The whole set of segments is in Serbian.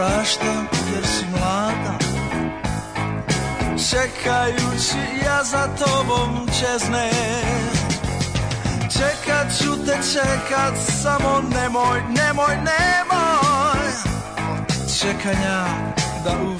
praštam jer si mlada Čekajući ja za tobom čezne Čekat ću te čekat samo nemoj, nemoj, nemoj Čekanja da uvijek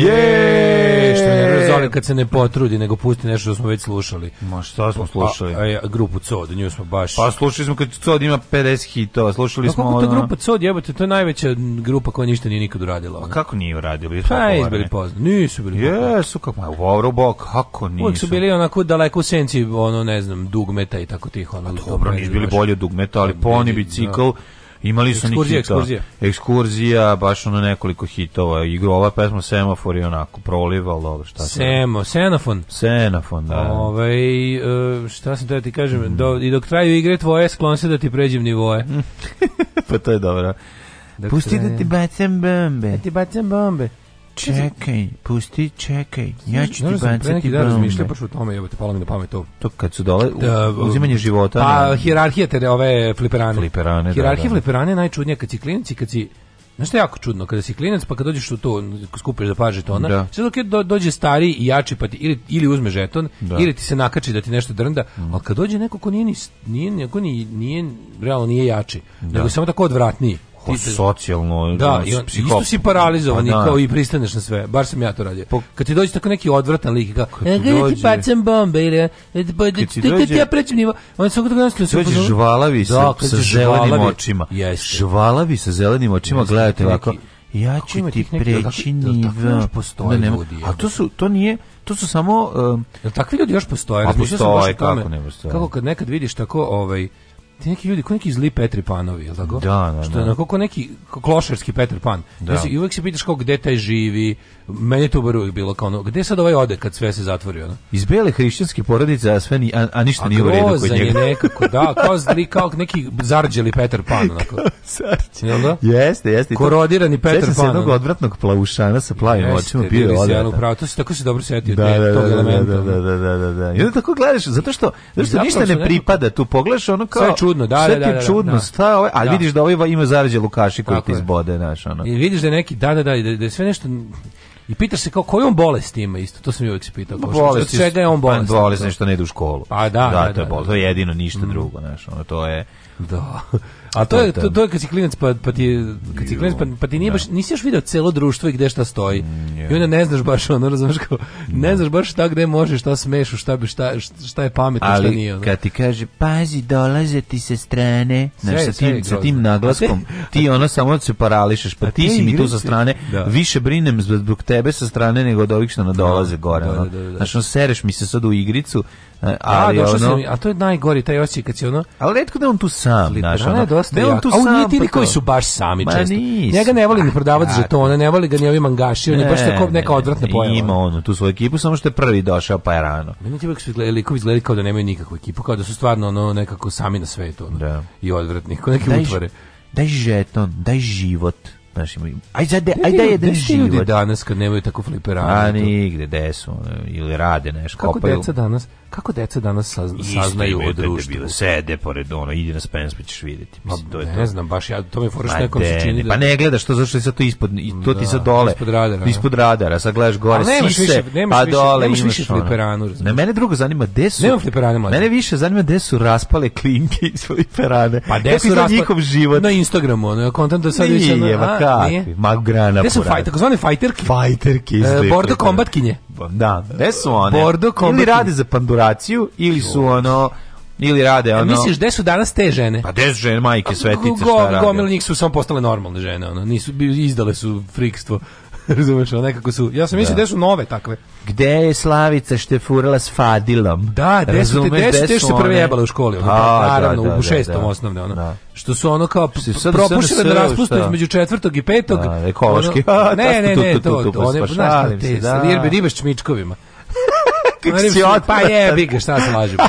Je! Što je razore kad se ne potrudi, nego pusti nešto što smo već slušali. Ma šta smo slušali? A, pa, a, e, grupu Cod, nju smo baš... Pa slušali smo kad Cod ima 50 hitova, slušali pa, smo... Kako ta grupa Cod, jebote, to je najveća grupa koja ništa nije nikad uradila. Pa ono. A kako nije uradila? Pa je izbili poznat, nisu bili poznat. Jesu, kako, ma, voro bok, kako nisu? Uvijek su bili onako daleko u senci, ono, ne znam, dugmeta i tako tih, ono... Pa dobro, nisu bili bolje dugmeta, ali pa, poni bicikl, da Imali su ekskurzija, neki ekskurzija. ekskurzija, baš ono nekoliko hitova. Igru ova pesma Semafor i onako proliva, al dobro, šta se. Semo, Senafon. Senafon, da. Ovaj e, šta se da ti kažem, mm. do, i dok traju igre tvoje sklon se da ti pređem nivoe. pa to je dobro. Dok Pusti da ti bacam bombe. Da ti bacam bombe čekaj, pusti, čekaj. Ja ću ti baciti bombe. Razmišljao baš o tome, jebote, palo mi na pamet to. To kad su dole da, uzimanje pa života. Pa hijerarhija te da ove fliperane. Fliperane. Da, hijerarhija da, da. fliperane najčudnije kad si klinac i kad si Znaš što je jako čudno, kada si klinac pa kad dođeš u to, skupiš za da par žetona, da. sve dok je do, dođe stari i jači pa ti ili, ili uzme žeton, da. ili ti se nakači da ti nešto drnda, mm. ali kad dođe neko ko nije, ni, nije, nije, nije, realno nije jači, da. nego samo tako odvratniji, ti pa te... socijalno da i isto si paralizovan pa, da. kao i pristaneš na sve bar sam ja to radio po... kad ti dođe tako neki odvratan lik kako e, ti dođe ti pacem bombe ili e, pa, ti ti ja prećem nivo on se kako naslio da se dođe žvalavi da, sa, sa zelenim očima jeste. žvalavi sa zelenim očima gledate ovako ja ću ti preći nivo postoje da, ljudi a to su to nije to su samo um, takvi ljudi još postoje a pa postoje kako ne postoje kako kad nekad vidiš tako ovaj neki ljudi, ko neki zli Petri Panovi, jel tako? Da, da, Što da. je onako neki klošarski Petr Pan. Da. Mislim, I uvek se pitaš kao gde taj živi, meni je to bar uvijek bilo kao ono, gde sad ovaj ode kad sve se zatvori, ono? Iz bele hrišćanske porodice, a sve ni, a, a ništa a nije u redu kod njega. je nekako, da, kao, zli, kao neki zarđeli Petar Pan, onako. Jel da? Jeste, jeste. Korodirani Petar Pan. Sve se jednog odvratnog plavušana sa plavim jeste, očima, bio je odvratan. Pravo, to se tako se dobro setio da, da, tog da, da elementa. Da, da, da, da, da, da. I onda tako gledaš, zato što, zato što ništa ne pripada tu, pogledaš ono kao čudno, da, sve da, da. Sve ti čudno, da, šta ovaj, ali da. vidiš da ovaj ima zarađe Lukaši koji ti izbode, znaš, ono. I vidiš da je neki, da, da, da, da je sve nešto, i pitaš se kao koju on bolest ima isto, to sam joj uvijek pitao. Kao, bolest, što, čega je on bolest? Pa bolest nešto ne ide u školu. Pa da, da, da, to je bolest, to je jedino ništa mm. drugo, znaš, ono, to je... Da. A to, to je to, to je kad si klinac pa pa ti kad si klinac pa, pa ti nije da. baš nisi još video celo društvo i gde šta stoji. Mm, I onda ne znaš baš ono, razumeš kako ne da. znaš baš šta gde možeš, šta smeš, šta bi šta šta je pametno, šta nije. Ali kad ti kaže pazi dolaze ti se strane, znači sa tim sa tim naglaskom, ti ono samo da se parališeš, pa ti si mi tu sa strane, više brinem zbog tebe sa strane nego od ovih što nadolaze gore. Znači on sereš mi se sad u igricu, ali ono... A to je najgori taj osjećaj kad si ono... Ali retko da on tu sam, znaš, ono, dosta jak. A on nije ti koji su baš sami Ma često. Nisu. Njega ne voli ni prodavac ah, žetona, ne voli ga ni ovi mangaši, on je baš tako neka odvratna pojava. Ima on tu svoju ekipu, samo što je prvi došao pa je rano. Meni ti uvek su izgledali, likovi izgledali kao da nemaju nikakvu ekipu, kao da su stvarno ono nekako sami na svetu. Ono. Da. I odvratni, kao neke daj, utvore. Daj žeton, daj život. Znaš, aj ajde, ajde, aj da je da ljudi danas kad nemaju tako fliperanje. A nigde, gde su, ili rade nešto, Kako kopaju. deca danas? kako deca danas saz, saznaju o društvu? Bilo, sede pored ono, idi na spens pa ćeš vidjeti. Mislim, to je ne to. znam, baš ja, to mi fora što nekom se čini. Da pa ne gledaš to, zašto je sad to ispod, i to da, ti sad dole. Ispod radara. Ispod da. radara, sad gledaš gore, sise, nemaš više, nemaš pa dole nemaš imaš više fliperanu. Ono. Ne, mene drugo zanima, gde su... Nemam fliperane, mlađe. Mene više zanima gde su raspale klinke iz fliperane. Pa gde su raspale... njihov život? Na Instagramu, ono, kontent da sad više... Nije, ma kakvi, ma grana. Gde su fajterke, zvane fajterke? Fajterke. E, Bordo kombatkinje. Pa, da, da, da, gde su one? Bordo Ili rade za panduraciju, ili su ono ili rade e, ono. A misliš da su danas te žene? Pa su žene majke svetice go, šta rade. Gomil njih su samo postale normalne žene, ono. Nisu izdale su frikstvo Razumeš, nekako su, ja sam mislio da. su nove takve. Gde je Slavica što je furala s Fadilom? Da, gde su te, gde su te što prve jebale u školi? Ono, A, da, naravno, da, da, u šestom da. osnovne, ono. Da. Što su ono kao propušile da raspustu između četvrtog i petog. Da, ekološki. Ono, ne, ne, ne, to, one, pa znaš, te, sa da. lirbe ribe s čmičkovima. Kako si Pa je, biga, šta se lažemo.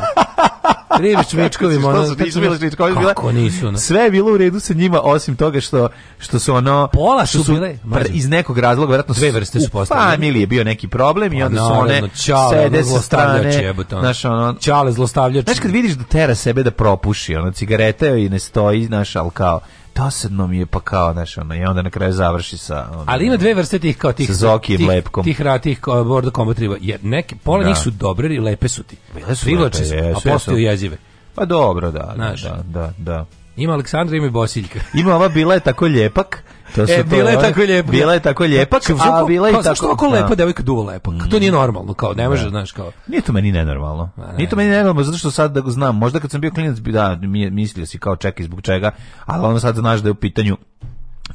Ribić Čmičkovim, ono... Što su nisu Kako nisu, no? Sve je bilo u redu sa njima, osim toga što, što su ono... Pola su, su bile. Par, iz nekog razloga, verovatno Dve vrste su postale. Pa familiji je bio neki problem i pa onda su one čale, sede sa strane. Znaš, ono... Čale zlostavljač. Znaš, kad vidiš da tera sebe da propuši, ona cigareta i ne stoji, znaš, al kao dosadno mi je pa kao znaš ono i onda na kraju završi sa ono, ali ima dve vrste tih kao tih sa Zokijem tih, lepkom tih ratih uh, board combat riba je neki pola da. njih su dobre i lepe su ti bile su lepe, a postaju jezive pa dobro da, da da da da ima Aleksandra ima i Bosiljka ima ova bila je tako ljepak To e, bila je tako ovaj, lijepa. Bila je tako lijepa, a bila je tako. Što ako da. lepa devojka da duva lepo? To nije mm. normalno, kao ne može, da. znaš, kao. Nije to meni nenormalno. Nije to meni nenormalno zato što sad da ga znam, možda kad sam bio klinac bi da mislio si kao čekaj zbog čega, ali onda sad znaš da je u pitanju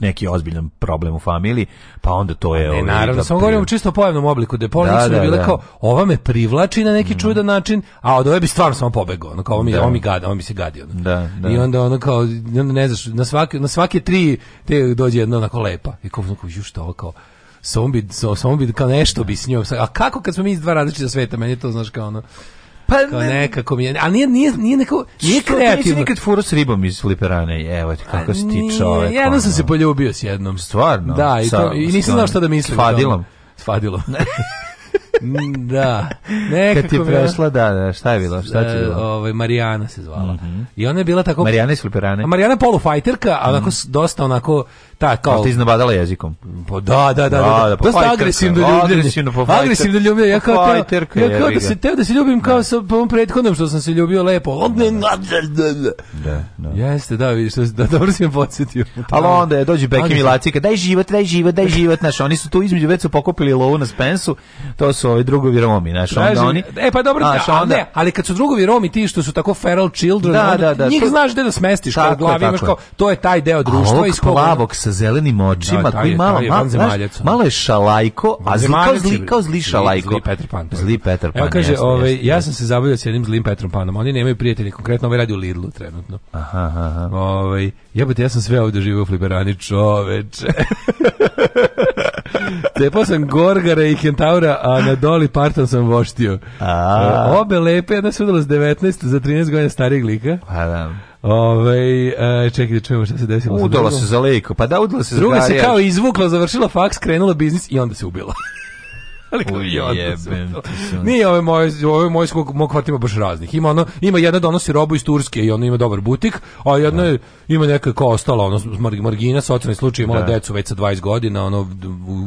neki ozbiljan problem u familiji, pa onda to pa je... Ne, ovaj, naravno, da samo govorim u čisto pojavnom obliku, da da, da, bile da. kao, ova me privlači na neki mm. čudan način, a od ove bi stvarno samo pobegao, ono kao, ovo mi, da. ovo mi gada, ovo mi se gadi, ono. Da, da. I onda ono kao, ne znaš, na svake, na svake tri te dođe jedna onako lepa. I kao, ono kao, ju što kao, samo bi, samo bi kao nešto bi s njom, a kako kad smo mi iz dva različita sveta, meni to znaš kao ono, Pa kao ne, nekako mi je, ali nije, nije, nije nekako, nije što kreativno. Što nikad furo s ribom iz Liperane, evo pa kako si ti čovek. Jednom ono. sam se poljubio s jednom. Stvarno? Da, i, to, sa, i nisam znao šta da mislim. Fadilom. S Fadilom. Mm, da. Nekako Kad ti je da. prešla, da, da, šta je bilo? Šta će e, bilo? Ovaj Marijana se zvala. Mm -hmm. I ona je bila tako Marijana iz Fliperane. A Marijana je polufajterka, a onako mm. dosta onako ta kao ti iznabadala jezikom. Pa da, da, da, da. da, da, da dosta agresivno ljubljenje. Agresivno po Agresivno ljubljenje. Ja kao fajterka, ja kao da se teo da se ljubim kao sa ovom prethodnom što sam se ljubio lepo. Da, da. Jeste, da, vidiš, da, dobro si me podsjetio. Ali onda je dođu Beki Milacika, daj život, daj život, daj život, naš. Oni su tu između već su pokupili lovu na Spensu, to su su ovi drugovi Romi, znaš, Traži, onda oni... E, pa dobro, znaš, onda, ne, ali kad su drugovi Romi ti što su tako feral children, da, onda, da, da, njih to, znaš gde da smestiš, kao u glavi imaš kao, to je taj deo društva. A iz kog... plavog sa zelenim očima, da, koji je, malo, malo, znaš, malo je šalajko, a zli, kao, zli, kao zli šalajko. Zli Petar Pan. Zli Petar Pan, Evo kaže, ovaj, ja sam se zabavljao s jednim zlim Petrom Panom, oni nemaju prijatelje, konkretno ovaj radi u Lidlu trenutno. Aha, aha. Ovaj, jebate, ja sam sve ovde živio u Fliberani, čoveče. Cepao sam Gorgara i Kentaura, a na doli Parton sam voštio. A. obe lepe, jedna se udala s 19 za 13 godina starijeg lika. A pa da. Ove, e, čekaj da čujemo šta se desilo. Udala se za lejko, pa da udala se druga za Druga se kao izvukla, završila faks, krenula biznis i onda se ubila ali Nije ove moje, ove moje skog, mog kvartima baš raznih. Ima ono, ima jedna donosi robu iz Turske i ona ima dobar butik, a jedna da. je, ima neka kao ostala, ono, margina, socijalni slučaj, imala da. decu već sa 20 godina, ono,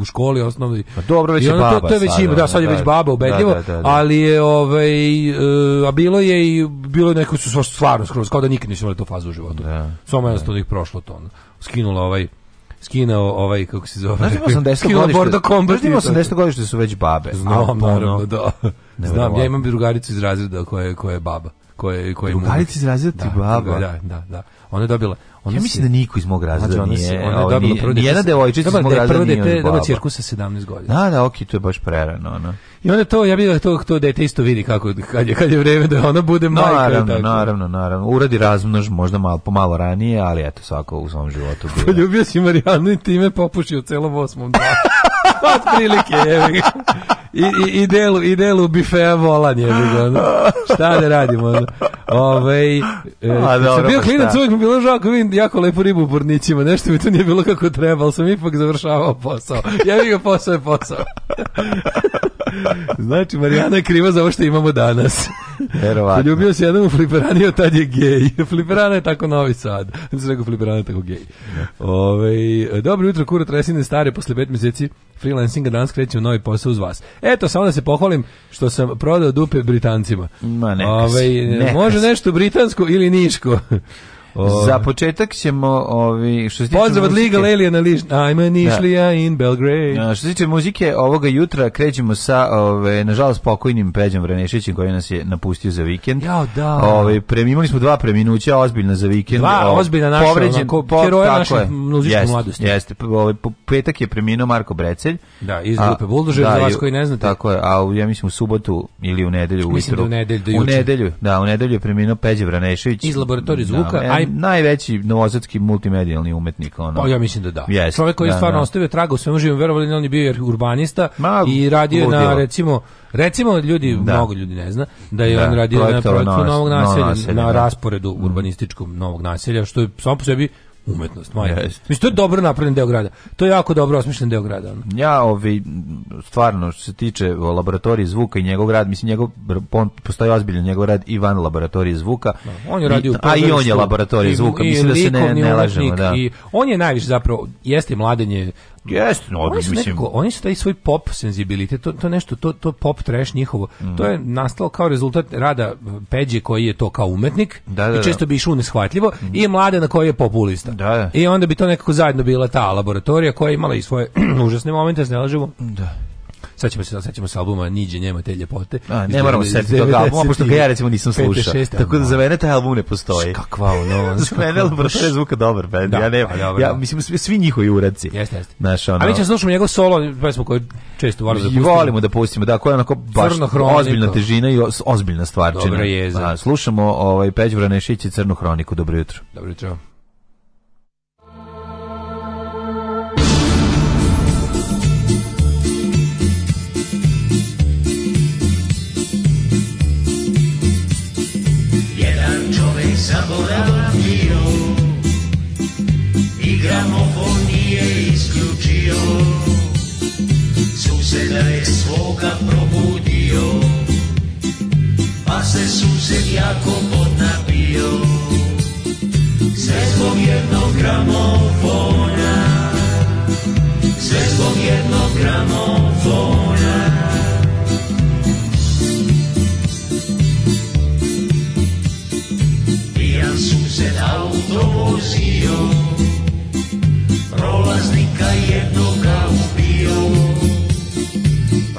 u školi osnovni. Pa dobro, već I ono, je baba. To, to je već sad, ima, da, sad je da, već baba, da, ubedljivo, da, da, da, ali je, ovaj, eh, a bilo je i, bilo je neko su stvarno skroz, kao da nikad nisu imali tu fazu u životu. Da, Samo jednostavno ih prošlo to, ono. Skinula ovaj, skinao ovaj kako se zove. Znaš, 80 da godište. Bordo Combat. Znaš, 80 da godište da su već babe. Znam, Alpono. naravno, da. Znam, ja imam drugaricu iz razreda koja je koja je baba koja je koje mu Drugarica iz razreda da, baba. Da, da, da. Ona je dobila Ona ja mislim da niko iz mog razreda znači, nije. Ona je ovaj, dobila prvo dete. Jedna devojčica iz mog razreda nije. Prvo dete dobila cirkusa 17 godina. Da, da, okej, to je baš prerano, ona. I onda to ja bih da to to dete isto vidi kako kad je kad je vreme da ona bude majka naravno, tako. Naravno, naravno. Uradi razmnož možda malo pomalo ranije, ali eto svako u svom životu bilo. Poljubio si Marijanu i time popušio celom osmom danu. Otprilike, evo ga. I, i, i delu, i delu bifeja volan je. Šta da radimo? Onda? Ove, e, A, dobro, sam bio pa klinac, uvijek mi bilo žao vidim jako lepu ribu u Bornićima, nešto mi to nije bilo kako treba, ali sam ipak završavao posao. Ja bih ga posao je posao. znači, Marijana je kriva za ovo što imamo danas. Verovatno. Ljubio se jednom u Fliperani, od tad je gej. Fliperana je tako novi sad. Znači, rekao Fliperana je tako gej. Ovej, dobro jutro, kura tresine stare, posle pet meseci freelancinga danas krećem u novi posao uz vas. Eto, samo da se pohvalim što sam prodao dupe Britancima. Ma neka Ovej, neka može nešto britansko ili niško. O... Ovaj. Za početak ćemo ovi što se tiče Pozdrav od Liga Lelija na Liž. Ajme Nišlija da. in Belgrade. Ja, što se tiče muzike ovoga jutra krećemo sa ove nažalost pokojnim Peđom Vranešićem koji nas je napustio za vikend. Ja, da. Ove preminuli smo dva preminuća ozbiljna za vikend. Dva o, ozbiljna naša povređen, onako, po, heroja naše je. muzičke jest, mladosti. Jeste, ovaj petak je preminuo Marko Brecelj. Da, iz grupe Bulldozer da, za vas koji ne znate. Tako je, a ja mislim u subotu ili u nedelju ujutru. Mislim da u nedelju, da u nedelju, da, u nedelju je preminuo Peđa Vranešić. iz laboratorije da, zvuka. Da, naj... najveći novosadski multimedijalni umetnik. Ono. Pa ja mislim da da. Yes, Čovjek koji je da, stvarno da. ostavio traga u svemu živom, verovali on je bio urbanista Ma, i radio ludilo. na recimo Recimo ljudi, da. mnogo ljudi ne zna da je da, on radio na projektu novog naselja, na rasporedu mm. urbanističkom novog naselja, što je samo po sebi umetnost. Majka. Mislim, to je dobro napravljen deo grada. To je jako dobro osmišljen deo grada. Ono. Ja, ovi, stvarno, što se tiče laboratorije zvuka i njegov rad, mislim, njegov, on postoji ozbiljan njegov rad i van laboratorije zvuka. Da, on je radio I, a i on je laboratorije zvuka, mislim da se ne, ne lažemo. Da. I on je najviše zapravo, jeste mladenje Mm. Jeste, no, oni su, mislim... Nekako, oni su taj svoj pop senzibilitet, to, to nešto, to, to pop trash njihovo, mm. to je nastalo kao rezultat rada e, Peđe koji je to kao umetnik da, da, i da. često bi išao neshvatljivo mm. i mlade na koji je populista. Da, da, I onda bi to nekako zajedno bila ta laboratorija koja je imala i svoje užasne momente, ne lažemo. Da sećamo se, da, sećamo se albuma Niđe njema te ljepote. A, ne moramo se tog albuma, pošto ga ja recimo nisam slušao. Tako da za mene taj album ne postoji. Kakva ono. za mene album je zvuka dobar bend. Da, ja ne, pa ja da. mislim svi, svi njihovi uradci. Jeste, jeste. Naš ono. A mi ćemo slušamo njegov solo pesmu koji često volimo da pustimo. Volimo da pustimo, da, koja je onako baš ozbiljna težina i ozbiljna stvarčina. Dobra je. Slušamo ovaj Peđvra Nešić i Crnu hroniku. Dobro jutro. Dobro jutro. navío. se es gobierno gramófona, es gobierno gramófona. Pian zuzet autobusio, prolaznik cayendo gaupio,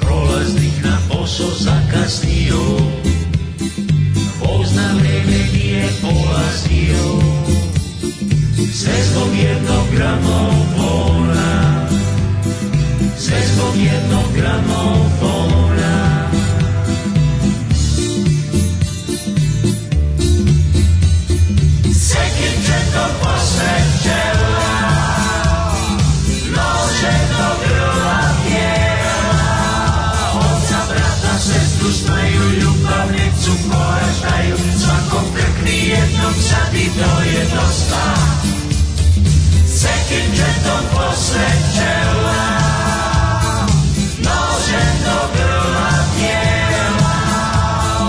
rolas na poso a castillo Bog zna vreme nije polazio Sve zbog jednog gramofona Sve zbog jednog gramofona Bitno je dosta Sekim džetom posle čela Nožem do grla tijela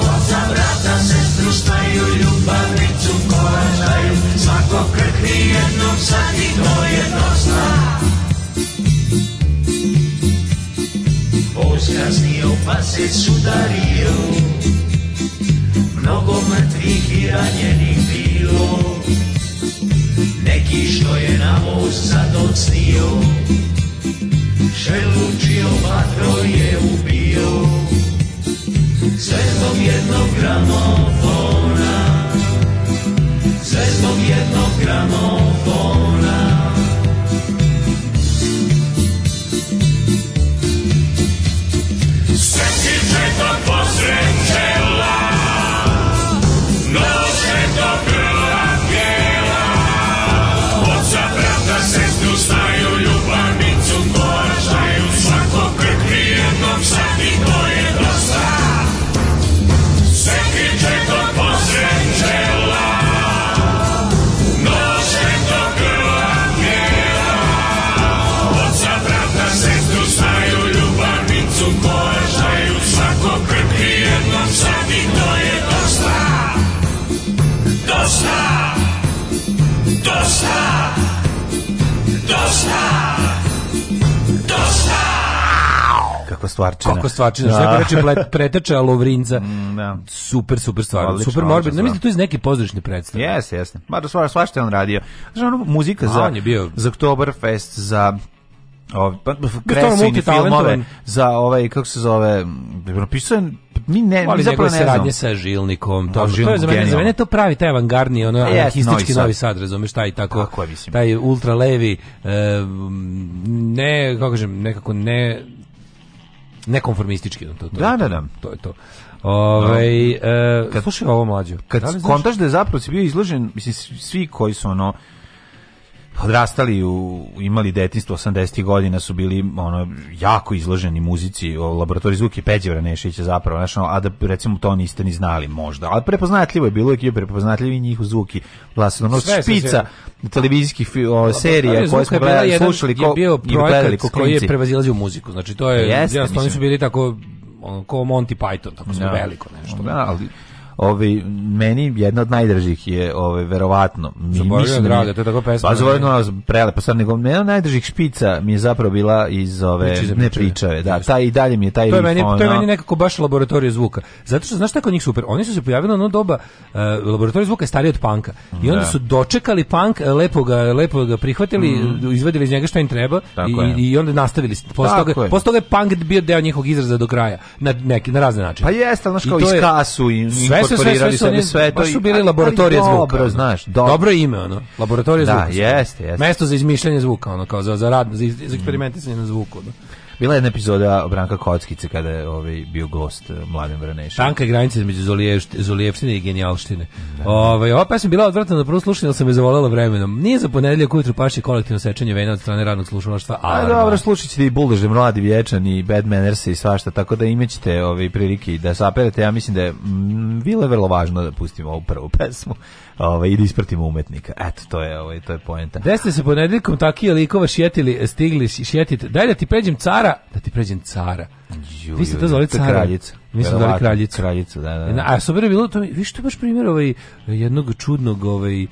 Oca brata sestru staju Ljubavnicu kovačaju Svako krkni jednom sad i to je dosta Oskaz nije opasec sudario Mnogo mrtvih i ranjenih bilo Neki što je na voz sad odsnio Šelučio vatro je ubio Sve zbog jednog gramofona Sve zbog jednog gramofona stvarčina. Kako stvarčina, da. što reče plet, preteča Lovrinca. Mm, da. Super, super stvar. Odlično, super morbid. Ne mislim da to iz neke pozorišne predstave. Jeste, jeste. Ma da sva svašta je on radio. Znači, ono, muzika za, on bio... za Oktoberfest, za pa, pa, da, kreativni filmove za ovaj kako se zove napisao mi ne mi zapravo ne znam. saradnje sa žilnikom to, no, žilnik, to je za mene, za mene to pravi taj avangardni ono yes, pa anarhistički novi sad, razumeš taj tako Tako je, taj ultra levi e, eh, ne kako kažem nekako ne nekonformistički to, to, da, da, da. to je to Ovaj no. Da. e, kad slušaj ovo mlađe. Kad da kontaš da je zapravo si bio izložen, mislim svi koji su ono odrastali u imali detinjstvo 80-ih godina su bili ono jako izloženi muzici o laboratoriji zvuki Peđe Vranešića zapravo znači a da recimo to niste ni znali možda ali prepoznatljivo je bilo je prepoznatljivi njih zvuki glasno ono špica televizijskih o, serija koje smo gledali slušali ko je bio projekat koji je prevazilazio muziku znači to je jasno oni su bili tako ono, ko Monty Python tako smo da. veliko nešto da ali ovaj meni jedna od najdražih je ovaj verovatno mislim da draga, to je tako pesma. Pa zaboravno prelepa sad nego meni najdražih špica mi je zapravo bila iz ove priče ne pričave, da, Ta i dalje mi je taj To je meni ono, to je meni nekako baš laboratorije zvuka. Zato što znaš tako njih super, oni su se pojavili ono doba uh, e, laboratorija zvuka je stariji od panka. I onda da. su dočekali pank, e, lepo lepog ga prihvatili, mm. izvadili iz njega što im treba i, i onda nastavili. Posle toga, posle toga je punk bio deo njihovog izraza do kraja na neki na razne načine. Pa jeste, znači kao iz kasu i inkorporirali sve, sve, sve to. Baš su bili laboratorije ali dobro, znaš. Dobro. dobro ime, ono. Laboratorije da, zvuka. Da, jeste, jeste. Mesto za izmišljanje zvuka, ono, kao za, za rad, za, iz, za eksperimentisanje na zvuku. Ono. Bila je jedna epizoda Branka Kockice kada je ovaj bio gost eh, Mladen Vraneš. Tanka je granica između Zolijevštine i genijalštine. Da. Ovaj ova pesma bila odvratna da prvo slušanje, ali sam je zavolela vremenom. Nije za ponedeljak ujutru paši kolektivno sečenje vena od strane radnog slušalaštva. A dobro, slušaćete i Buldeže mladi vječan i Bad Manners i svašta, tako da imaćete ove ovaj, prilike da saperete. Ja mislim da je mm, bilo je vrlo važno da pustimo ovu prvu pesmu ovaj ili da ispratimo umetnika. Eto to je ovaj to je poenta. Da ste se ponedeljkom takije likova šjetili, stigli šjetit. Daj da ti pređem cara, da ti pređem cara. Ju, vi ste to zvali cara. Kraljica. Mi smo zvali kraljicu. Kraljicu, da, da. da. A super je bilo, to, vi što baš primjer ovaj, jednog čudnog ovaj, e,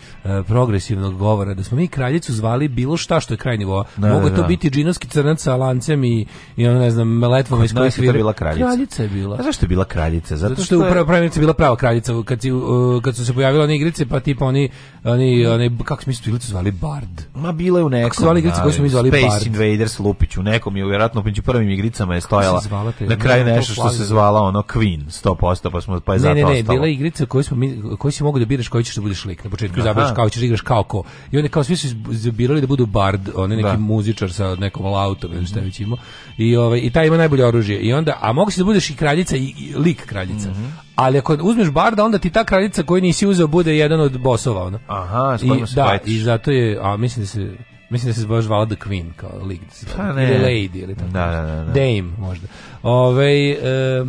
progresivnog govora, da smo mi kraljicu zvali bilo šta što je kraj nivoa. Da, Mogu da, to da. biti džinovski crnac sa lancem i, i ono, ne znam, letvom iz kojih svira. bila kraljica. Kraljica je bila. A zašto je bila kraljica? Zato, Zato što, je u prvoj pravilnica bila prava kraljica. Kad, si, uh, kad su se pojavile one igrice, pa tipa oni, oni, oni kako smo istu igricu zvali Bard. Ma bila je u nekom. Kako su zvali igrice koje da, smo mi zvali Space Bard? Space Invaders Lupić, u nekom je vjerojatno među prvim igricama je stojala zvala te, na kraju ne, nešto što se zvala ono Queen 100% pa smo pa je zato Ne, ne, ne, bila je igrica koju smo mi koji si mogu da biraš koji ćeš da budeš lik. Na početku izabereš kao ćeš da igraš kao ko. I oni kao svi su izabirali da budu bard, onaj neki da. muzičar sa nekom lautom ili šta već ima. I ovaj i taj ima najbolje oružje. I onda a mogu si da budeš i kraljica i, i lik kraljica. Mm -hmm. Ali ako uzmeš barda, onda ti ta kraljica koju nisi uzeo bude jedan od bosova, ono. Aha, I, da, i zato je, a mislim da se Mislim da se zbog zvala The Queen kao lik. Da pa ne. Ili Lady ili tako. Da, da, da, da. Dame možda. Ove, e,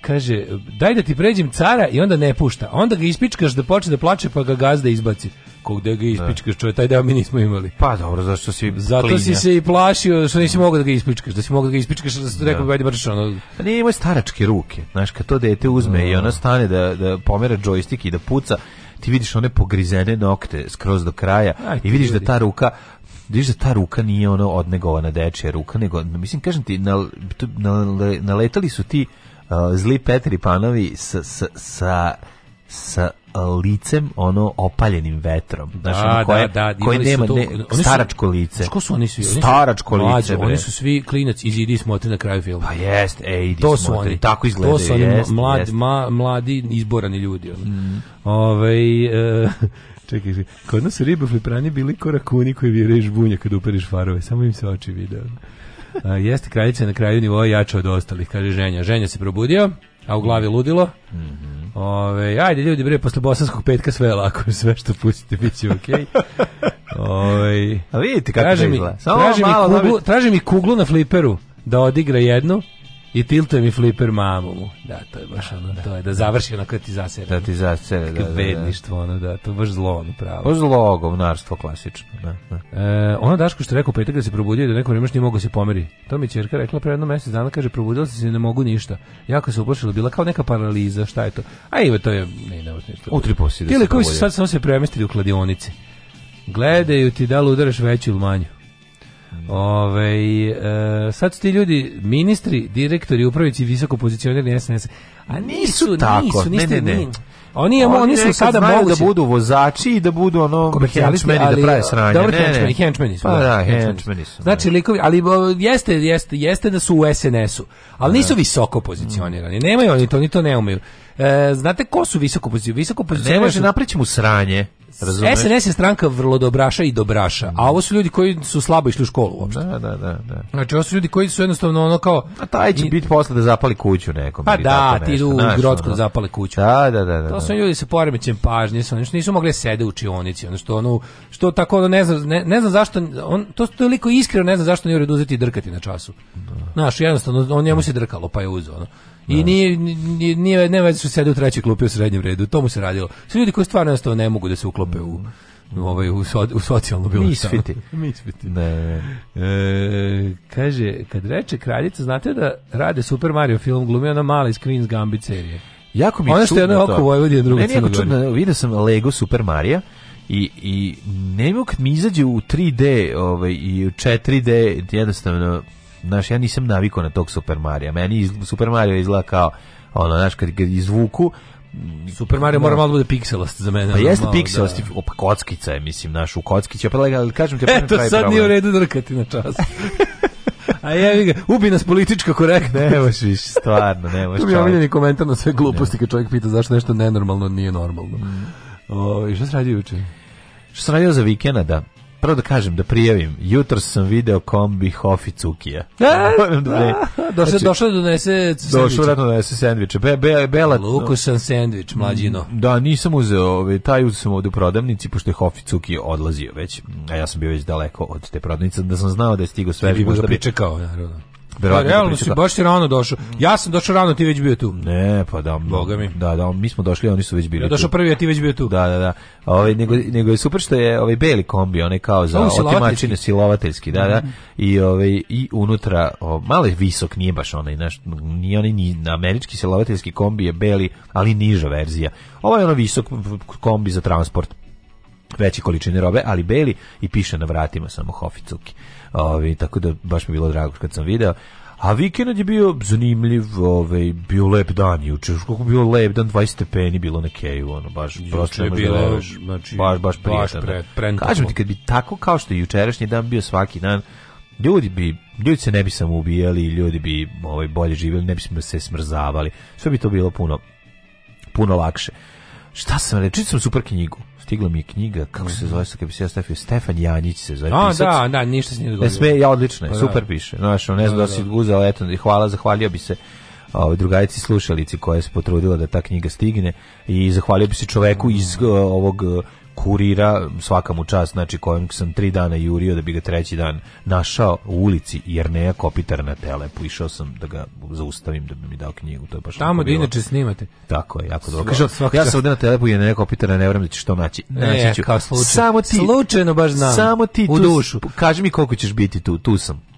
kaže, daj da ti pređem cara i onda ne pušta. Onda ga ispičkaš da počne da plače pa ga gazda izbaci. Ko gde da ga da. ispičkaš, čovje, taj deo mi nismo imali. Pa dobro, zašto si Zato si se i plašio što nisi mogao da ga ispičkaš. Da si mogao da ga ispičkaš, da si rekao, ajde brš, ono... Pa nije imao staračke ruke. Znaš, kad to dete uzme i ona stane da, da pomera džojstik i da puca, ti vidiš one pogrizene nokte skroz do kraja Aj, i vidiš da ljudi. da ta ruka vidiš da ta ruka nije ono odnegovana dečija ruka, nego, mislim, kažem ti, nal, naletali su ti uh, zli Petri Panovi sa, sa, sa sa licem ono opaljenim vetrom. Da, znači, ono da, koje, da, da, koje nema to, ne, staračko lice. Što su oni svi? staračko lice, bre. Oni su svi klinac iz Idi smotri na kraju filma. Pa jest, ej, Idi To su smotri, oni. Tako izgledaju. To su oni jest, mlad, jest. Ma, mladi izborani ljudi. Ono. Mm. Ove, e, čekaj, čekaj, kod nas riba flipranje bili korakuni koji vjeruješ bunja kada upereš farove. Samo im se oči vide. jeste kraljica na kraju nivoa jača od ostalih, kaže ženja. Ženja se probudio, a u glavi ludilo. Mm -hmm Ove, ajde ljudi bre, posle bosanskog petka sve je lako, sve što pustite bit će okej. Okay. A vidite kako traži to izgleda. Samo traži, mi kuglu, traži mi kuglu na fliperu da odigra jednu I tilte mi fliper mamu mu. Da, to je baš da, ono, da. to je da završi onako da ti zasere. Da ti zasere, da, da, da, bedništvo, ono, da, to je baš zlo, ono pravo. Baš zlo, govnarstvo klasično, da, da. E, ono Daško što je rekao petak da se probudio i da neko vreme što nije mogao se pomeri. To mi čerka rekla pre jedno mesec dana, kaže, probudila se, ne mogu ništa. Jako se uplašila, bila kao neka paraliza, šta je to? A evo, to je, ne, ne, ništa. Utri posi da se probudio. Ti koji su sad samo se premestili u kladionici. Gledaju ti da li udaraš veću ili manju. Ove, ovaj, e, sad su ti ljudi ministri, direktori, upravici, visoko pozicionirani SNS. A nisu, nisu tako. Nisu, niste, ne, ne, ne. Oni, oni, oni su sada mogu da budu vozači i da budu ono henchmeni da prave sranje. Dobro, henchmeni, henchmeni su. Pa da, da henchmeni su. Da. Znači, da. likovi, ali jeste, jeste, jeste da su u SNS-u, ali nisu visoko pozicionirani. Nemaju oni to, ni to ne umeju. E, znate ko su visoko pozicije? Visoko pozicije. Pa ne može su... napreći mu sranje. Razumeš? SNS je stranka vrlo dobraša i dobraša, a ovo su ljudi koji su slabo išli u školu uopšte. Da, da, da, da. Znači, ovo su ljudi koji su jednostavno ono kao... A taj će biti posle da zapali kuću nekom. Pa da, ti idu u Grodsku da zapale kuću. Da, da, da. da to da. su ljudi sa poremećem pažnje, sa nisu mogli da sede u učionici, ono što ono, što tako ono, ne znam, ne, ne znam zašto, on, to toliko iskreno ne znam zašto nije ureduzeti i drkati na času. Da. Znaš, jednostavno, on njemu se drkalo, pa je uzeo. Ono. I ni da. ni nije, nema veze što sede u trećoj klupi u srednjem redu. To mu se radilo. Sve ljudi koji stvarno jednostavno ne mogu da se uklope u ovaj u, so, u socijalno bilo misfiti. misfiti. Ne. E, kaže, kad reče kraljica, znate da rade Super Mario film, glumi ona mala iz Queen's Gambit serije. Jako mi je Ono što je ono oko Vojvodine, drugo Meni je jako čudno, vidio sam Lego Super Mario, i i ne mogu mi izađe u 3D, ovaj i u 4D jednostavno Znaš, ja nisam navikao na tog Super Mario. Meni iz, Super Mario izgleda kao, ono, znaš, kad ga izvuku, mm, Super Mario mora malo da bude pikselast za mene. Pa jeste pikselast, da. pa kockica je, mislim, naš u kockića, pa lega, ali kažem ti... Eto, sad problem. nije u redu drkati na čas. A jevi ga, ubi nas politička korektno. Ne možeš više, stvarno, ne možeš. to mi je komentar na sve gluposti kad čovjek pita zašto nešto nenormalno nije normalno. Mm. O, šta se radi juče? Što sam radio za vikenda, da prvo da kažem, da prijavim, jutro sam video kombi Hofi Cukija. E, da, došao znači, došao da donese Došao da donese sandviče. Be, be, bela, Lukušan sendvič, mm, mlađino. Da, nisam uzeo, ovaj, taj uzeo sam ovde u prodavnici, pošto je Hofi Cuki odlazio već, a ja sam bio već daleko od te prodavnice, da sam znao da je stigo sve. Možda bi pričekao, naravno. Verovatno. Realno si baš si rano došao. Ja sam došao rano, ti već bio tu. Ne, pa da. Boga mi. Da, da, mi smo došli, oni su već bili. Ja došao prvi, a ti već bio tu. Da, da, da. Ovaj nego nego je super što je ovaj beli kombi, onaj kao za otimačine silovateljski, da, da. Mhm. I ovaj i unutra o, malo je visok, nije baš onaj naš ni onaj ni američki silovateljski kombi je beli, ali niža verzija. Ovo je ono visok kombi za transport veće količine robe, ali beli i piše na vratima samo Hoficuki. Ovi, tako da baš mi bilo drago kad sam video. A vikend je bio zanimljiv, ovaj, bio lep dan juče, kako bio lep dan, 20 stepeni bilo na keju, ono, baš prosto je bilo, da veš, znači, baš, baš prijatno. Baš pre, da. Kažem ti, kad bi tako kao što je jučerašnji dan bio svaki dan, ljudi bi ljudi se ne bi samo ubijali, ljudi bi ovaj bolje živjeli, ne bi se smrzavali. Sve bi to bilo puno puno lakše. Šta sam reći, sam super knjigu stigla mi je knjiga, kako se mhm. zove, sa bi se ja stavio, Stefan Janjić se zove A, da, da, ništa se nije dogodilo. Ne sme, ja odlično, pa, da. super da. piše. Znaš, ne da, znam da, da, si guzao, da. eto, hvala, zahvalio bi se ovaj drugarici slušalici koja se potrudila da ta knjiga stigne i zahvalio bi se čoveku iz ovog kurira, svaka mu čast, znači kojim sam tri dana jurio da bi ga treći dan našao u ulici Jerneja Kopitar na telepu. Išao sam da ga zaustavim da bi mi dao knjigu. To je baš Tamo gdje inače snimate. Tako je, jako dobro. Kažu, ja sam ovdje na telepu Jerneja kopitar ne vrem da ćeš to naći. Naći ću. E, kao Samo ti, slučajno baš znam. Samo ti, u tu, dušu. Kaži mi koliko ćeš biti tu, tu sam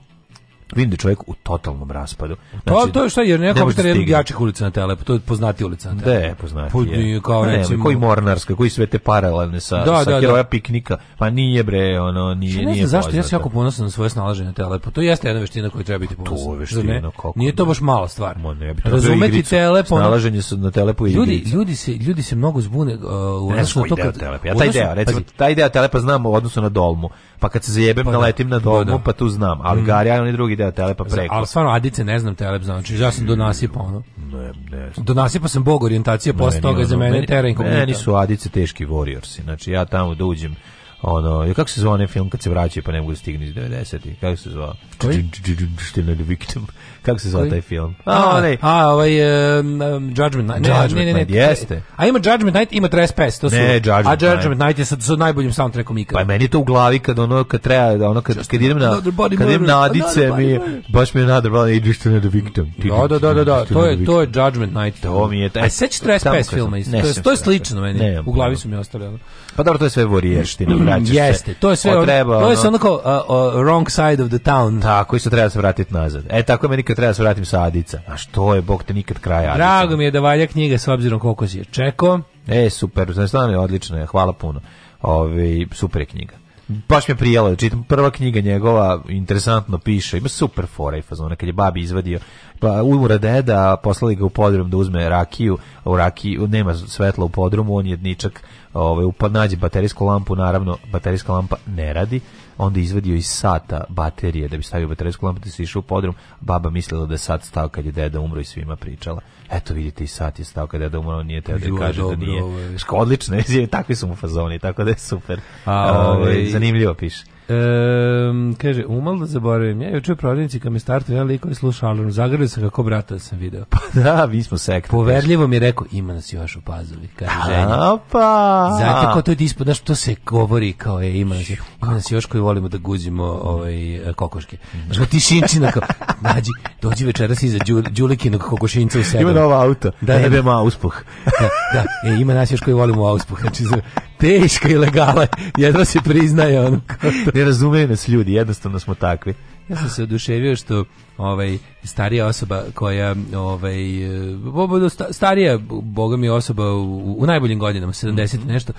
vidim da čovjek u totalnom raspadu. Pa znači, to, to je šta, jer nema da kopšta jednog jačih ulica na Telepu, pa to je poznati ulica na Telepu. Da je poznati. Putni, pa kao ne, recimo... koji Mornarska, koji sve te paralelne sa, da, sa da, heroja da. piknika, pa nije bre, ono, nije, ne nije znam zašto, ja sam jako ponosan na svoje snalaženje na Telepu, to jeste jedna veština koju treba biti ponosan. To je veština, kako Nije to baš mala stvar. Mo, ne, bi to Razumeti Telepu. Snalaženje su na Telepu i ljudi, ljudi, se, ljudi se mnogo zbune uh, u odnosu na to kad... Ja taj deo, recimo, taj deo Telepa znam u odnosu na dolmu, pa kad se zajebem, da. naletim na dolmu, da. pa tu znam, ali mm. Gari, onaj drugi deo pa preko. Ali stvarno, Adice ne znam telep, znači, ja sam do nasipa, ono. Ne, ne znam. Do nasipa sam bog orijentacija, posle toga ono, za mene teren komunita. Meni su Adice teški warriorsi, znači ja tamo da uđem, ono, kako se zove onaj film kad se vraćaju pa ne mogu stigni iz 90-ih, kako se zvao? Koji? Victim. Kako se zove taj film? A, a onaj. A, ovaj um, Judgment Night. Judgment ne, ne, ne, Night, jeste. A ima Judgment Night, ima Trespass, to su. Ne, Judgment a Judgment Night, Night je sa, sa najboljim soundtrackom ikada. Pa meni je to u glavi kad ono kad treba, da ono kad kad idem na kad idem na Adice mi baš mi je another body ideš to the victim. Da, da, da, da, da, to je to je Judgment Night. To mi je taj. A sećaš Trespass filma isto. To je to je slično meni. U glavi su mi ostalo. Pa dobro, to je sve voriještina, mm, vraćaš se. Jeste, to je sve. To je samo kao wrong side of the town. Tako, isto treba se vratiti nazad. E tako meni kad treba da se vratim sa Adica. A što je, Bog te nikad kraja Adica. Drago mi je da valja knjiga s obzirom koliko si je čekao. E, super, znači stvarno je odlično, je, hvala puno. Ove, ovaj, super je knjiga. Baš mi je prijelo da čitam. Prva knjiga njegova interesantno piše, ima super fora i fazona kad je babi izvadio pa umra deda, poslali ga u podrum da uzme rakiju, u rakiju nema svetla u podrumu, on je ničak, ovaj pa, nađe baterijsku lampu, naravno baterijska lampa ne radi, onda izvadio iz sata baterije da bi stavio baterijsku lampu da se išao u podrum, baba mislila da je sat stao kad je deda umro i svima pričala. Eto vidite i sat je stao kad je deda umro, nije teo da kaže da nije. Ovaj. Odlično, takvi su mu fazoni, tako da je super. A, ovaj, ovaj zanimljivo piše. Ehm, kaže, umal da zaboravim. Ja juče u prodavnici kad me startu jedan lik koji sluša alarm, zagrlio se kako brata da sam video. Pa da, mi smo sekta. Poverljivo mi je rekao, ima nas još u pazovi, kaže ženja. pa! Znate ko to je dispo, znaš, to se govori kao, je, ima nas, ima nas još koji volimo da guzimo ovaj, e, kokoške. Mhm. Znaš, ti šinčina, kao, nađi, dođi večeras iza Đulikinog kokošinca u sebe. Ima novo auto, da, da, da, da, da, da, da, da, da, da, da, da, da, da, da, teška ilegala, jedva se priznaje ono. ne razumeju nas ljudi, jednostavno smo takvi. Ja sam se oduševio što ovaj starija osoba koja ovaj eh, starija boga mi, osoba u, u najboljim godinama 70 mm -hmm. nešto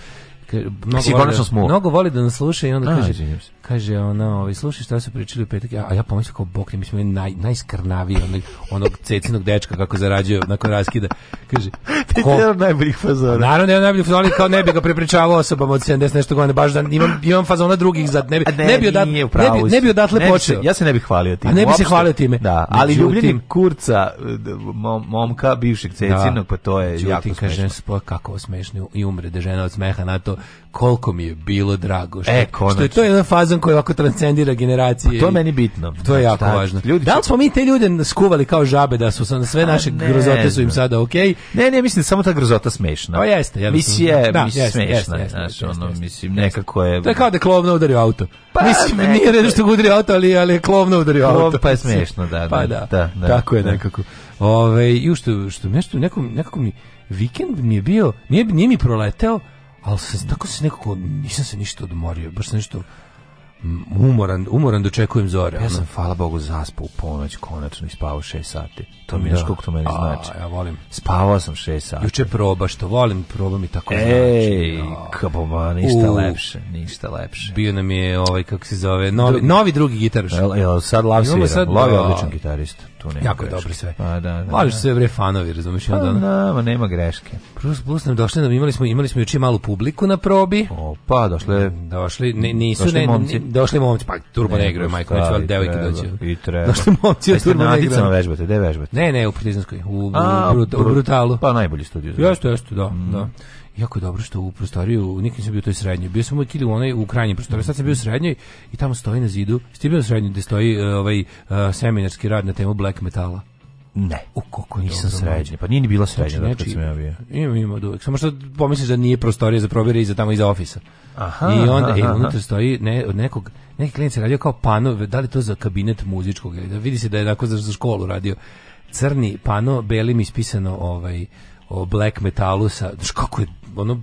mnogo voli, da, mnogo voli da nas sluša i onda ah, kaže, kaže ona, ovaj, slušaj šta su pričali u petak, a, ja pomislim kao, bok mi smo naj, najskrnaviji onog, onog cecinog dečka kako zarađuje nakon raskida. Kaže, Ti ko? je najboljih fazona. Naravno, je najboljih fazona, kao ne bi ga prepričavao osobama od 70 nešto godina, baš da imam, imam fazona drugih, za, ne, bi, ne, ne, bi odat, ne, bi, ne bi odatle ne počeo. Se, ja se ne bih hvalio time. A ne bi se hvalio time. Da, ali ljubljenim kurca, mom, momka, bivšeg da. cecinog, da. pa to je Čutim, jako smešno. kaže, kako smešno i umre de da žena od smeha na to koliko mi je bilo drago što, e, što je to jedan fazon koji ovako transcendira generacije. A pa to je meni bitno. To je znači, jako Šta, važno. Ljudi da li smo mi te ljude skuvali kao žabe da su sam, sve pa naše ne, grozote su im sada ok? Ne, ne, mislim samo ta grozota smešna. O pa jeste, ja mislim. Misije, da, misije jeste, smešna, jeste, jeste, znaš, ono, mislim, nekako je... To je kao da klovno udario auto. Pa, mislim, ne, nije redo što udario auto, ali, ali je klovno udario Klov, auto. Pa je smešno, da. Pa da, da, da, da tako je da. nekako. Ove, i što, što nešto, nekako mi, vikend mi je bio, nije, nije mi proleteo, ali se, tako se nekako, nisam se ništa odmorio, baš nešto umoran, umoran dočekujem da zore. Ja sam, hvala Bogu, zaspao u ponoć, konačno, i spavao šest sati. To mi je nešto da. to meni znači. A, ja volim. Spavao sam šest sati. Juče proba, što volim, probam i tako Ej, znači. Ej, kaboma, ništa U, lepše, ništa lepše. Bio nam je, ovaj, kako se zove, novi, Dru novi drugi gitaraš. Jel, jel sad Lav svira? Lav je da. odličan gitarista tu nema Jako greške. dobro sve. Pa da, da. Voliš da. sve bre fanovi, razumiješ? Pa, onda... da, ma nema greške. Plus, plus nam došli, nam imali smo, imali smo juče malu publiku na probi. O, pa, došle... Mm, došli, ne, nisu, došli ne, momci. došli momci, pa Turbo Negro je, pa majko, neću, ali devojke doći. I treba. Došli momci od Turbo Negro. Jeste na vežbate, gde vežbate? Ne, ne, u Partizanskoj, u, A, u, brutalu. Pa najbolji studio. Jeste, jeste, da, da. Mhm jako dobro što u prostoriju, nikad nisam bio u toj srednjoj, bio sam uvijek ili u onoj u krajnjoj prostoriji, sad sam bio u srednjoj i tamo stoji na zidu, ste bio u srednjoj gde stoji uh, ovaj uh, seminarski rad na temu black metala. Ne. U kako nisam srednje, Pa nije ni bila sređena znači, kad sam ja bio. Ima, ima od Samo što pomisliš da nije prostorija za probire i za tamo iza ofisa. Aha, I onda, aha, e, unutra stoji ne, od nekog, neki klinac se radio kao pano, da li to za kabinet muzičkog, ili da vidi se da je tako za, za školu radio. Crni pano, belim ispisano ovaj, o black metalu sa, znaš kako je, ono,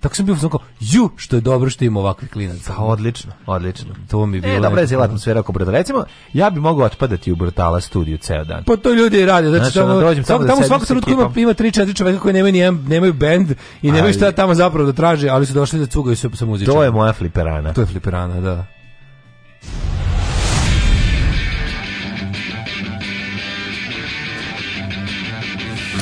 tako sam bio znam ju, što je dobro što ima ovakvih klinaca. Pa, odlično, odlično. To mi je bilo. E, dobra je cijela atmosfera oko Brutala. Recimo, ja bi mogao otpadati u Brutala studiju ceo dan. Pa to ljudi rade, znači, znači tamo, dođem, tamo, da tamo, da svakog trenutku ima, ima tri, četiri čoveka koji nemaju, nemaju, nemaju bend i nemaju ali, šta tamo zapravo da traže, ali su došli da cugaju se sa muzičom. To je moja fliperana. To je fliperana, da.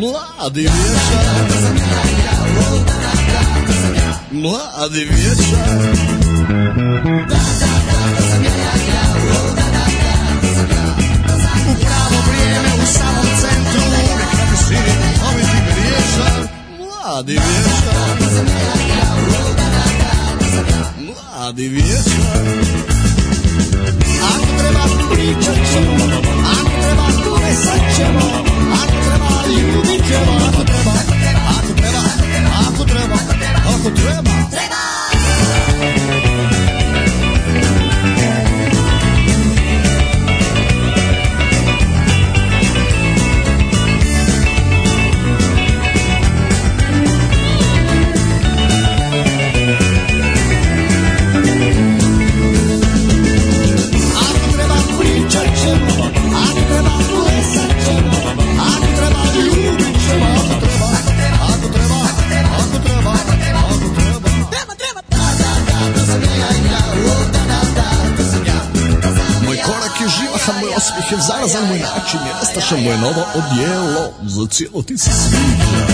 Lua de vieja. Lua de vieja. vrijeme u samom centru uvijek na visini ovih igriješa. Mladi vješa. Mladi vješa. Ako treba pričat ću, ako treba E sad ćemo, ako treba, ljubit ćemo, ako treba, ako treba, ako treba, ako treba, ako treba. treba. sam moj osmih je zarazan moj način jer ostaše moje novo odijelo za cijelo ti se sviđa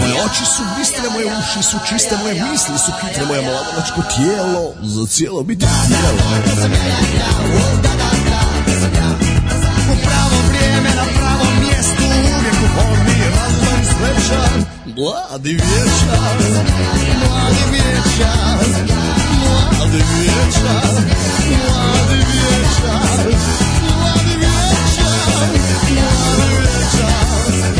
moje oči su bistre, moje uši su čiste, moje misli su kitre, moje mladonačko tijelo za cijelo biti da, U pravo vrijeme, na pravom mjestu, uvijek u formi, razum srećan, Młody wieczór, młody wieczór, młody wieczór, młody wieczór, młody wieczór, młody wieczór.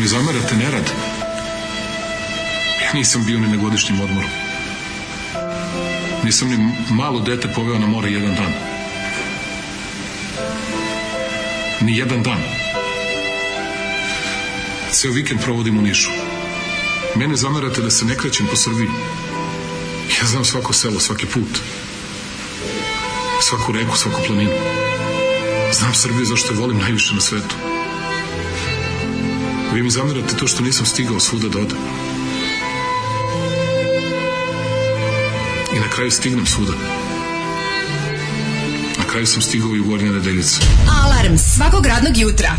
mi zamerate nerad. Ja nisam bio ni na godišnjem odmoru. Nisam ni malo dete poveo na more jedan dan. Ni jedan dan. Ceo vikend provodim u Nišu. Mene zamerate da se ne krećem po Srbiji. Ja znam svako selo, svaki put. Svaku reku, svaku planinu. Znam Srbiju zašto je volim najviše na svetu. Vi mi zamerate to što nisam stigao svuda da odem. I na kraju stignem svuda. Na kraju sam stigao i u Gornje nedeljice. Alarm svakog radnog jutra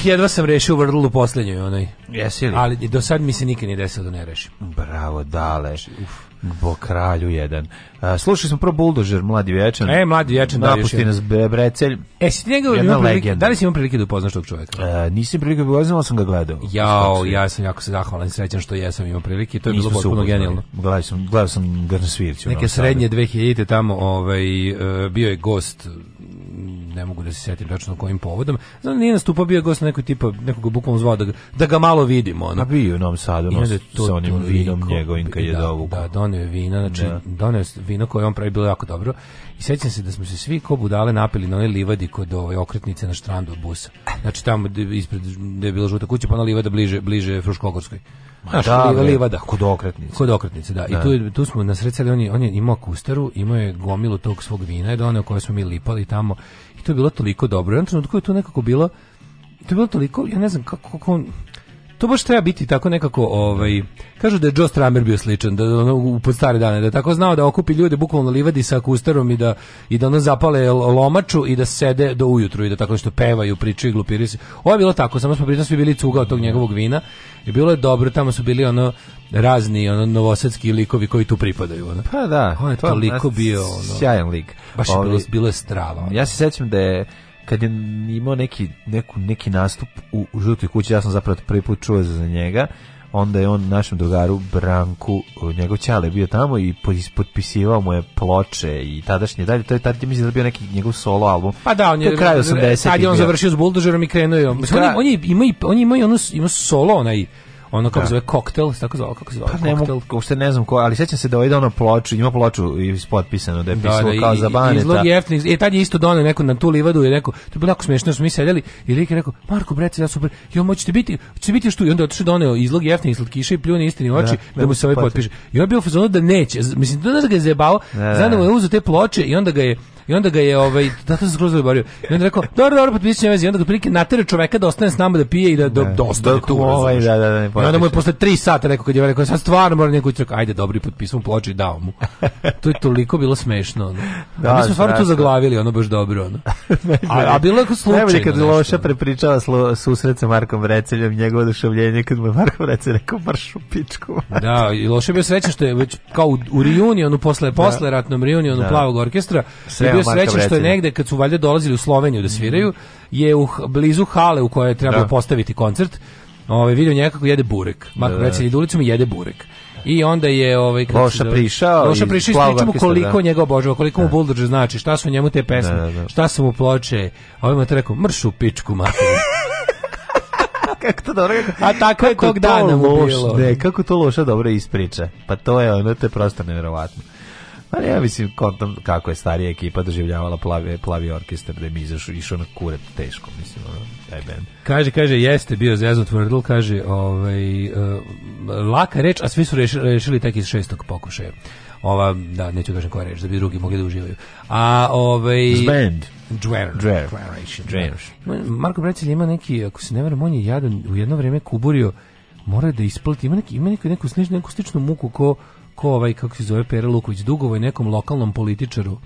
Uh, jedva sam rešio vrlu poslednjoj onaj. Jesi li? Ali do sad mi se nikad nije desilo da ne rešim. Bravo, dale. Znači, uf. Bo kralju jedan. Uh, slušali smo pro Buldožer, mladi vječan. E, mladi vječan. Da, Napusti nas Brecelj. E, si ti njega jedna prilike, da li si imao prilike da upoznaš tog čovjeka? E, nisi prilike da upoznao, ali sam ga gledao. Jao, ja sam jako se zahvalan i srećan što jesam imao prilike. To je Nisam bilo potpuno genijalno. Gledao sam, gledao sam ga na svirću. Neke srednje 2000-te tamo ovaj, e, bio je gost ne mogu da se setim tačno kojim povodom. Znam, nije nastupao bio gost na nekoj tipa, nekog bukvalno zvao da, da ga malo vidimo. Ono. A bio u Novom Sadu ono, sa onim vinom njegovim kad je da, dovukao. Da, donio je vina, znači da. donio je vino koje on pravi bilo jako dobro i sećam se da smo se svi ko budale napili na onoj livadi kod ove okretnice na štrandu od busa. Znači tamo ispred gde je bila žuta kuća, pa na livada bliže, bliže Fruškogorskoj. Znaš, da, livada, livada. Kod okretnice. Kod okretnice, da. I da. tu, tu smo nasrecali, on je, on je imao kustaru, imao je gomilu tog svog vina, je doneo koje smo mi lipali tamo. I to je bilo toliko dobro. Jedan trenutku je to nekako bilo, to je bilo toliko, ja ne znam kako, kako on, to baš treba biti tako nekako, ovaj, kažu da je Joe Stramer bio sličan, da ono u pod stare dane, da je tako znao da okupi ljude bukvalno livadi sa akustarom i da i da ono zapale lomaču i da sede do ujutru i da tako što pevaju, pričaju, glupiraju se. Ovo je bilo tako, samo smo pritom svi bili cuga od tog njegovog vina i bilo je dobro, tamo su bili ono razni ono novosadski likovi koji tu pripadaju ono. Pa da, on je to, toliko bio ono. Sjajan lik. Baš je bilo, ovaj, bilo je strava. Ono. Ja se sećam da je kad je imao neki, neku, neki nastup u, u žutoj kući, ja sam zapravo prvi put čuo za njega, onda je on našem drugaru Branku, njegov ćale bio tamo i potpisivao mu je ploče i tadašnje dalje, to je tad mislim da bio neki njegov solo album. Pa da, on je kraj 80 e, Tad je on bio. završio s Bulldozerom i krenuo je. Mislim, on, je, da- on je ima i on ima i ono ima solo onaj ono kako da. zove koktel, tako zove, kako se zove, pa, koktel. uopšte ne znam ko, ali sećam se da ovaj ono ploču, ima ploču i potpisano da je da, pisalo da, da, kao i, za Baneta. Izlog jeftnih, e tad je isto doneo neko na tu livadu i rekao, to je bilo jako smešno, da smo mi sedeli i lik je rekao, Marko Brece, ja super, jo moćete biti, će biti što i onda otišao doneo izlog jeftnih slatkiša i pljune istini u oči da, da mu da, se ovaj pa- potpiše. I on bio fazonu da neće, mislim da nas ga je zebao, da, da. je uzeo te ploče i onda ga je I onda ga je ovaj tata da, se skroz ubario. I onda rekao: "Dobro, dobro, potpišite veze." I onda ga prilike natera čoveka da ostane s nama da pije i da da, dosta ostane da, tu. Ovaj, da, da, da, ne I onda mu je posle 3 sata rekao kad je rekao: "Sad stvarno moram neku čovjek. Ajde, dobro, potpisao mu ploču i dao mu." to je toliko bilo smešno. Ono. Da, mi smo stvarno to zaglavili, ono baš dobro, ono. a, a bilo je slučajno. Najbolje kad nešto. Loša prepričava susret sa Markom Vreceljem, njegovo oduševljenje kad mu Marko Vrecelj rekao: "Marš u pičku." da, i Loša je bio srećan što je već kao u, u reunionu posle da. posle ratnom reunionu da. plavog orkestra sam bio srećan što je negde kad su valjda dolazili u Sloveniju da sviraju, mm -hmm. je u blizu hale u kojoj je trebalo da. postaviti koncert. Ovaj video nekako jede burek. Marko Brecelj da, da, da. ide ulicom i jede burek. I onda je ovaj kako Loša prišao. Loša prišao i mu koliko da. njega obožava, koliko da. mu Bulldozer znači, šta su njemu te pesme, da, da, šta su mu ploče. A ovaj mu je rekao mršu pičku materinu. kako to dobro. Kako, A tako je tog to dana loš, mu bilo. Ne, kako to loša dobro ispriča. Pa to je ono te prosto neverovatno. Pa ja mislim, kontam kako je starija ekipa doživljavala plavi, plavi orkestar, da je mi izašao išao na kuret teško, mislim, ono, taj band. Kaže, kaže, jeste bio zezno tvrdl, kaže, ovaj, uh, laka reč, a svi su rešili, rešili tek iz šestog pokušaja. Ova, da, neću da kažem koja reč, da bi drugi mogli da uživaju. A, ovaj... Zband. Dwerer. Dwerer. Dwerer. Marko Brecelj ima neki, ako se ne veram, on je jadan u jedno vreme kuburio, mora da isplati, ima, neki, ima neku, neku, sličnu, neku sličnu muku ko ko ovaj, kako se zove Pere Luković, dugovoj nekom lokalnom političaru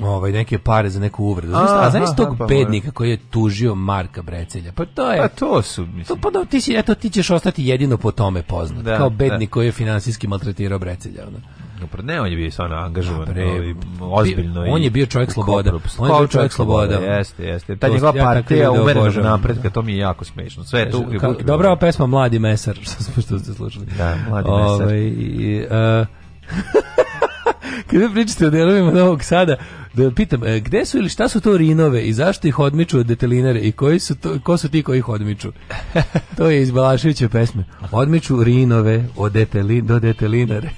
ovaj neke pare za neku uvredu. Znaš, a znaš tog pa bednika koji je tužio Marka Brecelja? Pa to je. Pa to su, mislim. To, pa, pa da, ti si, eto, ti ćeš ostati jedino po tome poznat. Da, kao bednik da. koji je finansijski maltretirao Brecelja. Ono. Ne, on je bio stvarno angažovan, Dobre, ali, ozbiljno. On je bio čovjek sloboda. On je bio čovjek sloboda. Jeste, jeste. Ta njegova partija partija umerenog napretka, to mi je jako smešno. Sve tu. Dobra ova pesma Mladi mesar, što što ste slušali. Da, Mladi mesar. Ovaj e, Kada pričate o delovima Novog Sada, da pitam, e, gde su ili šta su to rinove i zašto ih odmiču od detelinare i koji su to, ko su ti koji ih odmiču? to je iz Balaševiće pesme. Odmiču rinove od deteli, do detelinare.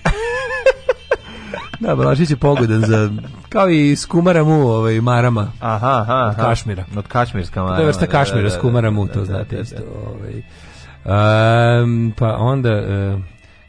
Da, Balašić je pogodan za kao i skumara ovaj marama. Aha, aha, od Kašmira. Od Kašmirska marama. To vrsta da, Kašmira, da, da, skumara mu, to znate isto, ovaj. Um, pa onda uh,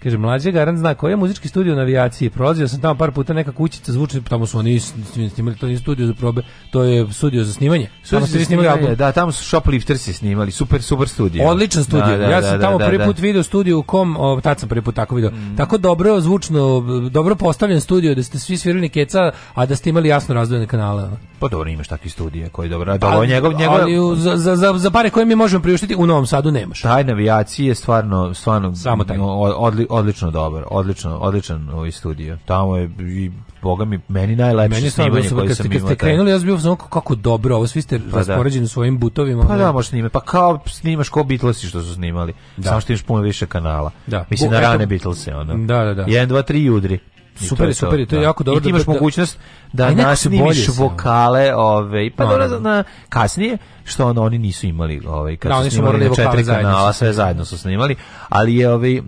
Kaže, mlađe Garant zna koji je muzički studio na avijaciji. Prolazio sam tamo par puta, neka kućica zvuči, tamo su oni snimali, to nije studio za probe, to je studio za snimanje. Studio tamo su snimali album. Da, tamo su Shoplifters se snimali, super, super studio. Odličan studio. Da, da, ja da, sam da, tamo da, prvi da. put video studio u kom, o, tad sam prvi put tako video, mm. tako dobro zvučno, dobro postavljen studio, da ste svi svirali keca, a da ste imali jasno razdvojene kanale. Pa dobro, imaš takvi studije koji dobro, a ali, njegov, njegov... Ali u, za, za, za pare koje mi možemo priuštiti, u Novom Sadu nemaš. Taj navijaciji je stvarno, stvarno Samo taj. Odli, odlično dobar, odlično, odličan ovaj studio. Tamo je i boga mi meni najlepše meni snimanje koje kad sam imao. ste krenuli, ja sam bio znao kako dobro, ovo svi ste pa da. raspoređeni da. svojim butovima. Pa da, možeš snime, pa kao snimaš ko Beatles što su snimali, da. samo što imaš puno više kanala. Da. Mislim na rane Beatlese, ono. Da, da, da. 1, 2, 3 udri. I super, to super, i to je da. jako dobro. I ti da- imaš da, mogućnost da nasnimiš vokale, ove, pa no, dobro, na, kasnije, što ono, oni nisu imali, ove, kad da, su oni su snimali četiri kanala, sve zajedno su snimali, ali je, ove,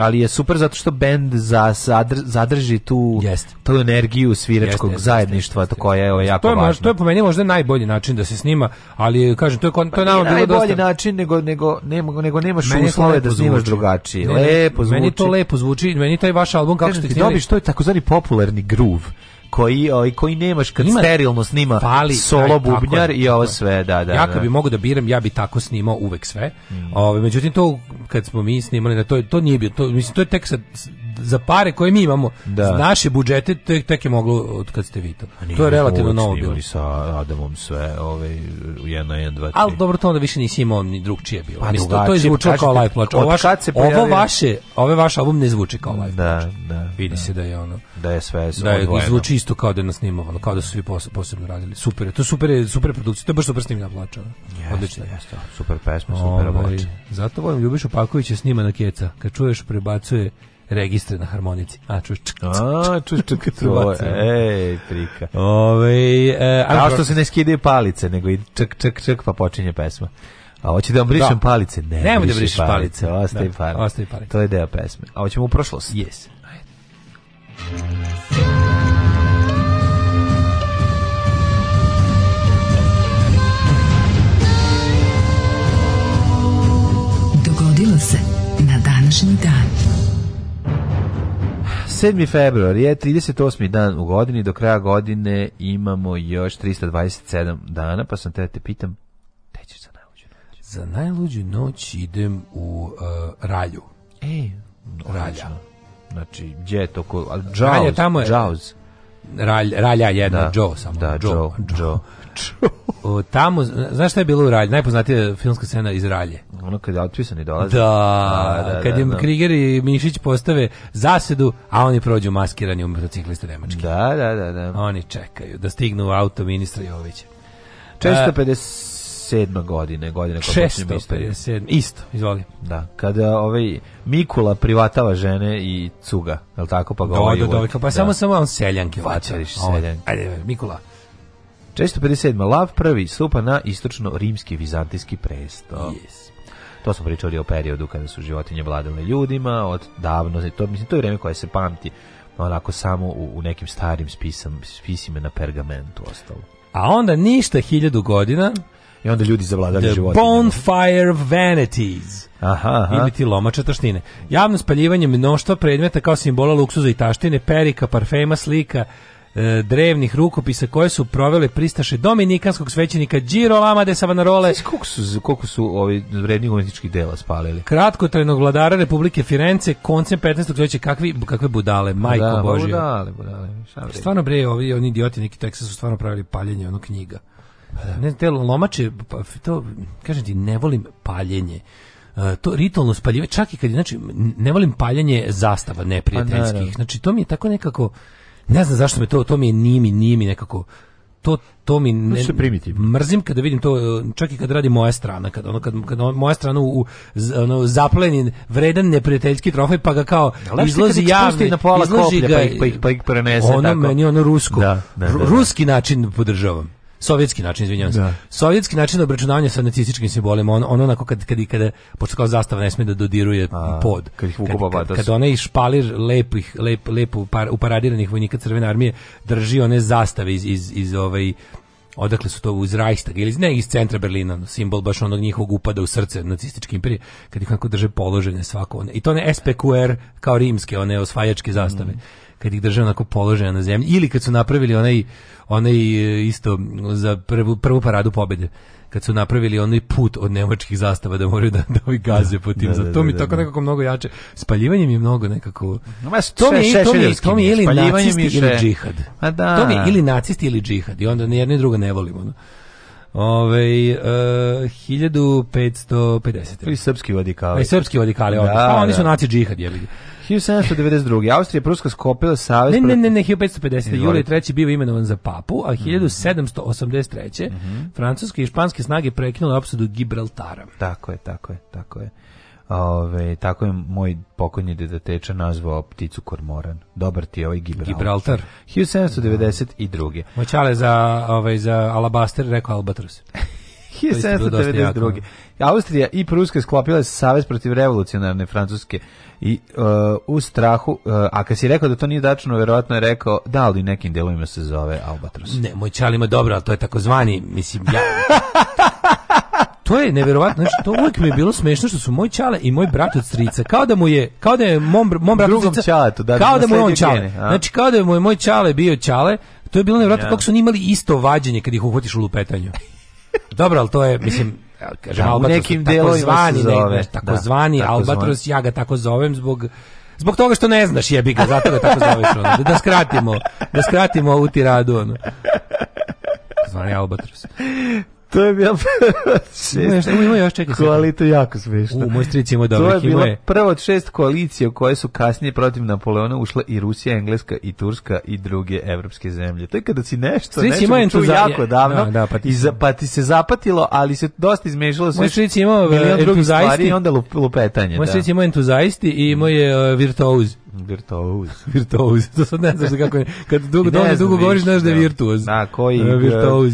ali je super zato što bend za zadrži tu yes. tu energiju sviračkog yes, yes, zajedništva to koje je jako to je, važno. To je po meni možda najbolji način da se snima, ali kažem to je to pa nama bilo dosta način nego nego nego, nego nemaš meni uslove da snimaš drugačije. Ne, lepo zvuči. Meni to lepo zvuči, meni taj vaš album kako ste snimali. Dobiš to je takozvani popularni groove koji ovaj koji nemaš kad Ima, sterilno snima fali, solo bubnjar i ovo sve, da, da. Ja kad da. bi mogao da biram, ja bi tako snimao uvek sve. Mm. Ove, međutim to kad smo mi snimali, da to to nije bio to mislim to je tek sad za pare koje mi imamo, da. naše budžete, tek, tek je moglo od kad ste vi to. To je relativno novo bilo. sa Adamom sve, ovaj, u jedno, jedno, dva, Al dobro, to onda više nisi imao ni drugčije bilo. Pa, Mislim, to je zvučalo pa kao live plač. Ovo, ovo vaše, ove vaše album ne zvuči kao live da, da, Vidi da. se da je ono... Da je sve Da je, zvuči isto kao da je nasnimovano, kao da su svi posebno radili. Super je, to super je, super produkcija, to je baš super snimljena plača. Odlično. Jeste, super pesma, super ovaj, Zato volim Ljubišu Pakovića snima na keca. Kad čuješ, prebacuje registre na harmonici. A, čuš, čk, A, čuš, čk, ej, prika. Ove, e, Kao što se ne skide palice, nego i čk, čk, čk, pa počinje pesma. A hoće da vam brišem da. palice? Ne, Nemo da brišeš palice. palice. Ostaje da, palice. Ostaje palice. To je deo pesme. A hoćemo u prošlost? Yes. Ajde. se na današnji dan. 7. februar je 38. dan u godini, do kraja godine imamo još 327 dana, pa sam te da te pitam, gde ćeš za najluđu noć? Za najluđu noć idem u uh, Ralju. Ej, Ralja. Znači, gdje je to? Ko... Jaws, Ralja, tamo je. Jaws. Ralj, Ralja jedna, da, Joe samo. Da, Joe. Joe. Joe o, tamo, znaš šta je bilo u Ralje? Najpoznatija filmska scena iz Ralje. Ono kad otpisani dolaze. Da, da, da kad da, im da. Kriger i Mišić postave zasedu, a oni prođu maskirani u motocikliste nemački. Da, da, da, da. Oni čekaju da stignu u auto ministra Jovića. 457. godine, godine kako 657. Isto, izvoli. Da, kada ovaj Mikula privatava žene i cuga, je li tako pa ga da, ovaj. Da, da, pa da, pa samo samo on seljanke hoće. Ovaj, ajde, Mikula 457. Lav prvi stupa na istočno-rimski vizantijski presto. Yes. To smo pričali o periodu kada su životinje vladale ljudima, od davno, znači, to, mislim, to je vreme koje se pamti onako samo u, u nekim starim spisam, spisima na pergamentu ostalo. A onda ništa hiljadu godina i onda ljudi zavladali The životinje. Bonfire Vanities. Aha, aha. Ili ti lomača taštine. Javno spaljivanje mnoštva predmeta kao simbola luksuza i taštine, perika, parfema, slika, e, drevnih rukopisa koje su provele pristaše dominikanskog svećenika Girolama de Savonarole. koliko su, koliko su ovi vrednih umetničkih dela spalili? Kratkotrajnog vladara Republike Firence, koncem 15. stoljeća kakvi, kakve budale, pa majko da, pa Božje. Budale, budale. Stvarno bre, ovi oni idioti neki Texas su stvarno pravili paljenje onog knjiga. Ne, te lomače, pa, to, kažem ti, ne volim paljenje. Uh, to ritualno spaljivanje, čak i kad, znači, ne volim paljenje zastava neprijateljskih. Znači, to mi je tako nekako Ne znam zašto me to, to mi je nije mi, nekako to to mi ne mrzim kada vidim to čak i kad radi moja strana kad ono kad, kad ono, moja strana u ono zaplenjen vredan neprijateljski trofej pa ga kao da, izlazi javni na pola izlazi koplje, ga, pa ih pa ih, pa ih prenese ono tako. meni ono rusko da da, da, da, ruski način podržavam sovjetski način, izvinjavam se. Da. Sovjetski način obračunavanja sa nacističkim simbolima, on, ono onako kad, kad, kada, pošto kao zastava ne sme da dodiruje A, pod. Kad, ih ukoba, kad, kad, kad da onaj špalir lepih, lep, lepo par, uparadiranih vojnika Crvene armije drži one zastave iz, iz, iz ovaj, odakle su to iz Reichstaga ili ne iz centra Berlina, simbol baš onog njihovog upada u srce nacističke imperije, kad ih kako drže položene svako one. I to ne SPQR kao rimske, one osvajačke zastave. Mm kad ih drže onako položena na zemlji ili kad su napravili onaj onaj e, isto za prvu, prvu paradu pobede kad su napravili onaj put od nemačkih zastava da moraju da, da ovi gaze da, po tim. Da, da, da, to mi da, tako da. nekako mnogo jače. Spaljivanje mi je mnogo nekako... Ma, to, mi, še, to, mi, to mi je ili nacisti še... ili džihad. A da. To mi je ili nacisti ili džihad. I onda nijedno i drugo ne volimo. No. Ove, uh, 1550. I srpski vadikali. I srpski vadikali. Da, odnosno, da. Oni su naci džihad, jeli. 1792. Austrija i Pruska skopila savez... Ne, ne, ne, ne, 1550. Julij III. bio imenovan za papu, a 1783. Mm -hmm. Francuske i španske snage prekinule opsadu Gibraltara. Tako je, tako je, tako je. Ove, tako je moj pokojni dedateča nazvao pticu kormoran. Dobar ti je ovaj Gibraltar. Gibraltar. 1792. Da. Moćale za, ovaj, za Alabaster rekao Albatros. 1792. Austrija i Pruska sklopile savez protiv revolucionarne Francuske i uh, u strahu, uh, a kad si rekao da to nije dačno, verovatno je rekao da li nekim delovima se zove albatros. Ne, moj čal ima dobro, al to je takozvani, mislim, ja... to je neverovatno, znači to uvijek mi je bilo smešno što su moj čale i moj brat od strica, kao da mu je, kao da je mom, mom brat od strica, čaletu, da, kao da mu je on čale, gene, znači kao da je moj, moj čale bio čale, to je bilo neverovatno ja. kako su oni imali isto vađenje kad ih uhvatiš u lupetanju. Dobro, ali to je, mislim, kažem, da, u nekim delovima se zove. Takozvani da, tako Albatros, zvan. ja ga tako zovem zbog zbog toga što ne znaš jebi ga, zato ga tako zoveš ono. Da, da skratimo, da skratimo ovu tiradu ono. Zvani Albatros to je bila šest. Ima još čekaj. Koalito jako smešno. U moj stric ima dobrih To je bila prva od šest koalicija koje su kasnije protiv Napoleona ušle i Rusija, Engleska i Turska i druge evropske zemlje. To je kada si nešto stric ima tu za... jako davno da, da, pa, ti... i za, pa ti se zapatilo, ali se dosta izmešalo. sve. Moj stric ima e, drugih stvari i onda lupetanje. Moj da. stric ima entuzaisti i ima mm. je e, virtuoz. Virtuoz. virtuoz. To sad ne znaš kako je. Kad dugo, ne dugo govoriš, znaš da je da. virtuoz. Da, koji... E, virtuoz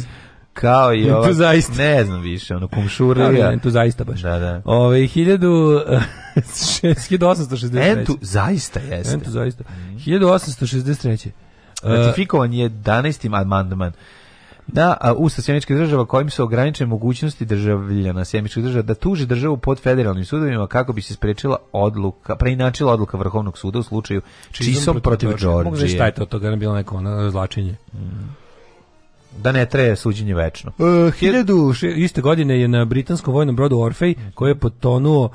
kao i ova, zaista. ne znam više, ono kumšurlija. Entu zaista baš. Da, da. Ove, 1863. Entu zaista jeste. Entu zaista. 1863. Mhm. Ratifikovan znači, e, je 11. amandman da a, Ustav Sjemičkih država kojim se ograniče mogućnosti državljana Sjemičkih država da tuži državu pod federalnim sudovima kako bi se sprečila odluka, preinačila odluka Vrhovnog suda u slučaju Čisom, protiv, protiv Đorđije. Mogu šta je to, to je bilo neko razlačenje. Mm da ne traje suđenje večno. E, uh, 1000 iste godine je na britanskom vojnom brodu Orfej koji je potonuo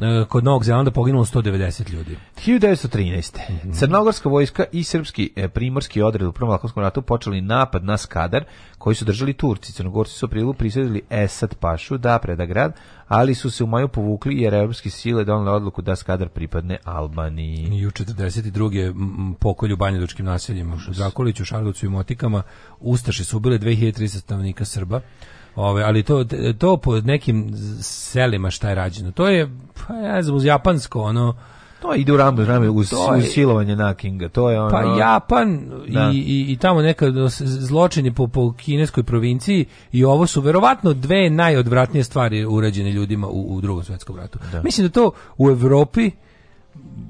Eh, kod Novog Zelanda poginulo 190 ljudi. 1913. Mm -hmm. Crnogorska vojska i srpski e, primorski odred u Prvom Lakovskom ratu počeli napad na Skadar koji su držali Turci. Crnogorci su u aprilu prisjedili Esad Pašu da preda grad, ali su se u maju povukli jer evropski sile donele odluku da Skadar pripadne Albaniji. I u 42. pokolju banjadučkim naseljima u Zakoliću, Šarducu i Motikama Ustaše su ubile 2300 stanovnika Srba. Ove, ali to, to po nekim selima šta je rađeno. To je, pa ja znam, uz japansko, ono, to ide u rame, rame uz, uz silovanje Nakinga, to je ono... Pa Japan da. i, i, i, tamo neka zločini po, po kineskoj provinciji i ovo su verovatno dve najodvratnije stvari urađene ljudima u, u drugom svetskom ratu. Da. Mislim da to u Evropi,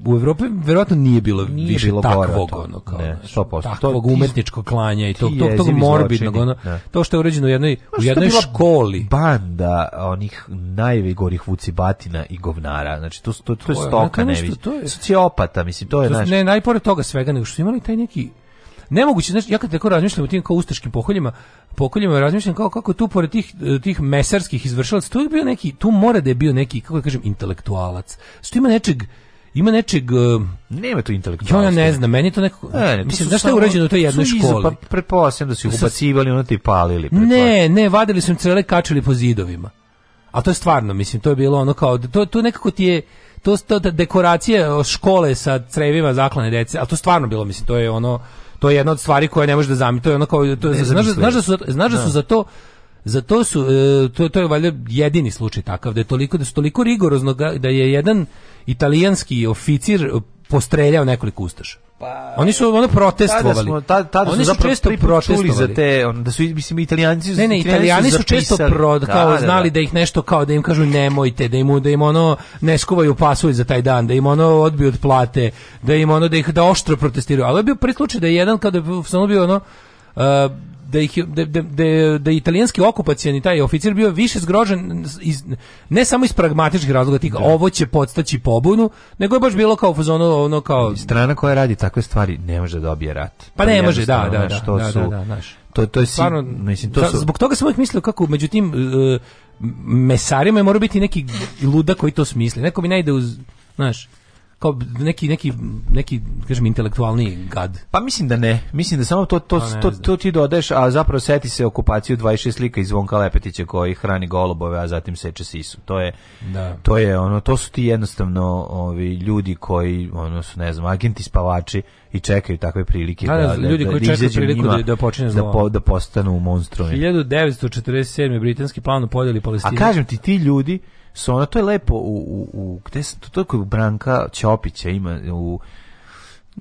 u Evropi verovatno nije bilo nije više bilo takvog gore, ono kao ne, 100%. takvog to, umetničkog klanja i tog tog, tog morbidnog ono da. to što je uređeno u jednoj u jednoj školi banda onih najgorih vucibatina i govnara znači to to, to, to je stoka ne vidi to je sociopata mislim to je to, naš... ne najpored toga svega nego što su imali taj neki nemoguće znači ja kad tako razmišljam o tim kao ustaškim pokoljima pokoljima razmišljam kao kako tu pored tih tih mesarskih izvršilaca tu je bio neki tu mora da je bio neki kako da kažem intelektualac što ima nečeg ima nečeg e, nema to intelektualno. Ja ne znam, meni to nekako e, ne, ne, mislim da šta je urađeno u toj jednoj školi. Pa pretpostavljam da su ih ubacivali, onda ti palili. Ne, ne, vadili su im cele kačili po zidovima. A to je stvarno, mislim, to je bilo ono kao to to nekako ti je to, to dekoracije škole sa crevima zaklane dece, a to je stvarno bilo, mislim, to je ono to je jedna od stvari koja ne može da zamisli. To je ono kao to, znaš, znaš, da su znaš da su za da da. to Za to su e, to, to je valjda jedini slučaj takav da je toliko da su toliko rigorozno da je jedan italijanski oficir postreljao nekoliko ustaša. Pa, oni su ono protestovali. Tada smo, tada, tada oni su često protestovali. Za te, on, da su, mislim, italijanci, ne, ne, italijani su, su često pro, da, kao, da, da. znali da, da. da, ih nešto kao da im kažu nemojte, da im, da im ono ne skuvaju pasulj za taj dan, da im ono odbiju od plate, da im ono da ih da oštro protestiraju. Ali je bio prvi slučaj da je jedan kada je bio ono, uh, da, ih, da, da, da, da italijanski okupacijani taj oficir bio više zgrožen iz, ne samo iz pragmatičkih razloga da. ovo će podstaći pobunu, nego je baš bilo kao fazonu ono kao strana koja radi takve stvari ne može da dobije rat. Pa ne, ne može, da, da, da, da, su, da, da, To, to je stvarno, mislim, to da, su... Zbog toga sam uvijek mislio kako, međutim, e, mesarima je mora biti neki luda koji to smisli. Neko mi najde uz, znaš, kao neki neki neki kažem intelektualni gad. Pa mislim da ne. Mislim da samo to to pa to, to ti dodaješ, a zapravo seti se okupaciju 26 slika iz Zvonka Lepetića koji hrani golubove, a zatim seče sisu. To je da. to je ono to su ti jednostavno ovi ljudi koji ono su ne znam agenti spavači i čekaju takve prilike da, da, da, da- ljudi da, koji čekaju priliku da da počinje zlo. Da, po, da postanu monstrumi. 1947. britanski plan podeli Palestinu. A kažem ti ti ljudi su ona, to je lepo u, u, u gde se, to, to je Branka Ćopića ima u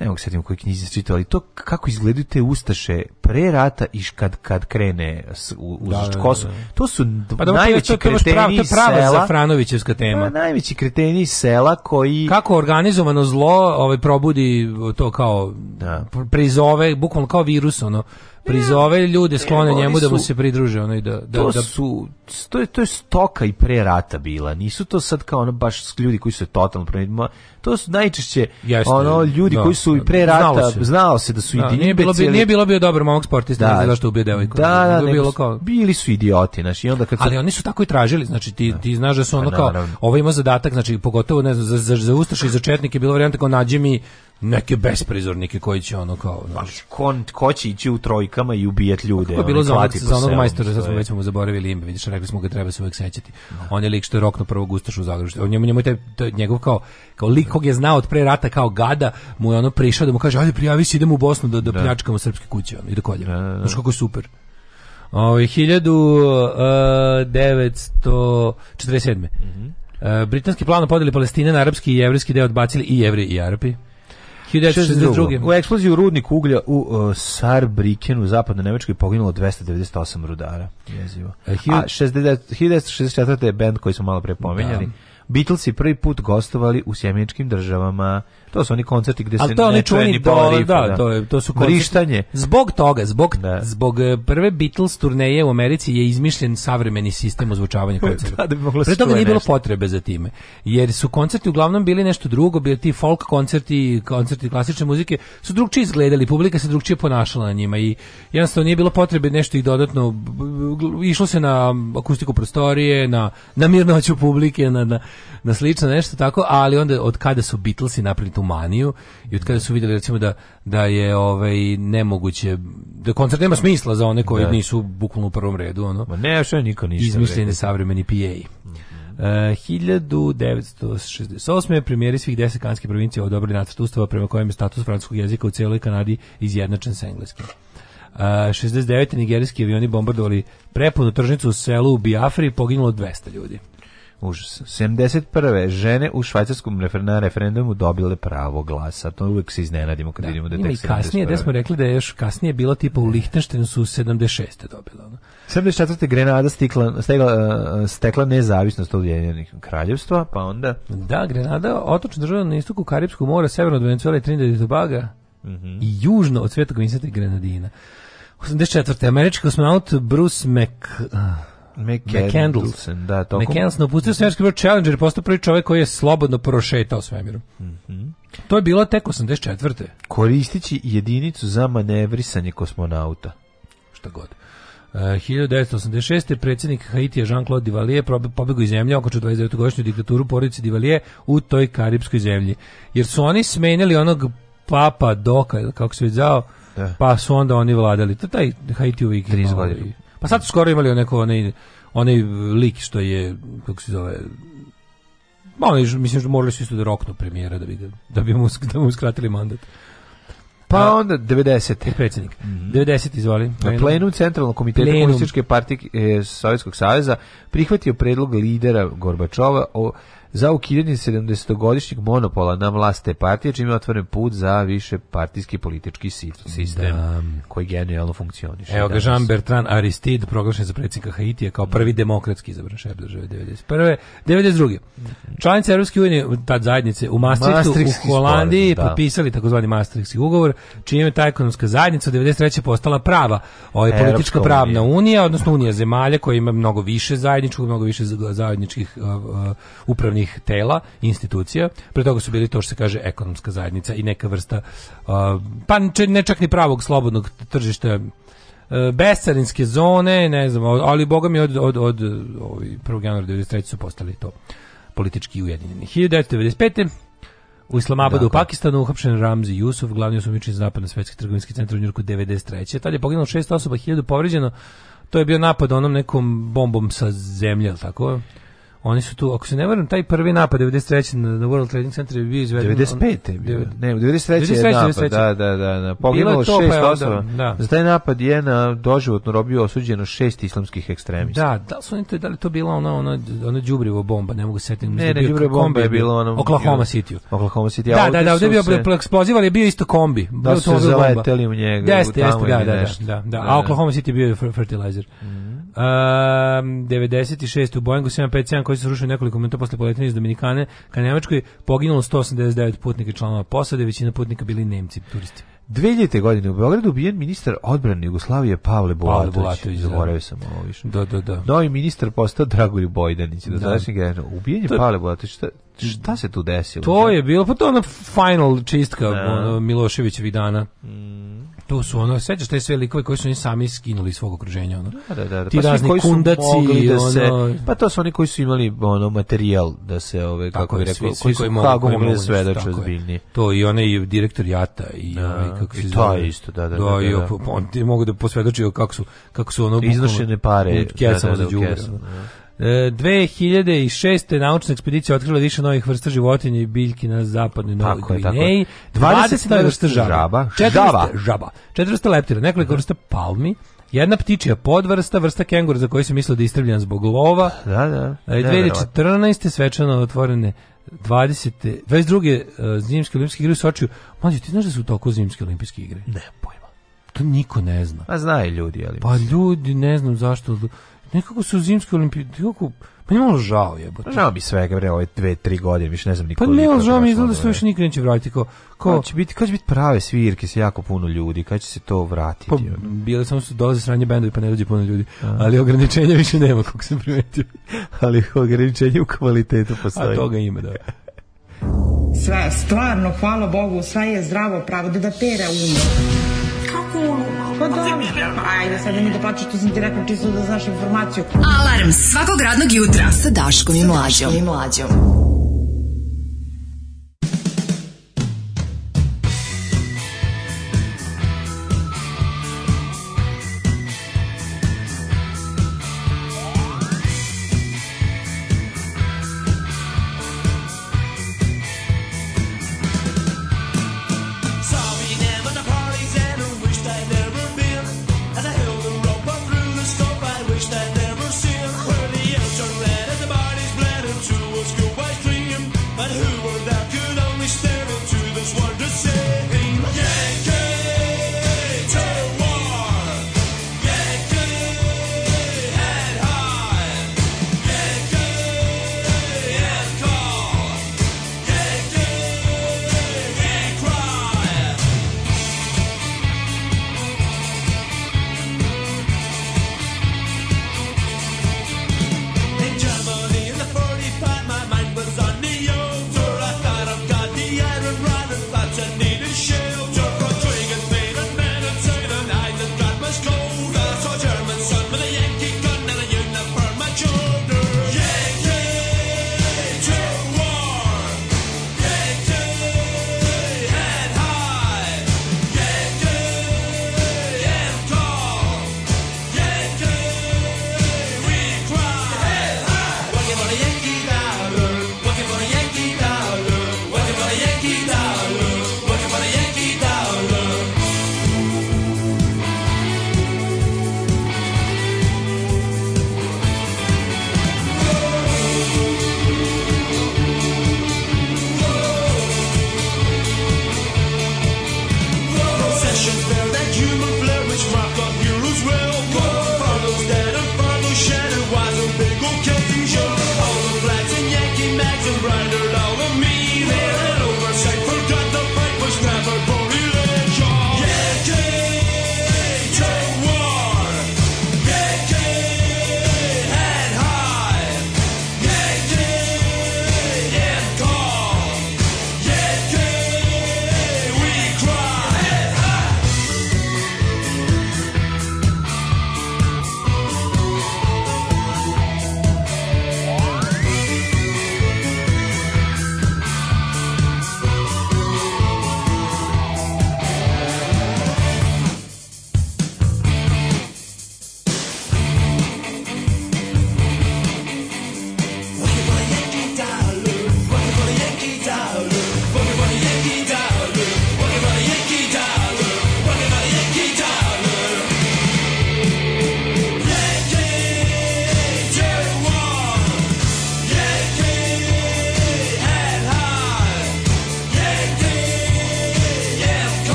ne mogu sjetim koji knjizi čitao, ali to kako izgledaju te ustaše pre rata i kad, kad krene u, u da, da Kosovu. Da, da. To su pa, najveći to, kreteni prav, to je prava sela. Zafranovićevska tema. Da, najveći kreteni iz sela koji... Kako organizovano zlo ovaj, probudi to kao da. prizove, bukvalno kao virus, ono, prizove ljude sklone Evo, njemu su, da mu se pridruže onaj da da to da su to je to je stoka i pre rata bila nisu to sad kao ono baš ljudi koji su totalno promenili to su najčešće Jeste, ono ljudi da, koji su i da. pre rata znao se, znalo se da su da, nije bilo bi nije bilo bio dobar momak sportista da, zašto ubio devojku da, da, da, bilo kao bili su idioti znači i onda kad ali oni su tako i tražili znači ti da. ti znaš da su pa ono kao ovo ima zadatak znači pogotovo ne znam za za, za ustaše i za četnike bilo varijanta kao nađi mi neke besprizornike koji će ono kao znaš kon ko će ići u trojkama i ubijet ljude kako je bilo za, onog, za onog majstora sad smo već mu zaboravili ime vidiš rekli smo ga treba se uvek sećati da. on je lik što je rokno prvog ustaša u Zagrebu on njemu njemu taj, taj, njegov kao kao lik kog je znao od pre rata kao gada mu je ono prišao da mu kaže ajde prijavi se idemo u Bosnu da da, da. pljačkamo srpske kuće ono, i da koljemo da, da, da. kako je super Ovaj 1947. Mm -hmm. britanski plan o podeli Palestine na arapski i jevrijski deo odbacili i jevri i arapi. 1962. U eksploziji u rudniku uglja u uh, Sarbrikenu u zapadnoj Nemačkoj poginulo 298 rudara. Jezivo. E, A 1964. je band koji smo malo pre pominjali. Da. Beatlesi prvi put gostovali u sjemeničkim državama. To su oni koncerti gde se to ne čuje da, da, to, je, to su koncerti. Zbog toga, zbog, da. zbog e, prve Beatles turneje u Americi je izmišljen savremeni sistem ozvučavanja koncerta. da, bi Pre toga nije bilo potrebe za time. Jer su koncerti uglavnom bili nešto drugo, bili ti folk koncerti, koncerti klasične muzike, su drugčije izgledali, publika se drugčije ponašala na njima i jednostavno nije bilo potrebe nešto i dodatno, išlo se na akustiku prostorije, na, na mirnoću publike, na, na, na slično nešto tako, ali onda od kada su Beatlesi napravili tu maniju i od kada su vidjeli recimo da, da je ovaj nemoguće da koncert nema smisla za one koji da. nisu bukvalno u prvom redu, ono. Ma ne, što niko ništa. Izmišljeni savremeni PA. Uh, 1968. premijeri svih deset kanadskih provincija odobrili nacrt ustava prema kojem je status francuskog jezika u celoj Kanadi izjednačen sa engleskim. Uh, e, 69. nigerijski avioni bombardovali prepunu tržnicu u selu u Biafri i poginulo 200 ljudi. Užas. 71. žene u švajcarskom refer referendumu dobile pravo glasa. To uvek se iznenadimo kad da. vidimo da tek kasnije, da smo rekli da je još kasnije bila tipa u Lihtenštenu su 76. dobila. 74. Grenada stikla, stegla, e, e, stekla nezavisnost od Ujedinjenih kraljevstva, pa onda... Da, Grenada, otočna država na istoku Karibskog mora, severno od Venezuela i Trinidad i Tobaga mm -hmm. i južno od Svetog Vincenta i Grenadina. 84. američki kosmonaut Bruce Mc... McCandleson, da, tokom... McCandleson opustio svemirski brod Challenger i postao prvi čovjek koji je slobodno prošetao svemirom. Mhm. Mm -hmm. To je bilo tek 84. Koristići jedinicu za manevrisanje kosmonauta. Šta god. E, uh, 1986. predsjednik Haitija Jean-Claude Divalier pobjegao iz zemlje, oko 29-godišnju diktaturu porodice Divalier u toj karibskoj zemlji. Jer su oni smenili onog papa Doka, kako se već zvao, da. pa su onda oni vladali. To taj Haiti uvijek 30 godina. Pa sad skoro imali neko onaj, onaj lik što je, kako se zove, malo, mislim da morali su isto da roknu premijera da bi, da bi mu, da mu skratili mandat. Pa onda 90. E, predsjednik. Mm -hmm. 90. izvali. Na plenu Centralnog komiteta plenum. Komunističke partije e, Sovjetskog saveza prihvatio predlog lidera Gorbačova o za ukidanje 70-godišnjeg monopola na vlaste partije, čime je otvoren put za više partijski politički da. sistem da. koji genijalno funkcioniše. Evo ga Jean Bertrand Aristide proglašen za predsjednika Haitija kao prvi demokratski izabran šef države 91. 92. Mhm. Članice Evropske unije tad zajednice u Maastrichtu u Holandiji sporazum, da. potpisali takozvani Maastrichtski ugovor, čime je ta ekonomska zajednica 93. postala prava, ovaj politička pravna unija. unija, odnosno unija zemalja koja ima mnogo više zajedničkog, mnogo više zajedničkih uh, uh, upravnih državnih tela, institucija. Pre toga su bili to što se kaže ekonomska zajednica i neka vrsta pa ne čak ni pravog slobodnog tržišta e, bescarinske zone, ne znam, ali boga mi od, od, od, od 1. januara 1993. su postali to politički ujedinjeni. 1995. U Islamabadu dakle. u Pakistanu uhapšen Ramzi Jusuf, glavni osumnjičeni za napad na svetski trgovinski centar u Njurku 93. Tad je poginulo šest osoba, hiljadu povređeno. To je bio napad onom nekom bombom sa zemlje, ali tako? Oni su tu, ako se ne varam, taj prvi napad 93. na, na World Trading Center je bio izveden. 95. je bio. Ne, 93. 93. je napad, 93. da, da, da. Poginulo šest pa osoba. Da. Za taj napad je na doživotno robio osuđeno šest islamskih ekstremista. Da, da li su oni to, da li to bila ona, ona, ona džubrivo bomba, ne mogu setiti. Ne, ne, džubrivo bomba je bila ona... Oklahoma City. Oklahoma City. Da, da, da, ovdje je bio eksploziv, ali je bio isto kombi. Da su se zaleteli u njega. Jeste, jeste, da, da, da, da. A Oklahoma City bio je fertilizer. Mm Um, 96. u Boeingu 757 koji se srušio nekoliko minuta posle poletanja iz Dominikane ka Nemačkoj poginulo 189 putnika i članova posade, većina putnika bili Nemci, turisti. 2000. godine u Beogradu ubijen ministar odbrane Jugoslavije Pavle Bulatović. Bulatović da. Zaboravio sam ovo više. Da, da, da. Novi ministar postao Dragolju Bojdanić. Da, da. Generalno. Ubijen je to... Pavle Bulatović. Šta, šta se tu desilo? To je bilo, pa to ona final čistka da. ono, Miloševićevih dana. Mm. To su ono, sećaš te sve likove koji su oni sami skinuli iz svog okruženja, ono. Da, da, da. da. Ti pa razni koji kundaci, su da se, ono... pa to su oni koji su imali ono materijal da se ove tako kako bih rekao, svi, koji su kako mogli da svedoče ozbiljni. To i onaj direktor Jata i da, onaj kako se zove. isto, da, da. Da, da, da, da. Pa on ti mogu da posvedoči kako su kako su ono iznošene pare. Ja sam da, da, za đubre. 2006. E, naučna ekspedicija otkrila više novih vrsta životinja i biljki na zapadnoj Novoj Gvineji. 20 novih vrsta žaba, 400, žaba, 400 leptira, nekoliko uh da. -huh. vrsta palmi, jedna ptičija podvrsta, vrsta kengura za koju se mislio da je istrebljan zbog lova. Da, da. 2014. E, svečano otvorene 20. 22. E, zimske olimpijske igre u Sočiju. Mađo, ti znaš da su toliko zimske olimpijske igre? Ne, pojma. To niko ne zna. A pa znaju ljudi, ali... Pa ljudi, ne znam zašto nekako su zimske olimpijade, nekako, pa nije malo žao je. Žao bi svega, bre, ove dve, tri godine, više ne znam pa nikoliko. Pa ne, ali žao mi izgleda da se da više nikad neće vratiti. Ko, ko... Kad će biti, kad će biti prave svirke sa jako puno ljudi, kad će se to vratiti? Pa, bile samo su dolaze sranje bendovi pa ne dođe puno ljudi, A. ali ograničenja više nema, kako sam primetio. ali ograničenje u kvalitetu postoji. A toga ima, da. Sve, stvarno, hvala Bogu, sve je zdravo pravo, da da pera umo tulu. Pa dobro. Da. Ajde, sad nemoj da plaćaš, to sam ti rekao čisto da znaš informaciju. Alarm svakog radnog jutra sa Daškom i Mlađom. Sa Daškom i Mlađom.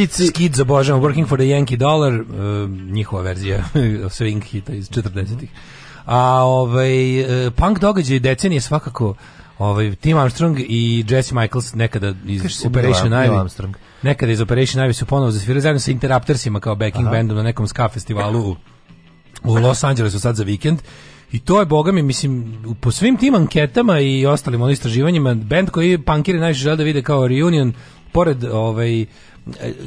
Kici. Skid za Božan, Working for the Yankee Dollar, uh, njihova verzija swing hita iz 40-ih. A ovaj, e, punk događaj decenije svakako Ovaj Tim Armstrong i Jesse Michaels nekada iz Kaš Operation Ivy. Armstrong. Nekada iz Operation Ivy su ponovo zasvirali zajedno sa Interruptersima kao backing Aha. bandom na nekom ska festivalu u, u Los Angelesu sad za vikend I to je, boga mi, mislim, po svim tim anketama i ostalim onim istraživanjima, band koji punkiri najviše žele da vide kao reunion, pored ovaj,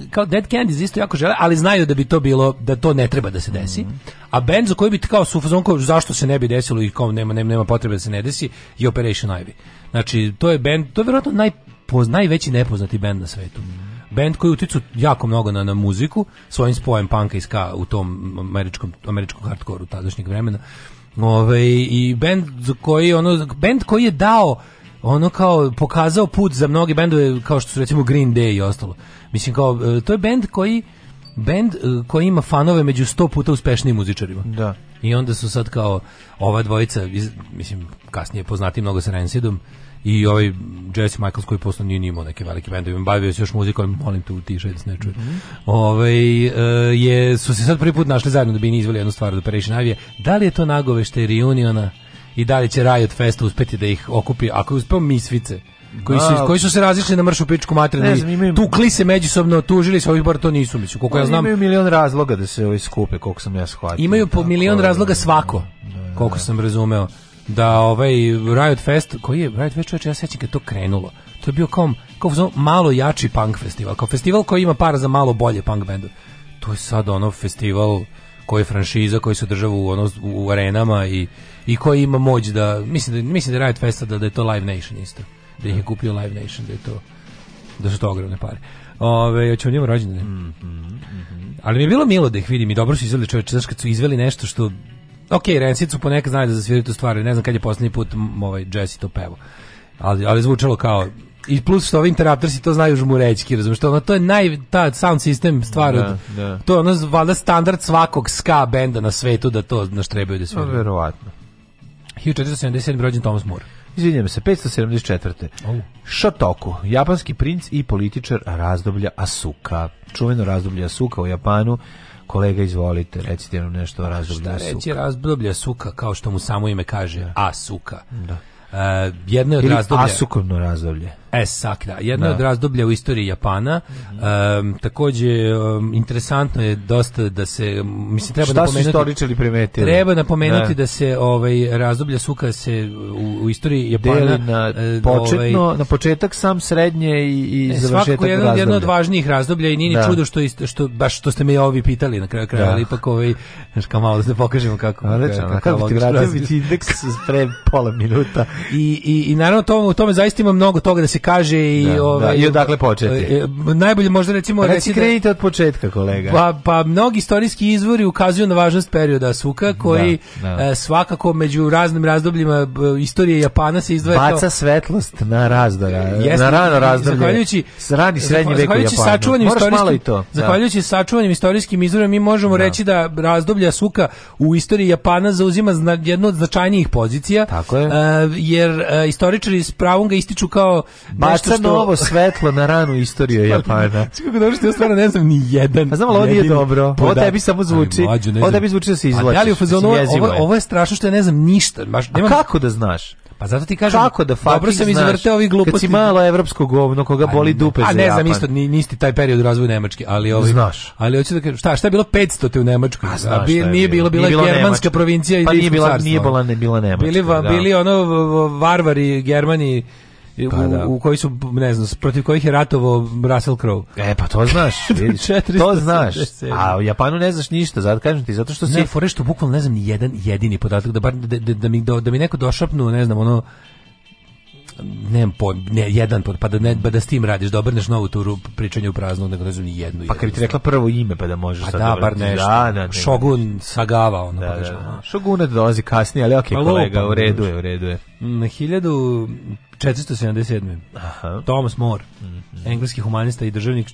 kao Dead Candies isto jako žele, ali znaju da bi to bilo da to ne treba da se desi. Mm -hmm. A bend za koji bi kao sufazon zašto se ne bi desilo i kao nema nema, nema potrebe da se ne desi je Operation Ivy. Znači to je bend, to je verovatno najpoz, najveći nepoznati bend na svetu. Mm -hmm. Bend koji uticu jako mnogo na, na muziku, svojim spojem panka i ska u tom američkom, američkom hardkoru tadašnjeg vremena. Ove, i bend koji ono bend koji je dao ono kao pokazao put za mnoge bendove kao što su recimo Green Day i ostalo. Mislim kao e, to je bend koji bend e, koji ima fanove među 100 puta uspešnijim muzičarima. Da. I onda su sad kao ova dvojica iz, mislim kasnije poznati mnogo sa Rancidom i ovaj Jesse Michaels koji posle nije imao neke velike bendove, bavio se još muzikom, molim te utišaj da se ne čuje. Mm -hmm. Ovaj e, je su se sad prvi put našli zajedno da bi izveli jednu stvar do Operation Ivy. Da li je to nagovešte reuniona i da li će Riot Fest uspeti da ih okupi, ako je uspeo Misvice, koji su, da. koji su se različili na mršu pičku materni. Tukli se međusobno, tužili se, ovih bar to nisu, mislim, koliko ja znam. Imaju milion razloga da se ovi skupe, koliko sam ja shvatio. Imaju po milion da, razloga da, svako, koliko sam razumeo da ovaj Riot Fest, koji je Riot Fest čovječe, ja sećam kad to krenulo. To je bio kao, kao malo jači punk festival, kao festival koji ima para za malo bolje punk bendu. To je sad ono festival koji je franšiza, koji se održava u, ono, u arenama i, i koji ima moć da, mislim da, mislim da Riot Fest da, da je to Live Nation isto, da ih je da. kupio Live Nation, da je to da su to ogromne pare. Ove, ja ću u njemu rođendane. Mm -hmm, mm -hmm. Ali mi je bilo milo da ih vidim i dobro su izveli čoveče, znaš kad su izveli nešto što ok, Rancid ponekad znaju da zasviraju tu stvar, ne znam kad je poslednji put ovaj Jesse to pevo. Ali, ali zvučalo kao i plus što ovi interaptorsi to znaju žmurečki, razumiješ, to, ono, to je naj, ta sound system stvar, da, da. to je ono valjda standard svakog ska benda na svetu da to naš trebaju da pa, sviraju. No, verovatno. 1477. rođen Thomas Moore. Izvinjam se, 574. Oh. Shotoku, japanski princ i političar razdoblja Asuka. Čuveno razdoblje Asuka u Japanu Kolega, izvolite, recite nam nešto o razdoblju suka. Šta reći razdoblja suka, kao što mu samo ime kaže, a suka. Da. Uh, jedno je od Ili razdoblja... asukovno razdoblje. Esakna, Jedno da. od razdoblja u istoriji Japana. um, takođe um, interesantno je dosta da se mislim treba Šta napomenuti. istoričari primetili? Treba da. napomenuti ne. da se ovaj razdoblja suka se u, u istoriji Japana na da, ovaj, početno ovaj, na početak sam srednje i i e, završetak svakako jedno, razdoblja. jedno od važnijih razdoblja i nije ni da. čudo što ist, što baš što ste me ovi pitali na kraju kraja, da. ali ipak ovaj znaš kao malo da se pokažemo kako. Odlično, kako, kako ti indeks pre pola minuta. I, i, i naravno to, u tome zaista ima mnogo toga da se kaže i da, da ovaj da, i odakle početi. E, najbolje možda recimo pa Reci reći krenite od početka kolega. Pa pa mnogi istorijski izvori ukazuju na važnost perioda Suka da, koji da, da. svakako među raznim razdobljima istorije Japana se izdvaja baca to, svetlost na razdora, na rano razdoblje. Zahvaljujući rani srednji vek Japana. Sačuvanjem istorijskim, to, da. Zahvaljujući sačuvanim istorijskim izvorima mi možemo reći da razdoblja Suka u istoriji Japana zauzima jednu od značajnijih pozicija. Tako je. E, jer istoričari s pravom ga ističu kao baca što... novo svetlo na ranu istoriju Japana. Kako dobro što ja stvarno ne znam ni jedan. A znam, ali ovo nije dobro. Ovo tebi samo zvuči. Aj, mlađu, ovo tebi zvuči da se izvlačiš. Ali u fazonu, ovo, ovo je strašno što ja ne znam ništa. Baš, nema... A kako da znaš? Pa zato ti kažem, kako da dobro sam izvrteo ovih gluposti. Kad si malo evropskog govno, koga boli a, dupe za Japan. A ne znam, isto nisi taj period razvoja Nemačke, ali ovi, ovaj- Znaš. Ali hoću da kažem, šta, šta je bilo 500 te u Nemačkoj? A, znaš, a bil, nije bilo, bila je germanska provincija i Pa nije bila, nije bila, pa ne, bila Nemačka. Bili, bili da. ono varvari Germani pa, da. u, u koji su ne znam protiv kojih je ratovao Russell Crowe. E pa to znaš, vidiš, to znaš. A u Japanu ne znaš ništa, zato kažem ti, zato što si ne, fore što bukvalno ne znam ni jedan jedini podatak da bar da, da, da mi da, da mi neko došapnu, ne znam, ono nemam po, ne, jedan pa da ne, pa da s tim radiš, da obrneš novu turu pričanja u prazno, nego ne znam jednu. Pa kad bi ti rekla prvo ime pa da možeš pa sad da, bar nešto. Da, da, ne, da, da. Shogun Sagava, ono da, pa da, da. Shogun dolazi kasnije, ali okej, okay, pa kolega, u redu je, u redu je. Na mm, 1000 477. Aha. Thomas More, mm -hmm. engleski humanista i državnik,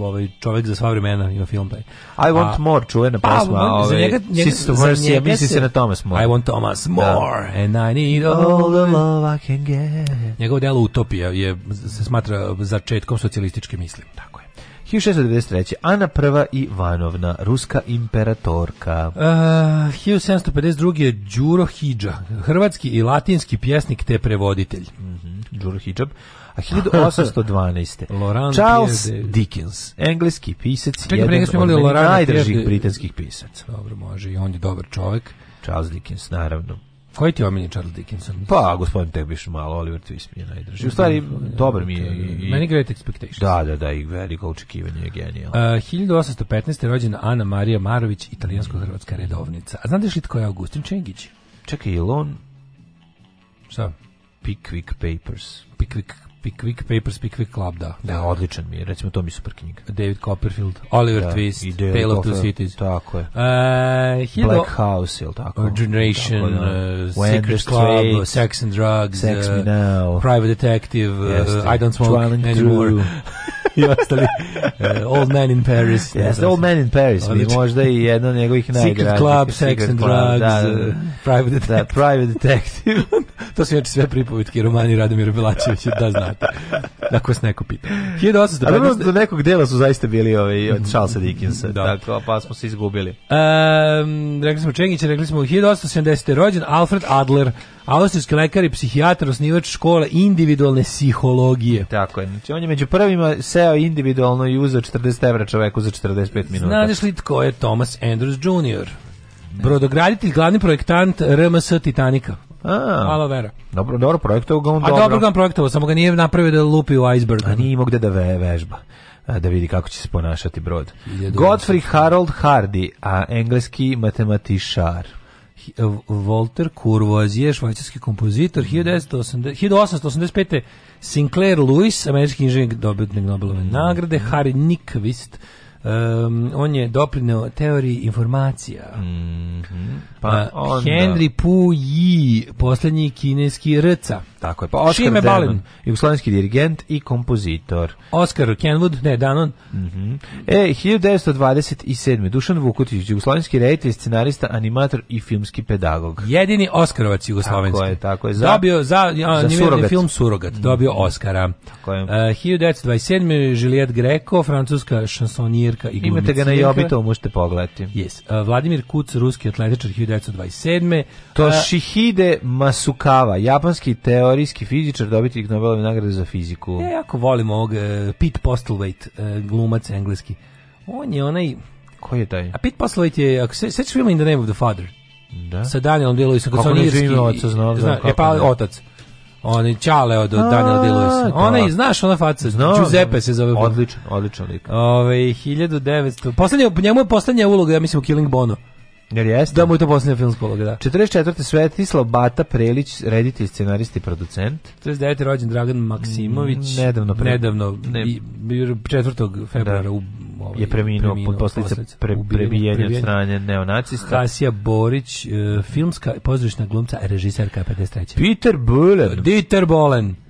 ovaj čovjek za sva vremena, ima film taj. I want a, more, čuvena pa, pesma, pa, ovaj, za njega, njega, Sister of Mercy, misli se na Thomas More. I want Thomas da. More, da. and I need all the love I can get. Njegovo delo Utopija je, se smatra začetkom socijalističke misli. Tako 1693. Ana I Ivanovna, ruska imperatorka. E, uh, 1752. je Đuro Hidža, hrvatski i latinski pjesnik te prevoditelj. Mm -hmm. Đuro Hidžab. A 1812. Laurent Charles Pierre Dickens, engleski pisac, Čekaj, jedan od najdržih britanskih pisaca. Dobro, može, i on je dobar čovjek. Charles Dickens, naravno. Koji ti omiljen Charles Dickinson? Pa, gospodin Tebiš malo, Oliver Twist mi je najdrži. U stvari, mm, mm, dobro mi je. I, i... many Great Expectations. Da, da, da, i veliko očekivanje je genijal. Uh, 1815. je rođena Ana Marija Marović, italijansko-hrvatska redovnica. A znate li tko je Augustin Čengić? Čekaj, je on... Šta? Pickwick Papers. Pickwick Pickwick Papers, Pickwick Club, da. Da, da. odličan mi je, recimo to mi je super knjiga. David Copperfield, Oliver da, Twist, Tale of Two Cities. Tako je. Uh, Black House, ili tako? Generation, tako, da. uh, Secret Club, uh, Straits, Sex and Drugs, Sex uh, Me Now, Private Detective, uh, I Don't Smoke Twilight Anymore. I ostali uh, Old Man in Paris. Yes, da, Old Man in Paris, bi možda i jedno od njegovih najdražih. Secret Club, Sex and Drugs, da, da, uh, da Private Detective. Da, Private Detective. to su još sve pripovetke romani Radomira Belačevića, da znam znate. Ako vas neko pita. 1815... A do dakle, nekog dela su zaista bili ovaj, od Charlesa Dickinsa, da. tako, pa smo se izgubili. Um, rekli smo Čengića, rekli smo 1870. rođen Alfred Adler, austrijski lekar i psihijatar, osnivač škole individualne psihologije. Tako je. Znači, on je među prvima seo individualno i uzeo 40 evra čoveku za 45 minuta. Znaš li tko je Thomas Andrews Jr.? Brodograditelj, glavni projektant RMS Titanika. A, Aloe vera. Dobro, dobro projektovao ga on A dobro. A dobro ga on projektovao, samo ga nije napravio da lupi u iceberg. A nije imao gde da ve, vežba da vidi kako će se ponašati brod. Godfrey Harold Hardy, a engleski matematičar. E, Walter Courvoisier, švajcarski kompozitor, 1885. Sinclair Lewis, američki inženjer dobitnik Nobelove nagrade, mhm. Harry Nickvist, Um, on je doprineo teoriji informacija. Mm -hmm. Pa uh, onda... Henry Puyi, posljednji kineski rca. Tako je. Pa Oskar Šime Balin. jugoslovenski dirigent i kompozitor. Oscar Kenwood, ne, Danon. Mm -hmm. E, 1927. Dušan Vukotić, jugoslovenski reditelj, scenarista, animator i filmski pedagog. Jedini Oskarovac jugoslovenski. Tako je, tako je. Za, dobio za, za surogat. film Surogat, mhm. dobio Oscara. Tako je. Uh, 1927. Juliette Greco, francuska šansonjerka i glumica. Imate ga na to možete pogledati. Yes. Uh, Vladimir Kuc, ruski atletičar 1927. Toshihide e, Masukava, japanski teor teorijski fizičar, dobitnik Nobelove nagrade za fiziku. Ja jako volim ovog uh, Pete Postlewaite, uh, e, glumac engleski. On je onaj... Koji je taj? A Pete Postlewaite je, ako se sećaš filma In the Name of the Father, da? sa Danielom Day-Lewisom, kako ne živim oca, znam, znam, e, pa, otac. On je čale od Daniel day da. Ona i znaš ona faca, no, Giuseppe se zove. Odličan, odličan lik. Ove, 1900. Poslednje njemu je poslednja uloga, ja mislim u Killing Bono. Jer jeste. Da mu je to posljednja filmska uloga, da. 44. Svetislav Bata Prelić, reditelj, scenarist i producent. 49. rođen Dragan Maksimović. Mm, nedavno. Pre... Nedavno, ne... 4. februara da. u ovaj, je preminuo pod posledice pre, prebijenja od strane neonacista. Kasija Borić, uh, filmska pozorišna glumca, režiserka 53. Peter Bolen. Dieter Bolen.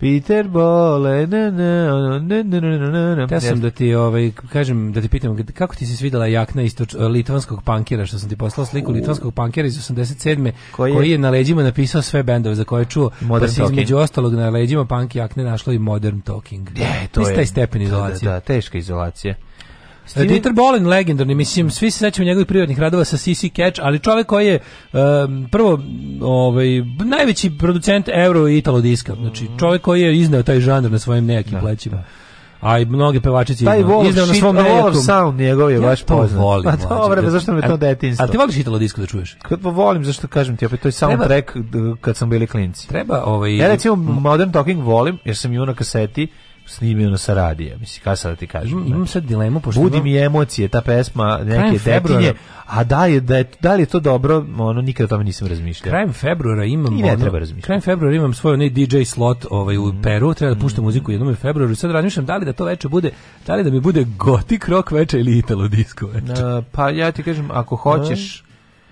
Peter Bole, ne, ne, ne, ne, ne, sam da ti, ovaj, kažem, da ti pitam, kako ti se svidela jakna istoč, litvanskog pankira, što sam ti poslao sliku litvanskog pankira iz 87. Koji, koji je na leđima napisao sve bendove za koje čuo, pa modern pa se između ostalog na leđima punk jakne našlo i Modern Talking. Je, to je. taj stepen da, da, izolacije. Da, da, teška izolacija. Stine... Dieter Bolen legendarni, mislim, svi se sećamo njegovih privatnih radova sa CC Catch, ali čovjek koji je um, prvo ovaj, najveći producent euro i italo diska, znači mhm. čovjek koji je izneo taj žanr na svojim nekim da, plećima. Da. A i mnoge pevačice Taj Wolf, izneo na svom Wolf sound njegov je ja baš poznat. Volim, pa dobro, da, zašto mi to detinjstvo? A ti voliš Italo disco da čuješ? Kad pa volim, zašto kažem ti, opet to je track kad sam bili klinci. Treba ovaj... Ja recimo Modern Talking volim, jer sam ju na kaseti snimljeno sa radija, mislim, kada sad da ti kažem. Im, imam sad dilemu, pošto... Budi mi emocije, ta pesma, neke detinje, a da, je, da, je, da li je to dobro, ono, nikada o tome nisam razmišljao. Krajem februara imam... I ne ono, treba razmišljati. Krajem februara imam svoj onaj DJ slot ovaj, u mm. Peru, treba da puštam mm. muziku jednom u februaru i sad razmišljam da li da to veče bude, da li da mi bude gotik rock veče ili italo disco veče. A, pa ja ti kažem, ako da. hoćeš...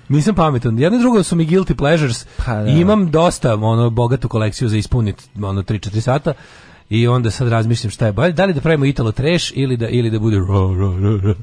Nisam pametan. Jedno i drugo su mi guilty pleasures. Pa, da. I imam dosta ono bogatu kolekciju za ispuniti ono 3-4 sata i onda sad razmišljam šta je bolje, da li da pravimo Italo Trash ili da, ili da bude ro, ro, ro, ro.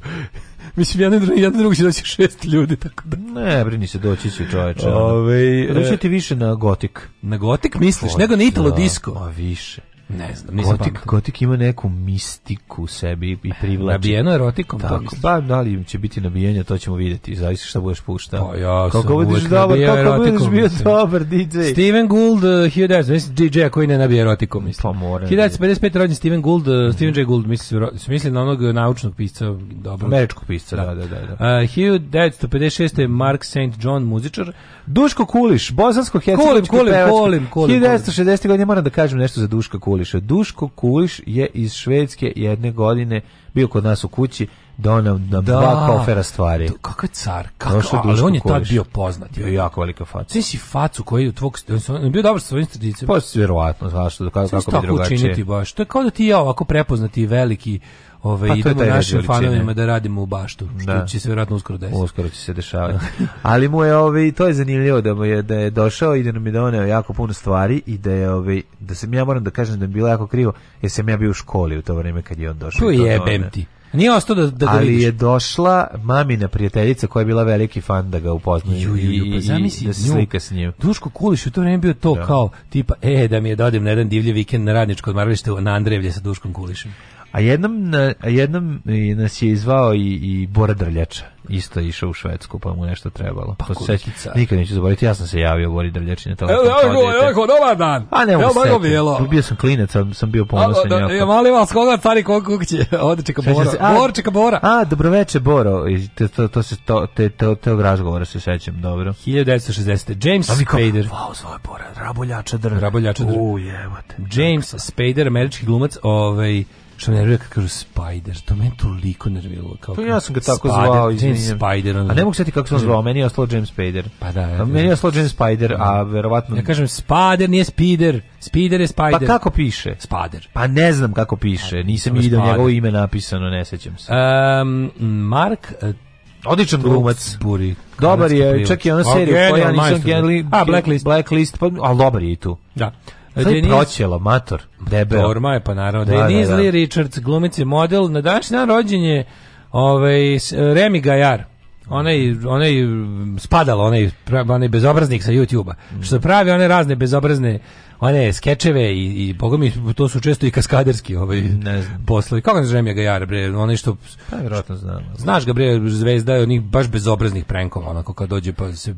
Mislim, jedan, jedan drugi će doći šest ljudi, tako da... Ne, brini se, doći će čoveče. Ove, ovaj, doći će e, ti više na gotik. Na gotik misliš, nego na Italo Disco? A da, više. Ne znam, nisam gotik, gotik ima neku mistiku u sebi i e, privlači. Nabijeno erotikom? Tako, to pa da li će biti nabijenje, to ćemo videti. zavisi šta budeš puštao. Pa ja sam kako budeš dobar, kako budeš bio dobar DJ. Steven Gould, uh, 1955, DJ koji ne nabije erotikom, mislim. Pa mora. 55. Da rođen Steven Gould, uh, Steven J. Gould, mislim, mislim na onog naučnog pisca, dobro. Američkog pisca, da, da, da. da. Uh, da. eh, 1956 Mark St. John, muzičar. Duško Kuliš, bosansko-hercegovičko Kulim, Kulim, Kulim, Kulim. 1960. godine moram da kažem nešto za Duška Kuliš Kuliša. Duško Kuliš je iz Švedske jedne godine bio kod nas u kući, donao nam da, dva kofera stvari. Da, Kakav car, kakav, ali on je tad bio poznat. Bio jako velika faca. Sve si facu koji je u tvog... On je bio dobar sa svojim tradicijama. Pa, vjerovatno, znaš, kako, kako bi drugačije. Sve si tako učiniti baš. To je kao da ti ja ovako prepoznati veliki Ove, pa idemo našim fanovima da radimo u baštu, što da. će se vjerojatno uskoro desiti. Uskoro će se dešavati. Ali mu je, ove, to je zanimljivo da mu je, da je došao i da nam je doneo da jako puno stvari i da je, ove, da sam ja moram da kažem da je bilo jako krivo, jer sam ja bio u školi u to vreme kad je on došao. Tu da jebem ti. Nije ostao da, da Ali je došla mamina prijateljica koja je bila veliki fan da ga upozna i, ju, ju, pa da se slika s njim. Duško Kuliš u to vreme bio to da. kao tipa, e, da mi je dodim da na jedan divlji vikend na radničko odmaralište na Andrevlje sa Duškom Kulišem. A jednom, na, a jednom nas je izvao i, i Bora Drljača. Isto je išao u Švedsku, pa mu nešto trebalo. Pa, Kulica. nikad neću zaboraviti, ja sam se javio Bori Drljači na telefon. Evo, evo, dobar dan. A ne, evo, bio sam klinac, sam, sam bio ponosan. Da, ja mali vas koga cari koga kuće, ovde čeka Bora. Se, a, Bor čeka Bora. A, dobroveče Boro. I te, to, to se to te to te razgovora se sećam, dobro. 1960. James Spader. Wow, zove Bora. Raboljača Drljača. Raboljača Drljača. U, jevate. James Spader, američki glumac, ovaj što me nervira kad kažu Spider, to meni toliko nervilo. Kao pa ja sam ga tako Spider, zvao, izvinjam. Spider. a ne mogu sveti kako sam zvao, meni je ostalo James Spider. Pa da. Ja, meni je ostalo James Spider, a mm. verovatno... Ja kažem Spider, nije Spider, Spider je Spider. Pa kako piše? Spider. Pa ne znam kako piše, pa, nisam vidio njegovo ime napisano, ne sećam se. Um, Mark e, Odličan glumac. Buri. Dobar je, čak i ona serija koja ja nisam gledali. A, Blacklist. Blacklist, pa, ali dobar je i tu. Da. Denis... proćelo, mator, debel. Torma je, pa naravno. Denis da, da, da. Lee Richards, glumic model. Na današnji dan rođen je ovaj, Remy Gajar. Onaj, onaj spadalo, onaj, onaj bezobraznik sa YouTube-a. Mm. Što pravi one razne bezobrazne one skečeve i, i boga mi, to su često i kaskaderski ovaj ne znam. poslovi. Kako ne znam ja Gajar, bre, onaj što... Pa, vjerojatno znam. Znaš ga, bre, zvezda je onih baš bezobraznih prenkova, onako kad dođe pa se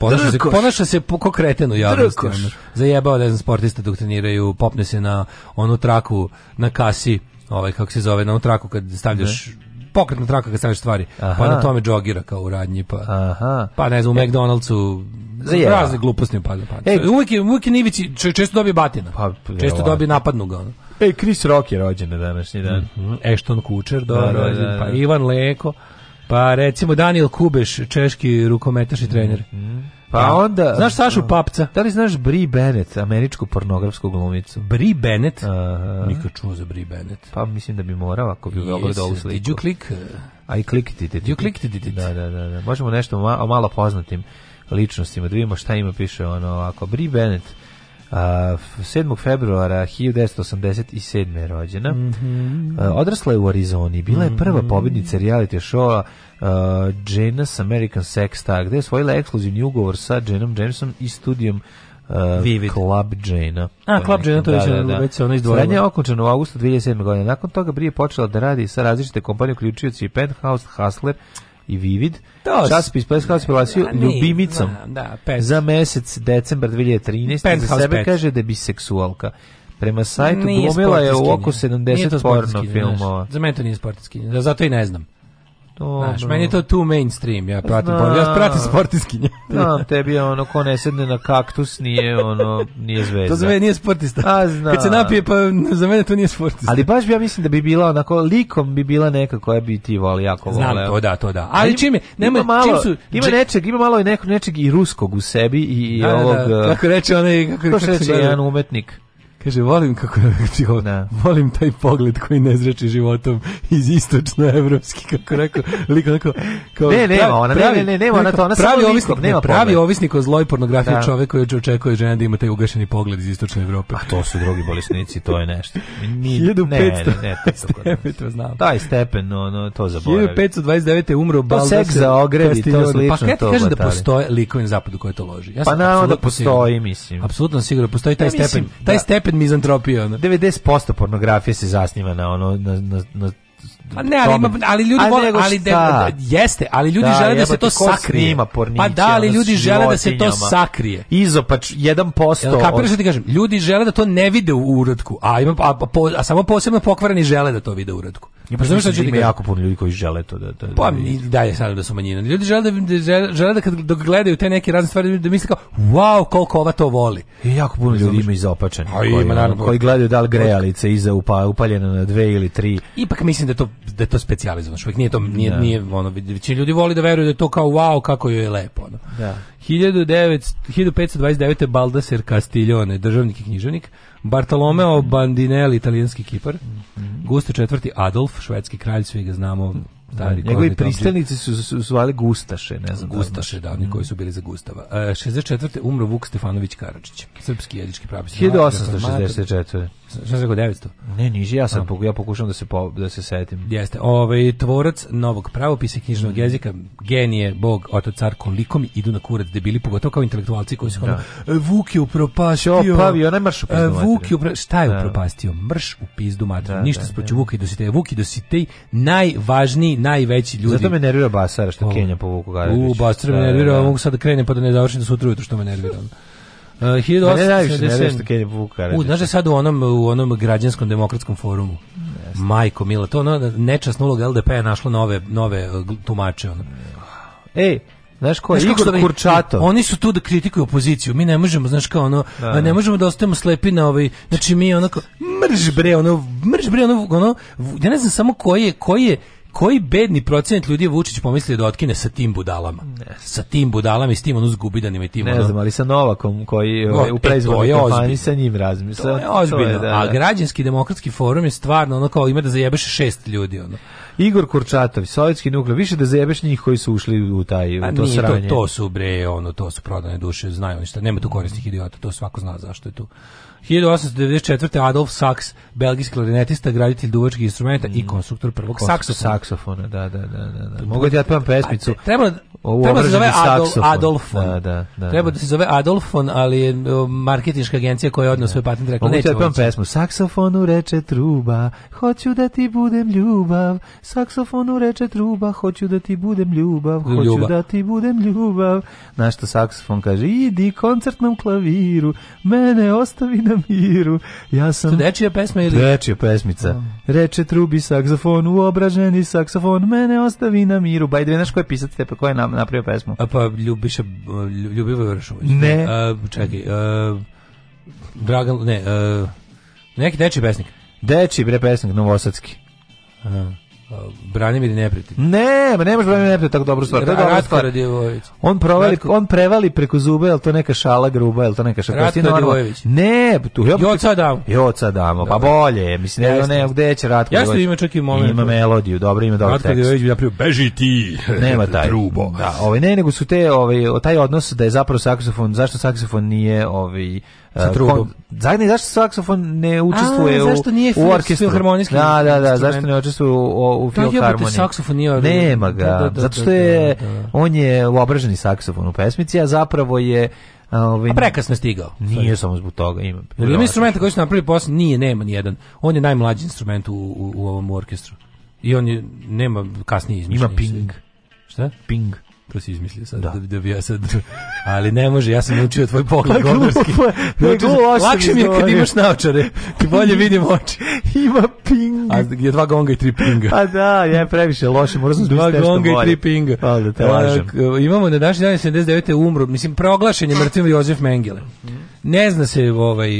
Ponaša se, ponaša se ko kreten javnosti. Zajebao, ne znam, sportiste dok treniraju, popne se na onu traku, na kasi, ovaj, kako se zove, na onu traku kad stavljaš ne pokretna traka kad stavljaš stvari. Pa Aha. Pa na tome džogira kao u radnji, pa, Aha. pa ne znam, u e. McDonald'su Zajeva. razne gluposti upadne. Pa. Ej, uvijek, je, uvijek je Nivici, često dobije batina. Pa, često dobije napadnu ga. Ono. E, Chris Rock je rođen na današnji dan. Mm -hmm. Ešton Kučer, dobro, da, da, da, pa da. Ivan Leko. Pa recimo Daniel Kubeš, češki rukometaš i trener. Mm -hmm. Pa da. onda... Znaš Sašu Papca? Da li znaš Bri Bennett, američku pornografsku glumicu? Bri Bennett? Aha. Nika čuo za Bri Bennett. Pa mislim da bi morao ako bi yes. Da ovu sliku. Did you click? Uh, I clicked it. Did you clicked it? it. Da, da, da, da. Možemo nešto o malo poznatim ličnostima, da vidimo šta ima piše ono ovako. Bri Bennett, A, 7. februara 1987. je rođena. Mm -hmm. a, odrasla je u Arizoni. Bila je prva mhm. pobednica reality showa Jane's American Sex Star, gde je osvojila ekskluzivni ugovor sa Janom Jamesom i studijom Uh, Club Jane-a. A, Club Jane-a, to je da, da, da, već se ona izdvojila. Srednja je okončena u augustu 2007. godine. Nakon toga Brie počela da radi sa različite kompanije, uključujući Penthouse, Hustler, i Vivid. To časopis Pes House ljubimicom. Da, da, za mesec decembar 2013 penthouse za sebe pet. kaže da bi seksualka. Prema sajtu glumila je u oko 70 porno filmova. Za mene to nije sportski, zato i ne znam. Dobro. Znaš, meni je to too mainstream, ja pratim, Zna... ja pratim sportiskinje. Znam, da, tebi je ono, ko ne sedne na kaktus, nije ono, nije zvezda. to za mene nije sportista. A, znam. Kad se napije, pa za mene to nije sportista. Ali baš bi ja mislim da bi bila onako, likom bi bila neka koja bi ti voli, jako vole. Znam, to da, to da. Ali, čim čime, nema, ima malo, čim su... Ima nečeg, ima malo i nekog, nečeg i ruskog u sebi i, i da, da, da, ovog... Da, kako reče onaj... E, kako, kako reče jedan umetnik? Kaže, volim kako je psiholog, da. volim taj pogled koji ne zreči životom iz istočnoevropski, kako rekao, lik onako, kao, ne, nema ona, pravi, ne, ne, nema ona to, ona pravi ovisnik, likom, nema pravi pogled. ovisnik o zloj pornografiji da. čovek koji očekuje žena da ima taj ugašeni pogled iz istočne Evrope. A pa to su drugi bolesnici, to je nešto. Ni, 1500 ne, ne, ne, to stepen, to znam. Taj stepen, no, no, to zaboravi. 1529. je umro Baldas. To seks za ogrevi, to slično. Pa kada kaže da postoje likovi na zapadu koje to loži? Ja pa naravno da postoji, mislim. Apsolutno sigurno, da postoji taj stepen. Taj da- stepen opet mizantropija. Ono. 90% pornografije se zasniva na ono na, na, na pa ne, ali, ali ljudi vole, ali de, da, jeste, ali ljudi da, žele da se to sakrije. Porniće, pa da, ali ljudi žele da se to sakrije. Izopač 1%. Jel, kapiraš od... ti kažem, ljudi žele da to ne vide u uradku, a, ima, a, a, a samo posebno pokvareni žele da to vide u uradku. Ja pa znaš šta ću da ima jako puno ljudi koji žele to da da. Pa da- i dalje sad da su manjina. Ljudi žele da, da- žele da kad dok gledaju te neke razne stvari da misle kao wow koliko ova to voli. I jako puno ljudi ima izopačeni. koji, ima naravno koji gledaju da li grejalice iza upa, upaljene na dve ili tri. Ipak mislim da to da to specijalizovano. Što nije to nije da. nije ono većina ljudi voli da veruju da je to kao wow kako joj je lepo ono. Da. 1900, 1529 Baldaser Castiglione, državnik i književnik, Bartolomeo Bandinelli, italijanski kipar. Mm -hmm. Gusto četvrti Adolf, švedski kralj, svi ga znamo. Stari, Njegovi pristanici su, su zvali Gustaše, ne znam. Da Gustaše, da, oni mm. koji su bili za Gustava. E, 64. umro Vuk Stefanović Karadžić, srpski jezički pravi. 1864. Šta se rekao 900? Ne, niže, ja sam poku, ja pokušam da se po, da se setim. Jeste. Ovaj tvorac novog pravopisa knjižnog mm. jezika, genije, bog, otac car, koliko mi idu na kurac debili, pogotovo kao intelektualci koji su da. ono, e, Vuk je upropastio. Čo, pavio, ne mrš u e, pizdu materiju. Vuk je upro... šta je da. upropastio? Mrš u pizdu materiju. Da, Ništa da, sproću da. Vuka i Dositej. Vuk i Dositej najvažniji, najveći ljudi. Zato me nervira Basara što Kenja po Vuku Garević. U, Basara me da, nervira, da, mogu sad da krenem pa da ne završim do sutra ujutro što me nervira. Pa uh, 1877. U, znaš da sad u onom, u onom građanskom demokratskom forumu. Yes. Majko Mila, to ono, nečasna uloga LDP p-a je našla nove, nove e, tumače. Ono. Ej, Znaš ko je znaš Igor Kurčato? Oni su tu da kritikuju opoziciju. Mi ne možemo, znaš kao ono, da, da. ne možemo da ostajemo slepi na ovaj, znači mi onako mrž bre, ono mrž bre, ono, ono ja ne znam samo koji je, koji je koji bedni procenat ljudi je Vučić pomislio da otkine sa tim budalama? Ne. Sa tim budalama i s tim ono zgubidanima i tim Ne ono... znam, ali sa Novakom koji no, ovaj, u e, preizvodnoj kampanji sa njim razmišlja. To je ozbiljno, to je, da, da. a građanski demokratski forum je stvarno ono kao ima da zajebeš šest ljudi. Ono. Igor Kurčatov, sovjetski nukle, više da zajebeš njih koji su ušli u taj u to nije, sranje. To, to, su bre, ono, to su prodane duše, znaju oni šta, nema tu korisnih idiota, to svako zna zašto je tu. 1894. Adolf Sachs, belgijski klarinetista, graditelj duvačkih instrumenta mm. i konstruktor prvog saksofona. saksofona, da, da, da. da. da. Pa, Mogu ti ja pevam pa, pesmicu? A, treba, Ovu treba se zove Adolf, Adolfon. Da, da, da, treba da, da se zove Adolfon, ali je marketinška agencija koja je odnosno da. svoj patent rekla, neće. Mogu ti ja pesmu? Saksofonu reče truba, hoću da ti budem ljubav. Saksofonu reče truba, hoću da ti budem ljubav. Hoću ljubav. da ti budem ljubav. Na što saksofon kaže, idi koncertnom klaviru, mene ostavi na miru. Ja sam... To dečija pesma ili... Dečija pesmica. Oh. Reče trubi saksofon, uobraženi saksofon, mene ostavi na miru. By the znaš ko je pisac te, ko je nam, napravio pesmu? A pa Ljubiša, Ljubivo Vršović. Ne. A, čekaj, a, Dragan, ne, a, neki dečiji pesnik. Dečiji, bre, pesnik, novosadski. Aha. Branimir Neprijatelj. Ne, ma nemaš može Branimir Neprijatelj tako dobro stvar. Ratko Radivojević. On provali, Radko. on prevali preko zuba, je to neka šala gruba, je to neka šala? Ratko Radivojević. Ne, pa tu je... Joca Adamo. Joca Adamo, pa bolje, mislim, ne, ne, gde će Ratko Radivojević? Jasno ima čak i moment. Ima melodiju, dobro, ima dobro tekst. Ratko Radivojević bi napravio, beži ti, Nema taj, trubo. Da, ovaj, ne, nego su te, ovaj, taj odnos da je zapravo saksofon, zašto saksofon nije, ovaj, E, sa trubom. Zajedno zašto saksofon ne učestvuje A, zašto nije u orkestru? Filharmonijski da, da, da, zašto ne učestvuje u, u filharmoniji? saksofon nije Nema ga, da, da, da, zato što da, je, da, da. on je uobraženi saksofon u pesmici, a zapravo je Ovaj prekasno stigao. Nije samo zbog toga, ima. Ili ima instrumenta koji su napravili posle, nije nema ni jedan. On je najmlađi instrument u, u, u ovom orkestru. I on je nema kasnije izmišljen. Ima ping. Šta? Ping. To si izmislio sad, da, da, da bi ja sad... Ali ne može, ja sam naučio tvoj pogled gondorski. Lakše mi je kad imaš naočare, ti bolje vidim oči. Ima ping. A je dva gonga i tri pinga. A pa da, je previše loše, moram sam da Dva gonga i tri pinga. Pa da e, imamo na današnji dan 79. umro, mislim, proglašen je mrtvim Jozef Mengele. Ne zna se ovaj,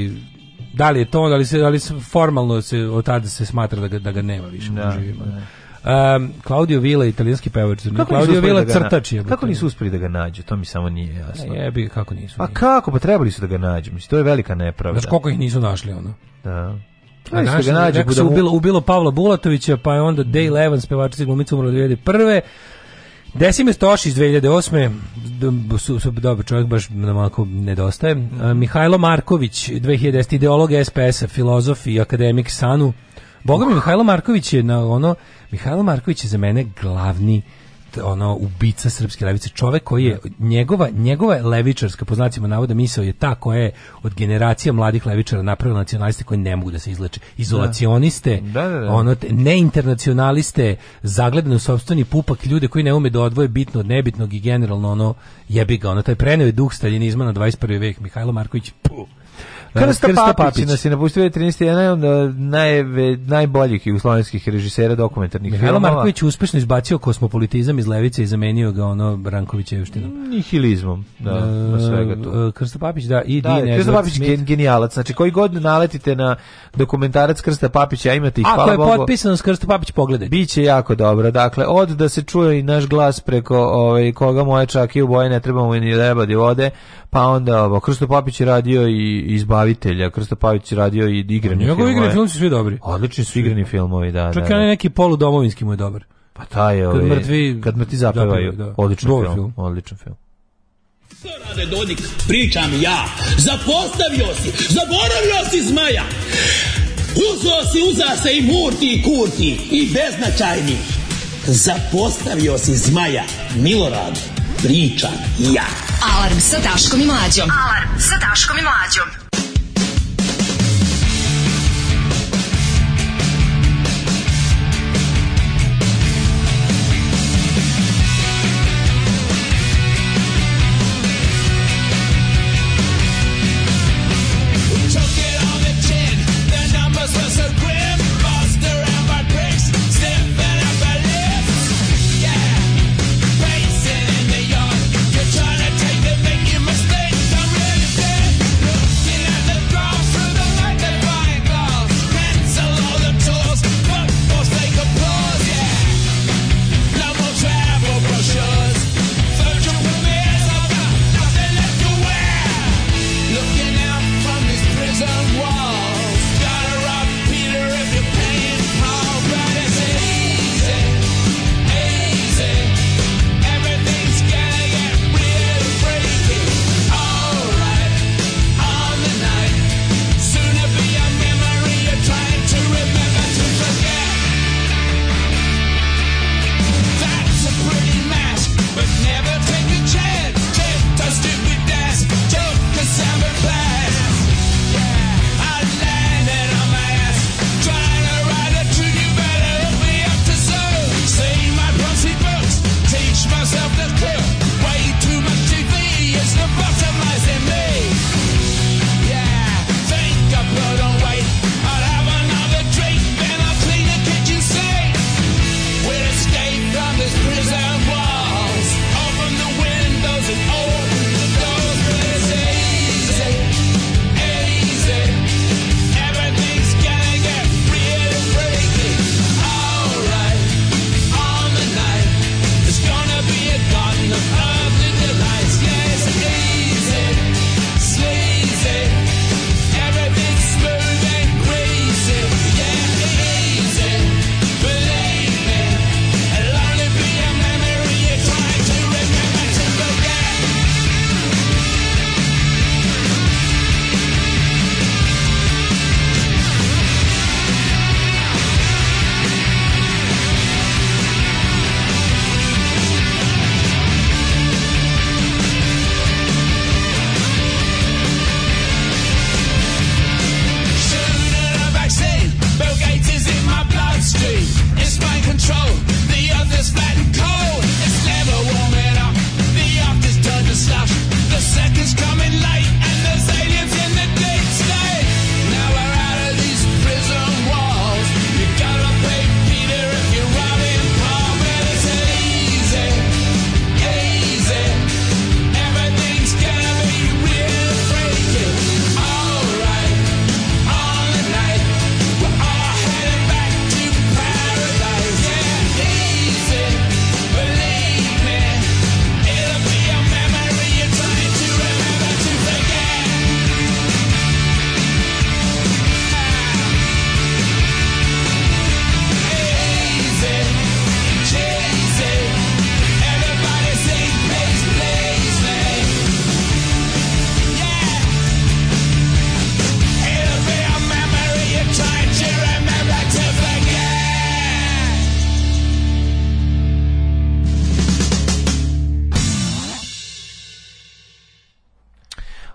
da li je to, da li se ali formalno se od tada se smatra da ga, da ga nema više da, da živima. Da. Um, Claudio Villa, italijanski pevač. Kako Claudio Villa da crtač je. Kako nisu uspeli da ga nađu? To mi samo nije jasno. Ne, jebi, kako nisu. Pa kako? Pa trebali su da ga nađu. Mislim, to je velika nepravda. Znaš koliko ih nisu našli, ono? Da. A naš, da ga nađe, su ubilo, ubilo Pavla Bulatovića, pa je onda Dale Evans, pevačica i glumica umrla 2001. Desimir iz 2008. Su, su, Dobar čovjek, baš nam ako nedostaje. Uh, Mihajlo Marković 2010. Ideolog SPS-a, filozof i akademik Sanu. Boga mi, Mihajlo Marković je na ono Mihajlo Marković je za mene glavni ono ubica srpske levice, čovjek koji je njegova njegova levičarska po navoda misao je ta koja je od generacija mladih levičara napravila nacionaliste koji ne mogu da se izleče, izolacioniste, da. Da, da, da. ono neinternacionaliste, zagledane u sopstveni pupak ljude koji ne ume da odvoje bitno od nebitnog i generalno ono jebi ga, ono taj preneo duh staljinizma na 21. vek Mihajlo Marković. Puh Krsta, Krsta Papić. nas je napustio 13. jedan od e, najve, najboljih jugoslovenskih režisera dokumentarnih Mihajlo filmova. Marković uspešno izbacio kosmopolitizam iz levice i zamenio ga ono Brankovićevštinom. Mm, nihilizmom, da, na svega tu. E, e, Krsta Papić, da, i da, Dean Krsta Papić je genijalac, znači koji god naletite na dokumentarac Krsta Papića, a imate ih, hvala Bogu. Ako je potpisano s Krsta Papić, pogledajte. Biće jako dobro, dakle, od da se čuje i naš glas preko ovaj, koga moja čak i u boje ne trebamo ni lebadi da vode, pa onda Krsto Papić je radio i Izbavitelja, Krsto Papić je radio i igrani filmove. Njegove igre su svi dobri. Odlični su igrani filmovi, da. Čak i da, da. neki poludomovinski mu je dobar. Pa taj je, kad ovaj, mrtvi, kad mrtvi zapevaju, da. odličan Dobar film, film, odličan film. Što rade Dodik? Pričam ja. Zapostavio si, zaboravio si zmaja. Uzo si, uza se i murti i kurti i beznačajni. Zapostavio si zmaja, Milorad pričam ja. Alarm sa Daškom i Mlađom. Alarm sa Daškom i Mlađom.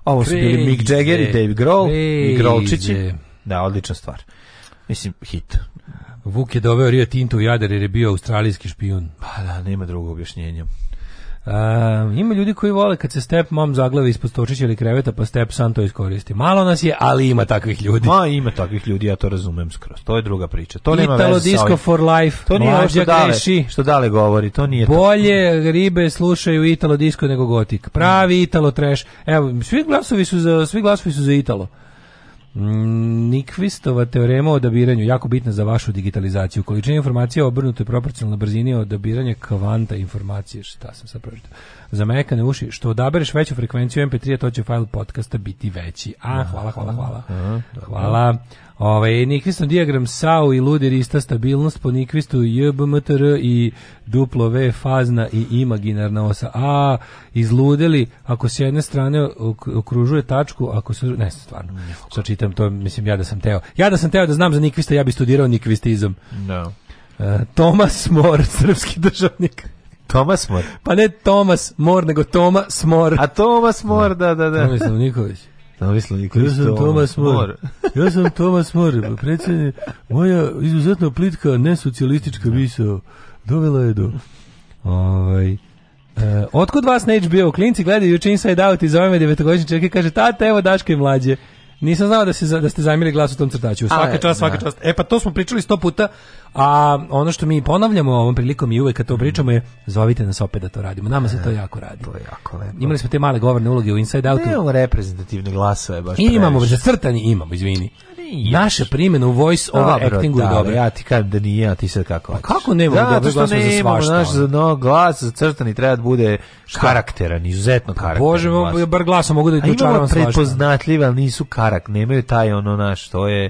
Ovo su Crazy. bili Mick Jagger i Dave Grohl, Mick Grolčići. Da, odlična stvar. Mislim, hit. Vuk je doveo Rio Tinto u Jadar jer je bio australijski špijun. Pa da, nema drugog objašnjenja. Um, ima ljudi koji vole kad se step mom zaglavi ispod stočića ili kreveta, pa step sam to iskoristi. Malo nas je, ali ima takvih ljudi. Ma, ima takvih ljudi, ja to razumem skroz. To je druga priča. To nema veze disco sa for life. To nije što dale, što dale govori, to nije Bolje to. ribe slušaju Italo disco nego gotik. Pravi mm. Italo trash. Evo, svi glasovi su za svi glasovi su za Italo. Nikvistova teorema o odabiranju jako bitna za vašu digitalizaciju. Količina informacija obrnuto je proporcionalna brzini odabiranja kvanta informacije. Šta sam sad pročitao? Za mekane uši, što odabereš veću frekvenciju MP3, to će fajl podcasta biti veći. A, da, hvala, hvala, hvala. Hvala. Ovaj Nikviston diagram SAU i ludirista stabilnost po Nikvistu JBMTR i duplo V fazna i imaginarna osa A izludeli ako s jedne strane okružuje tačku ako se ne stvarno Sa čitam to mislim ja da sam teo ja da sam teo da znam za Nikvista ja bih studirao Nikvistizam no. Da. E, Tomas Mor srpski državnik Tomas Mor pa ne Tomas Mor nego Toma Smor a Tomas Mor da da da Tomislav Nikolić Novi Ja sam Tomas Mor. ja sam Tomas Mor, predsjednik. Moja izuzetno plitka nesocijalistička da. misao dovela je do... Ovaj, E, otkud vas na HBO klinci gledaju juče Inside Out i zove me devetogodišnji čovjek i kaže tata evo Daška i mlađe Nisam znao da, se, da ste zajmili glas u tom crtaču. Svaka čast, svaka da. čast. E pa to smo pričali 100 puta, a ono što mi ponavljamo ovom prilikom i uvek kad to pričamo je zovite nas opet da to radimo. Nama se to e, jako radi. To je jako lepo. Imali smo te male govorne uloge u Inside Out. Imamo reprezentativne glasove baš. I imamo, za crtanje imamo, izvini. Naša primjena u voice ova actingu je da, dobra. Ja ti kažem da nije, a ti sad kako? Pa kako nemamo da, dobro glas za svašta? Naš za no glas za crtani treba da bude karakteran, izuzetno pa karakteran. Bože, bar glasom mogu da dočaram svašta. Ima prepoznatljiva, ali nisu karak, nemaju taj ono naš, to je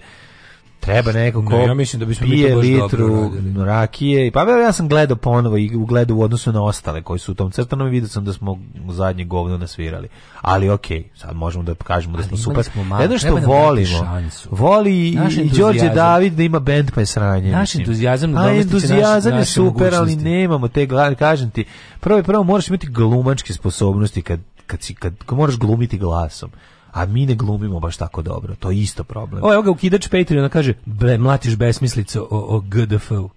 treba neko ko ne, ja mislim da bismo pije mi to baš litru rakije. Pa ja sam gledao ponovo i gledao u odnosu na ostale koji su u tom crtanom i vidio sam da smo zadnje govno nasvirali. Ali okej, sad možemo da kažemo da smo super. Smo Jedno što volimo, voli i Đorđe David da ima bend pa je sranje. Naš entuzijazam da entuzijazam je super, ali nemamo te, kažem ti, prvo i prvo moraš imati glumačke sposobnosti kad kad, si, kad, kad moraš glumiti glasom a mi ne glumimo baš tako dobro. To je isto problem. O, evo ga ukidač Patreona kaže, ble, mlatiš besmislice o, o GDF-u.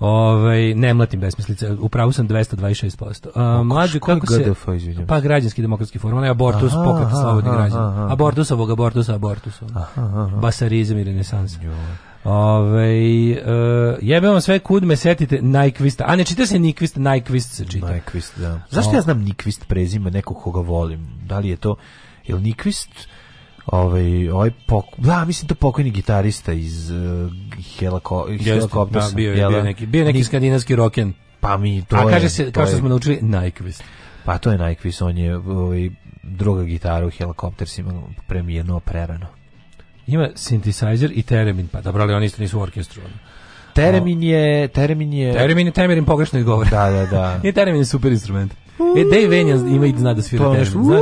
Ovaj ne mlatim besmislice, upravo sam 226%. A pa, mlađi kako se GDF, Pa građanski demokratski forum, onaj abortus aha, pokret slobodnih građana. Abortus ovog abortus abortus. Basarizam i renesansa. Ove, ovaj, uh, jebe vam sve kud me setite Najkvista. A ne čita se Nikvist, Najkvist se čita. Najkvist, da. Zašto ja znam Nikvist prezime nekog koga volim? Da li je to Jel Nikvist ovaj ovaj pok da mislim to pokojni gitarista iz uh, Helako Helikoptera da, bio, je, bio da? neki bio neki Nik... skandinavski roken pa mi to a kaže je, se kao što je... smo naučili Nyquist pa to je Nyquist on je ovaj druga gitara u Helikoptersima premijerno prerano ima synthesizer i teremin pa dobro ali oni isto nisu u orkestru Teremin je, teremin je... Teremin je temerin pogrešno izgovor. Da, da, da. Nije teremin je super instrument. E, Dave Venjan ima i zna da svira pa, teremin, znaš?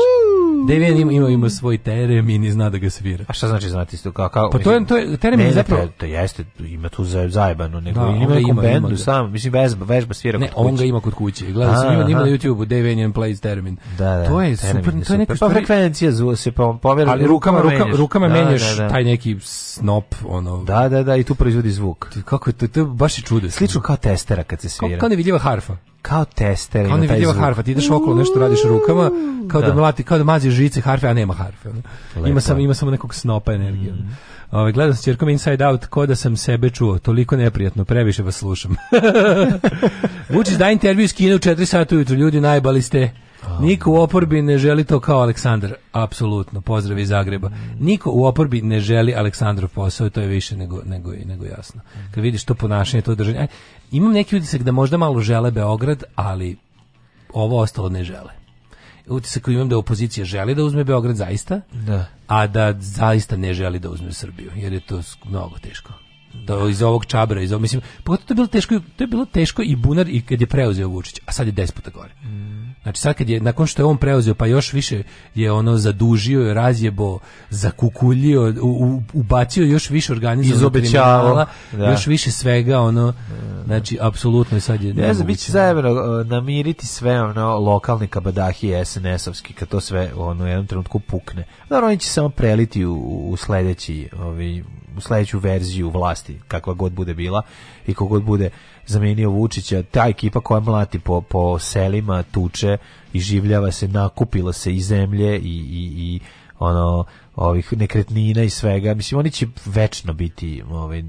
Devijan da ima, ima, ima svoj teremin i zna da ga svira. A šta znači znati isto kao, kao Pa to je to je teremin ne, zapravo. To, to jeste, ima tu za zajebano, nego da, ima neku ima, bendu ima sam, mislim vežba, vežba svira ne, kod kuće. Ne, on ga ima kod kuće. Gledao sam da ima, ima na YouTubeu Devijan plays teremin. Da, da, to je teremin, super, to je neka pa frekvencija se pa Ali rukama rukama, rukama da, menjaš taj neki snop ono. Da, da, da, i tu proizvodi zvuk. Kako je to, to baš je čudo. Slično kao testera kad se svira. Kao nevidljiva harfa kao tester. Kao nevidljiva harfa, ti ideš okolo, nešto radiš rukama, kao da, da mlati, kao da maziš žice harfe, a nema harfe. Ono. Ima, samo ima samo nekog snopa energije. Mm Ove, gledam s čerkom Inside Out, ko da sam sebe čuo, toliko neprijatno, previše vas slušam. Vučić da intervju s Kine u 4 sata ujutru, ljudi najbali ste. Niko u oporbi ne želi to kao Aleksandar, apsolutno, pozdrav iz Zagreba. Niko u oporbi ne želi Aleksandrov posao to je više nego, nego, nego jasno. Kad vidiš to ponašanje, to držanje. E, imam neki utisak da možda malo žele Beograd, ali ovo ostalo ne žele. Utisak koji imam da opozicija želi da uzme Beograd zaista, da. a da zaista ne želi da uzme Srbiju, jer je to mnogo teško da iz ovog čabra, iz ovog, mislim, pogotovo to je bilo teško, to je bilo teško i Bunar i kad je preuzeo Vučić, a sad je 10 puta gore. Mm. Znači sad kad je, nakon što je on preuzeo, pa još više je ono zadužio, razjebo, zakukuljio, u, ubacio još više organizovanog kriminala, da. još više svega, ono, znači, apsolutno i sad je... Ne znam, bit će e, namiriti sve, ono, lokalne kabadahije SNS-ovski, kad to sve, ono, u jednom trenutku pukne. Naravno, oni će samo preliti u, u sledeći, ovi, u sledeću verziju vlasti, kakva god bude bila i kogod bude zamenio Vučića, ta ekipa koja mlati po, po selima, tuče i življava se, nakupila se i zemlje i, i, i ono ovih nekretnina i svega mislim oni će večno biti ovaj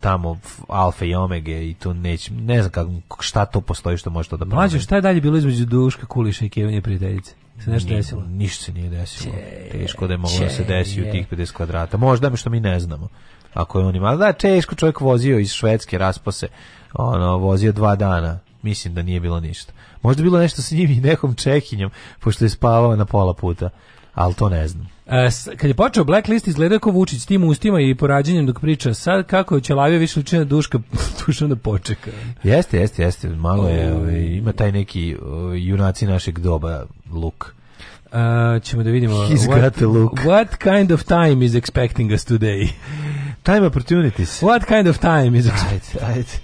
tamo alfa i omega i to neće ne znam kak, šta to postoji što može to da Mlađe, šta je dalje bilo između Duška Kuliša i Kevina Prijateljice? Se nešto Ni, desilo? Ništa se nije desilo. Če, Teško da je moglo da se desi u tih 50 kvadrata. Možda mi što mi ne znamo ako je on imao. Da, teško čovjek vozio iz Švedske raspose, ono, vozio dva dana, mislim da nije bilo ništa. Možda bilo nešto s njim i nekom čehinjom, pošto je spavao na pola puta, ali to ne znam. E, kad je počeo Blacklist izgleda kao Vučić s tim ustima i porađenjem dok priča sad kako će lavio više liči duška, Duška Dušana Počeka. Jeste, jeste, jeste, malo je, ove, ovaj. ovaj, ima taj neki ove, ovaj, junaci našeg doba luk. Uh, e, ćemo da vidimo He's what, got look. what kind of time is expecting us today time opportunities? What kind of time is it? Ajde, ajde.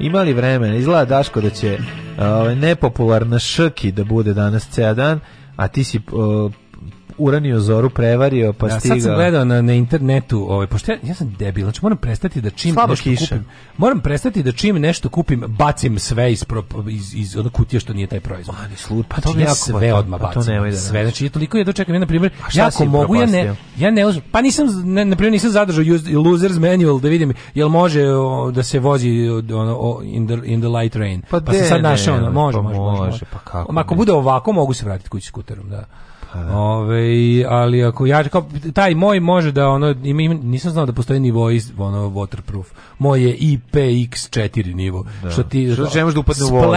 Ima li vremena? Izgleda Daško da će uh, nepopularna ški da bude danas ceo dan, a ti si uh, uranio Zoru, prevario, pa ja, da, stigao. Sad sam gledao na, na internetu, ovaj, pošto ja, ja sam debil, znači moram prestati da čim Slaba nešto kiša. kupim. Moram prestati da čim nešto kupim, bacim sve iz, pro, iz, iz ono kutije što nije taj proizvod. Ali slur, pa, pa to znači, ja sve odmah bacim. Pa to nemoj da sve, znači ja toliko je dočekam, ja na primjer, ja ako mogu, ja ne, ja ne uzmem, pa nisam, ne, na primjer nisam zadržao losers manual da vidim, jel može o, da se vozi ono, o, in, the, in the light rain. Pa, pa de, sam sad našao, pa može, može, može, može. Pa kako? Ako bude ovako, mogu se vratiti kući skuterom, da. Da. Ove, ali ako ja kao, taj moj može da ono im, im, nisam znao da postoji nivo iz ono waterproof. Moj je IPX4 nivo. Da. Što ti što da upadne u vodu.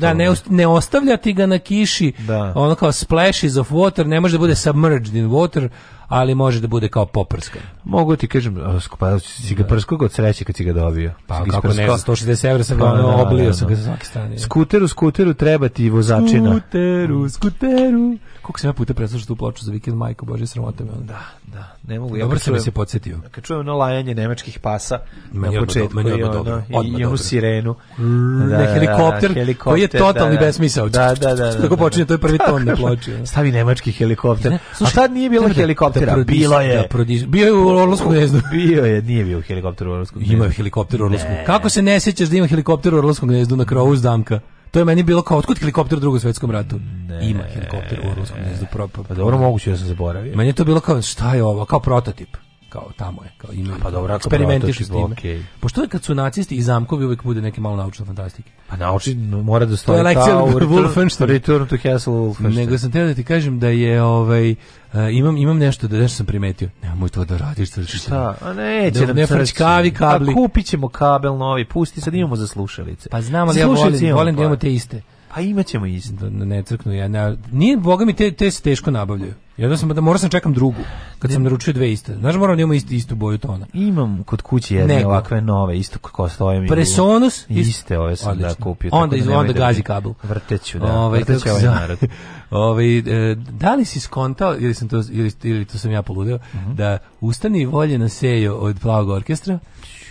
da ne ne ostavljati ga na kiši. Da. Ono kao splashes of water ne može da bude submerged in water ali može da bude kao poprskan. Mogu ti kažem, skupao si ga da. prskog od sreće kad si ga dobio. Pa si kako ne, 160 evra sam ga pa, da, oblio da, sam ga za svaki Skuteru, skuteru treba ti vozačina. Skuteru, skuteru. Koliko sam ja puta preslušao tu ploču za vikend, majko Bože, sramota me. Da, da, ne mogu. Dobro ja sam se podsjetio. Kad čujem ono lajanje nemačkih pasa meni na početku meni i, ono, dobro. i, i onu sirenu. Mm, da, da, helikopter, da, helikopter, koji je totalni da, besmisao. Da, da, da. Tako počinje, to je prvi ton na ploči. Stavi nemački helikopter. A tad nije bilo helikopter helikoptera, da bilo je. Da prodiš, bio je u Orlovskom gnezdu. Bio je, nije bio helikopter u Orlovskom gnezdu. Ima je helikopter u Orlovskom. Ne. Kako se ne sjećaš da ima helikopter u Orlovskom gnezdu na krovu damka? To je meni bilo kao otkud helikopter u drugom svetskom ratu. Ne, ima helikopter u Orlovskom gnezdu. Pa dobro, moguće da sam zaboravio. Meni je to bilo kao šta je ovo, kao prototip kao tamo je, kao ima pa dobro, eksperimentiš s time. Okay. Pošto je kad su nacisti i zamkovi uvek bude neke malo naučne fantastike. Pa nauči mora da stoji. To je lekcija Wolfenstein. Return to Castle Wolfenstein. Nego sam teo da ti kažem da je ovaj Uh, imam imam nešto da nešto sam primetio. moj to da radiš, crči Šta? A neće da, nam ne frčkavi kabli. A pa kupit kabel novi, pusti sad imamo za slušalice. Pa znamo da ja volim, volim da imamo pa- te iste. Pa imaćemo iste. Da, ne crknu ja. Ne, nije, boga mi, te, te se teško nabavljaju. I onda sam, da, morao sam da čekam drugu, kad sam naručio dve iste. Znaš, moram da imamo isti, istu boju tona. Imam kod kući jedne Nego. ovakve nove, isto kako stojim. Presonus? Iste ove sam da, odlično. da kupio. Onda, iz, onda gazi kabel. Vrteću, da. Ove, vrteću ovaj, ovaj narod. Ove, ovaj, da li si skontao, ili, sam to, ili, ili to sam ja poludeo, uh mhm. -huh. da Ustani volje na sejo od Plavog orkestra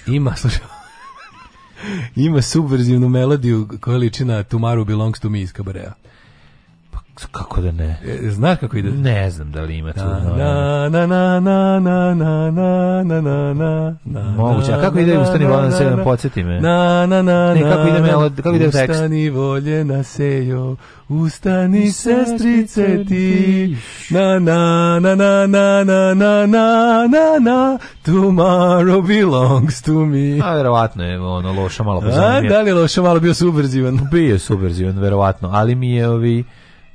ima, slušaj, ima subverzivnu melodiju koja liči na Tomorrow Belongs to Me iz Kabarea. Kako da ne? E, znaš kako ide? Ne znam da li ima tu. Na, na, na, na, na, na, na, na, na, na, Moguće, a kako ide Ustani volje na sejo, na, me. Na, na, na, ne, kako ide, melod, kako ide tekst? Ustani volje na sejo, ustani sestrice ti. Na, na, na, na, na, na, na, na, na, na, tomorrow belongs to me. A, verovatno je ono loša malo pozanimljivo. da li je loša malo bio subverzivan? Bio je subverzivan, verovatno, ali mi je ovi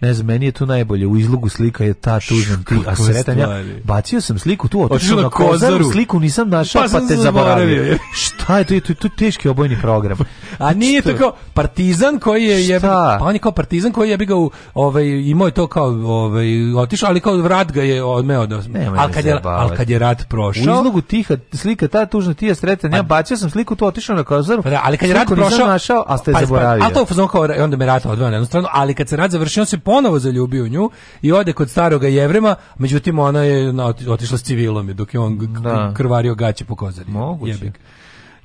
ne znam, meni je tu najbolje, u izlogu slika je ta tužna ti, a sretan ja. Bacio sam sliku tu, otišao na kozaru, sliku nisam našao, pa, pa te zaboravio. Šta je, to je, to, je teški obojni program. A znači, nije to kao partizan koji je, je pa on je kao partizan koji je bi ga u, ovaj, imao je to kao ovaj, otišao, ali kao vrat ga je odmeo. Da, Al kad je, al kad je rat prošao. U izlogu tiha, slika ta tužna ti, a sretan ja, pa- bacio sam sliku tu, otišao na kozaru, pa da, ali kad je rat prošao, našao, a ste pa, zaboravio. A to je kao, onda me rat odveo na jednu stranu, ali kad se rat završio, se ponovo zaljubio u nju i ode kod staroga jevrema, međutim ona je otišla s civilom dok je on da. krvario gaće po kozari. Moguće. Jebik.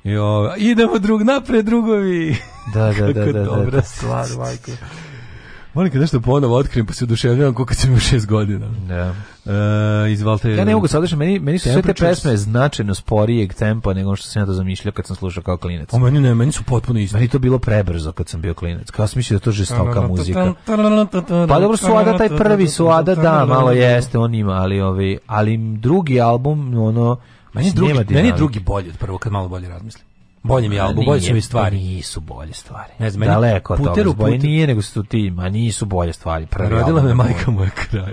Jo, ovaj, idemo drug napred drugovi. Da, da, da, da, da, da, da, da, da, da, da, da, da, da, da, da, Molim kad nešto ponovo otkrijem, pa se oduševljavam koliko sam u šest godina. Da. Uh, izvalite... Ja ne mogu sadašnje, meni, meni su sve te pesme značajno sporijeg tempa nego što sam ja to zamišljao kad sam slušao kao klinec. O, meni ne, meni su potpuno isti. Meni to bilo prebrzo kad sam bio klinec. Kao sam da to žestoka muzika. Pa dobro, Suada, taj prvi Suada, da, malo jeste, on ima, ali, ovi, ali drugi album, ono, Meni drugi, meni drugi bolji od prvog, kad malo bolje razmislim. Bolje mi je album, bolje su mi pa stvari. Nisu bolje stvari. Ne znam, Daleko od toga, zbog nije nego su ti, ma nisu bolje stvari. Prvi me majka moja kraj.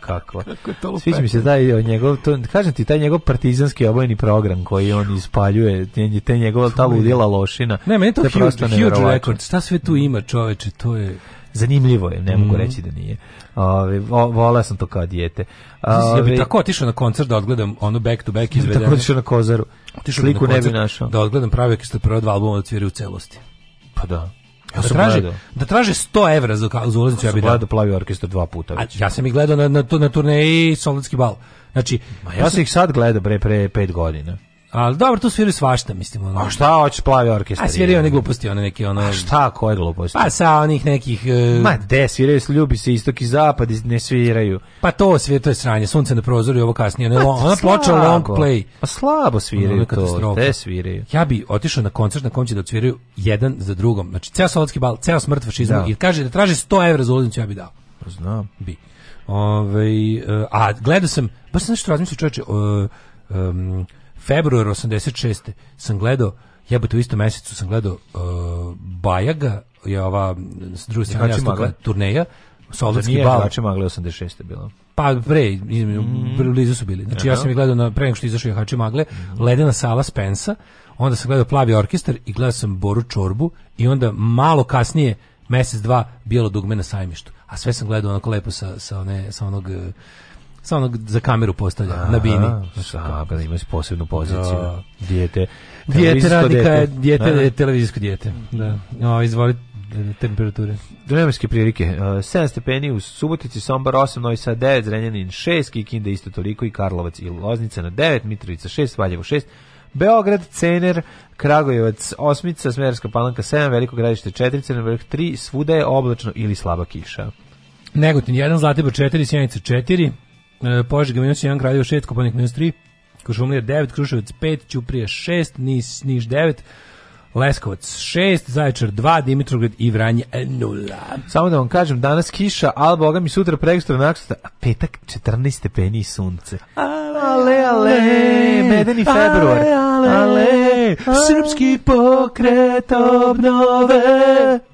kako. kako Sviđa mi se taj njegov, to, kažem ti, taj njegov partizanski obojeni program koji on ispaljuje, te njegova ta ludila lošina. Ne, meni to je huge, huge record, šta sve tu ima čoveče, to je... Zanimljivo je, ne mogu mm reći da nije. Ove, volao sam to kao dijete. Ove, ja bih tako otišao na koncert da odgledam ono back to back izvedeno. Tako otišao na kozaru otišao sliku da ne bi našao. Da odgledam pravi orkestar prva dva albuma otvori u celosti. Pa da. Ja da, da, traži, da traže 100 evra za, za ulaznicu, ja bih dao. plavi orkestar dva puta A, ja sam ih gledao na, na, na turneji Soldatski bal. Znači, Ma ja, ja sam ih sad gledao bre pre pet godina. Ali dobro, tu sviraju svašta, mislim. Ono. A šta hoće plavi orkestar? A sviraju oni gluposti, one neke, ono... A šta, koje gluposti? Pa sa onih nekih... Uh... Ma, de, sviraju ljubi se, istok i zapad, ne sviraju. Pa to sviraju, to je sranje, sunce na prozoru i ovo kasnije. Ono, pa, ona ploča long play. Pa slabo sviraju to, te sviraju. Ja bi otišao na koncert na kom će da sviraju jedan za drugom. Znači, ceo solotski bal, ceo smrt fašizma. Da. I kaže da traži 100 evra za ulaznicu, ja bi dao. Pa znam. Bi. Ove, e, a gledao sam, baš sam nešto razmišljao čoveče, um, februar 86. sam gledao, jebote u istom mesecu sam gledao uh, Bajaga, je ova s druge strane turneja, Soldatski bal. Nije Hače Magle 86. bilo. Pa pre, između, mm. blizu su bili. Znači ja sam ih gledao na, pre nego što izašao je Hače Magle, mm. Ledena sala Spensa, onda sam gledao Plavi orkestar i gledao sam Boru Čorbu i onda malo kasnije, mesec, dva, Bijelo dugme na sajmištu. A sve sam gledao onako lepo sa, sa, one, sa onog sa onog za kameru postavlja Aha, na bini. Sa, Sada imaš posebnu poziciju. Da. Dijete. Dijete radnika je dijete, da. televizijsko dijete. Da. No, izvolite temperature. Vremenske prilike. 7 e, stepeni u Subotici, Sombar 8, Novi Sad 9, Zrenjanin 6, Kikinda isto toliko i Karlovac i Loznica na 9, Mitrovica 6, Valjevo 6, Beograd, Cener, Kragujevac, Osmica, Smerska palanka 7, Veliko gradište 4, Cener, vrh 3, svuda je oblačno ili slaba kiša. Negotin 1, Zlatibor 4, Sjenica 4, E, Požega minus 1, Kraljevo 6, Koponik minus 3, Košumlija 9, Kruševac 5, Ćuprije 6, Nis, Niš 9, Leskovac 6, Zaječar 2, Dimitrovgrad i Vranje 0. Samo da vam kažem, danas kiša, ali boga mi sutra prekstra naksutra, a petak 14 stepeni sunce. Ale, ale, medeni februar. Ale, ale, ale, srpski pokret obnove.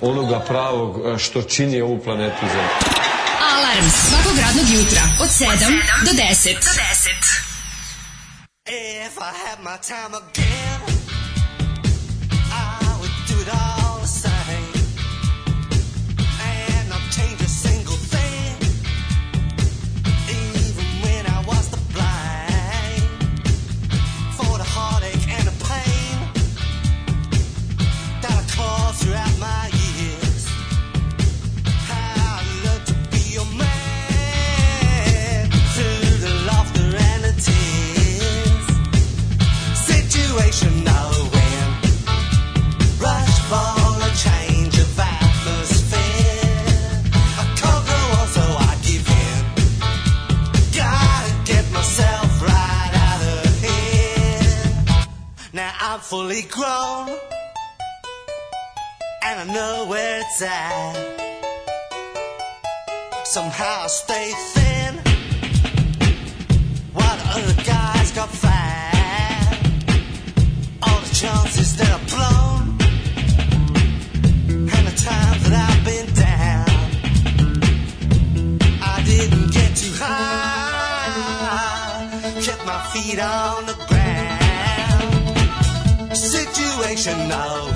onoga pravog e, što čini ovu planetu Zemlju. Alarm svakog radnog jutra od 7 do 10. Do 10. If I had my time again I'm fully grown, and I know where it's at. Somehow I stay thin, while the other guys got fat. All the chances that I've blown, and the times that I've been down, I didn't get too high. Kept my feet on the ground station I'll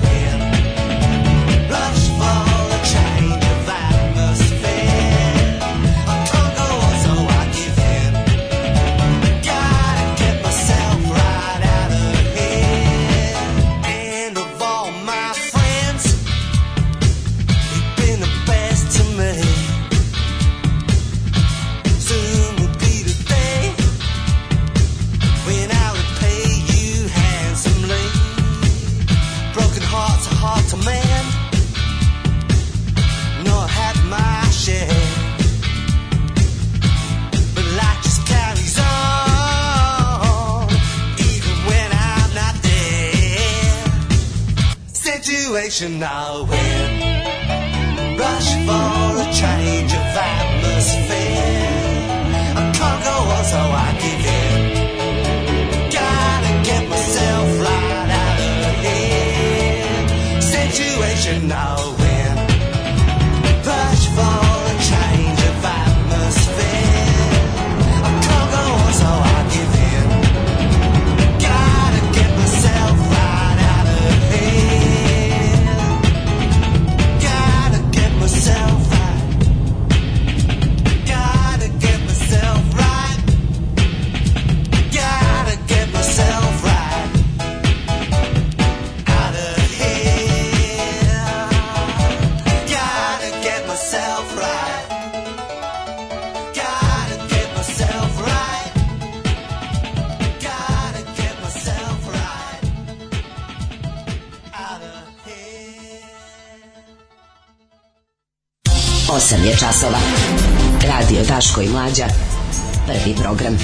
tonight. program.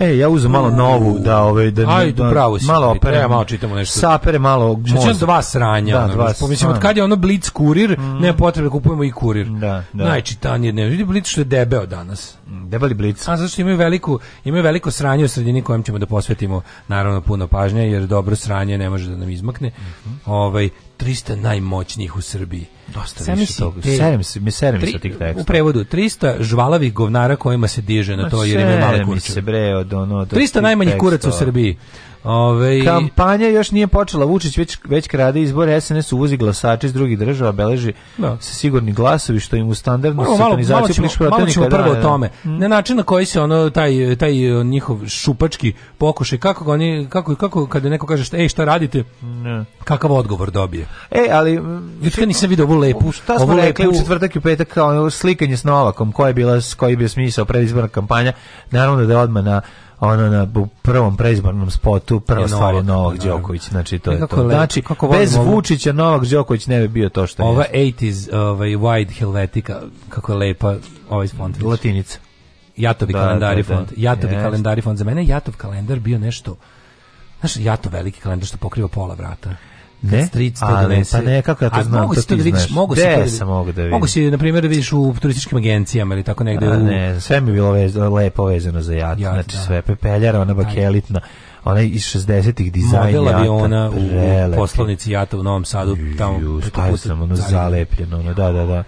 E, ja uzem malo mm. novu da ovaj da, Aj, da pravo si, malo opere, ja malo čitamo nešto. Sapere malo. Što će dva sranja. Da, ono, dva. Mislim od kad je ono Blitz kurir, mm. ne potrebe da kupujemo i kurir. Da, da. Najčitanije dnevno. Vidi Blitz što je debeo danas. Debeli blic. A zašto imaju veliku, imaju veliko sranje u sredini kojem ćemo da posvetimo naravno puno pažnje, jer dobro sranje ne može da nam izmakne. Mm -hmm. ovaj, 300 najmoćnijih u Srbiji. Dosta Sam više toga. Serem se, mi serem se tih teksta. U prevodu 300 žvalavih govnara kojima se diže na to Ma jer imaju male kurče. Se bre od ono od 300 najmanjih kuraca u Srbiji. Ove... Kampanja još nije počela, Vučić već, već krade izbor, SNS uvozi glasače iz drugih država, beleži da. se sigurni glasovi, što im u standardnu malo, satanizaciju malo, protivnika. Malo ćemo prvo da, o da, da. tome. Mm. Na način na koji se ono, taj, taj e, njihov šupački pokušaj, kako, oni, kako, kako kada neko kaže, šta, ej, šta radite, ne. kakav odgovor dobije bio. E, ali... Jutka nisam vidio ovu lepu. Šta smo rekli u četvrtak i petak, kao slikanje s Novakom, koja je bila, koji je bio smisao predizborna kampanja, naravno da je odma na ono na prvom preizbornom spotu prva je stvar je Novak Đoković znači to je e, to znači kako bez Vučića Novak Đoković ne bi bio to što je ova 80s ovaj wide helvetica kako je lepa ovaj font latinica Jatovi da, kalendari da, da, font Jatovi yes. kalendari font za mene Jatov kalendar bio nešto Znaš, jato veliki kalendar što pokriva pola vrata. Ne? Stric to donese. pa ne, kako ja to a, znam, to si to da vidiš, mogu si to da vidiš. Da mogu si, na primjer, da vidiš u turističkim agencijama ili tako negde. A, u... ne, sve mi je bilo vez, lepo vezano za jat. jat znači, da. sve pepeljara, ona bakelitna ona iz 60-ih dizajn Model aviona u poslovnici Jata u Novom Sadu, tamo Ju, preko puta. Sam, ono zalepljeno, ono, da, da, da.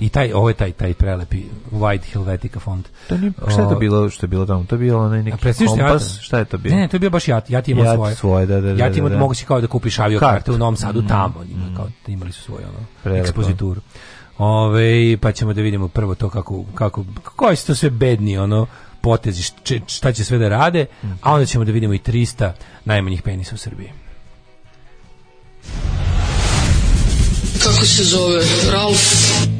I taj, ovo taj, taj prelepi White Helvetica font. To nije, šta je to bilo što je bilo tamo? To je bilo onaj neki kompas? Šta je to bilo? Ne, to je bio baš Jati. Jati ima jat svoje. svoje da, da, da, jati ima, da, da. mogu se kao da kupiš avio karte u Novom Sadu mm. tamo. Njima, mm. kao, da imali su svoju ono, Prelepo. ekspozituru. Ove, pa ćemo da vidimo prvo to kako, kako, koji su to sve bedni, ono, potezi, šta će sve da rade, mm. a onda ćemo da vidimo i 300 najmanjih penisa u Srbiji. Kako se zove? Ralf?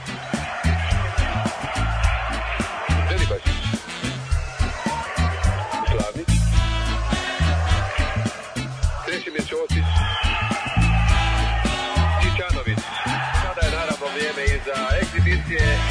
vrijeme i za egzibicije.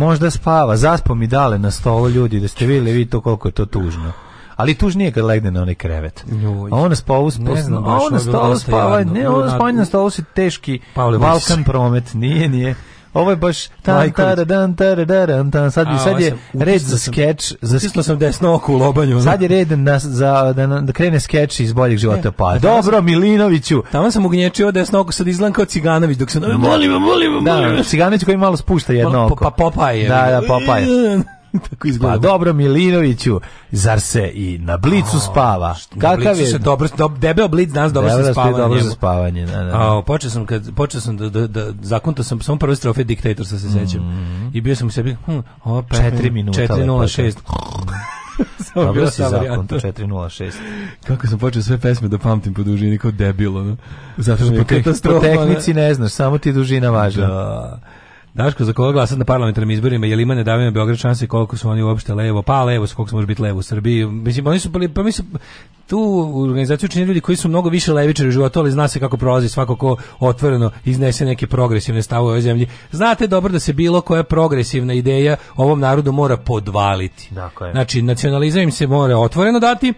Možda spava, zaspo mi dale na stolu ljudi, da ste videli vi to koliko je to tužno ali tužnije kad legne na onaj krevet. A ona spava ne znam, a ona spava, ne, ona spava na stolu se teški Balkan promet, nije, nije. Ovo je baš tan tada dan tada dan tan sad bi sad je red za skeč za stisnuo sam desno oko u lobanju. Sad je red na, za da, da krene skeč iz boljeg e, života pa. Dobro Milinoviću. Tamo sam ugnječio desno oko sad izlan kao Ciganović dok se da, molim molim molim. Da, Ciganović koji malo spušta jedno pa, pa, oko. Pa Popaj pa je. Da, da, Popaj. Tako izgleda. Pa dobro Milinoviću, zar se i na blicu oh, spava? Kakav je? Se dobro, dob, debeo blic danas dobro se spava. Dobro se spavanje, da, da. A, počeo sam kad počeo sam da, da, da zakonta sam samo prve strofe diktator sa se mm -hmm. sećam. I bio sam u sebi, hm, opa, 4 hm, minuta. 406. Samo A bio si zakon, 406. Kako sam počeo sve pesme da pamtim po dužini kao debilo. No? Zato što po, tehnici ne znaš, samo ti dužina važna. Da. Daško, za koga glasat na parlamentarnim izborima, je li ima nedavljeno Beograd šanse koliko su oni uopšte levo, pa levo, koliko se može biti levo u Srbiji. Mislim, oni su, pa mislim, tu organizaciju čini ljudi koji su mnogo više levičari u životu, ali zna se kako prolazi svako ko otvoreno iznese neke progresivne stave u ovoj zemlji. Znate dobro da se bilo koja progresivna ideja ovom narodu mora podvaliti. Dakle. Znači, nacionalizam im se mora otvoreno dati,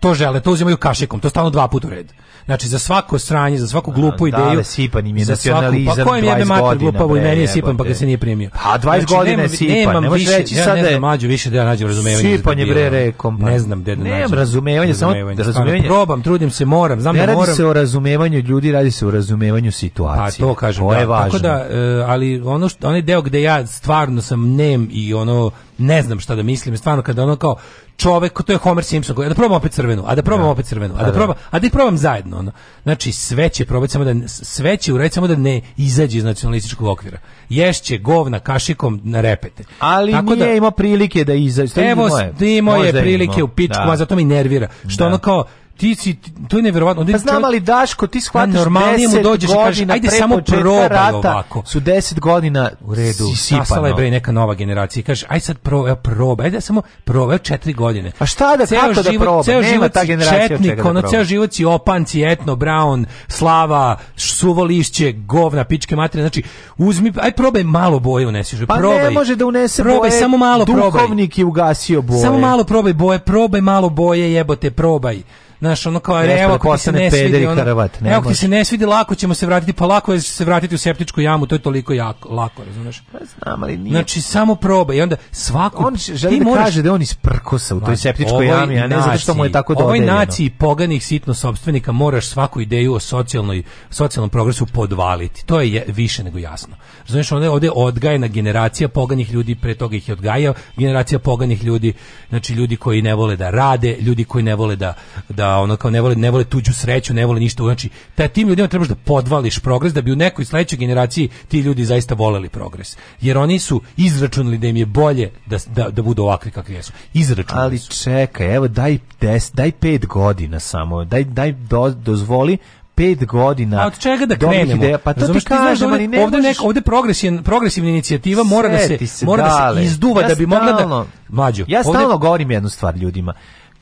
to žele, to uzimaju kašikom, to stalno dva puta u red. Znači za svako sranje, za svaku glupu da, da, ideju, da, sipan im je za svaku, pa kojem je mater glupavo i meni je sipan pa ga se nije primio. A 20 znači, godina je sipan, ne možeš reći sad... ja ne znam, mlađu više da ja nađem razumevanje. Sipan je bre rekom. Pa. Ne znam gde da nađem. Nemam razumevanje, samo da razumevanje. Probam, trudim se, moram, znam da moram. Ne radi se o razumevanju ljudi, radi se o razumevanju situacije. Pa to kažem, da. Tako da, e, ali ono što onaj deo gde ja stvarno sam nem i ono ne znam šta da mislim, stvarno kada ono kao čovek, to je Homer Simpson, koji, da probam opet crvenu, a da probam opet crvenu, a da, probam, da. Pa da da. a da ih probam zajedno. Ono. Znači, sve će probati samo da, sve će uraditi samo da ne izađe iz nacionalističkog okvira. Ješće govna kašikom na repete. Ali Tako nije da, imao prilike da izađe. Evo, imao je prilike u pičku, a zato mi nervira. Što ono kao, ti si, to je neverovatno. Pa znam, ali Daško, ti shvataš normalnije mu dođeš i kažeš, ajde samo probaj ovako. Su 10 godina u redu. Sipala je bre neka nova generacija. Kaže, aj sad probaj, probaj, ajde samo probaj, četiri godine. A šta da, ceo kako da život, da probaj? Ceo Nema život ta generacija četnik, da ono, ceo život si opanci, etno, brown, slava, suvolišće govna, pičke materine Znači, uzmi, aj probaj malo boje unesi Pa probaj, ne može da unese probaj, boje, samo malo probaj. Duhovnik je ugasio boje. Samo malo probaj boje, probaj malo boje, jebote, probaj. Znaš, ono kao, Nešto, evo, da ako ti se ne svidi, ono, karavat, ne evo, ti se ne svidi, lako ćemo se vratiti, pa lako je se vratiti u septičku jamu, to je toliko jako, lako, razumeš? Pa znam, ali nije. Znači, samo proba i onda svako... On želi da moraš... kaže da on isprkosa u toj septičkoj jami, a ne zato što mu je tako dodeljeno. Ovoj naciji poganih sitno sopstvenika moraš svaku ideju o socijalnoj, socijalnom progresu podvaliti. To je više nego jasno. Znaš, onda je ovde odgajena generacija poganih ljudi, pre toga ih je odgajao, generacija poganih ljudi, znači ljudi koji ne vole da rade, ljudi koji ne vole da, da da ono kao ne vole ne vole tuđu sreću, ne vole ništa, znači taj tim ljudima trebaš da podvališ progres da bi u nekoj sledećoj generaciji ti ljudi zaista voleli progres. Jer oni su izračunali da im je bolje da da, da budu ovakvi kakvi jesu. Izračunali. Ali su. čekaj, evo daj 10, daj 5 godina samo. Daj daj do, dozvoli 5 godina. A od čega da krenemo? Ideja. Pa to ti kažem, da ali ne ovde, možeš... ovde progresivna, progresivna inicijativa mora da se, se mora dale. da se izduva da ja da bi stalno, mogla da mlađu. Ja stalno ovde... govorim jednu stvar ljudima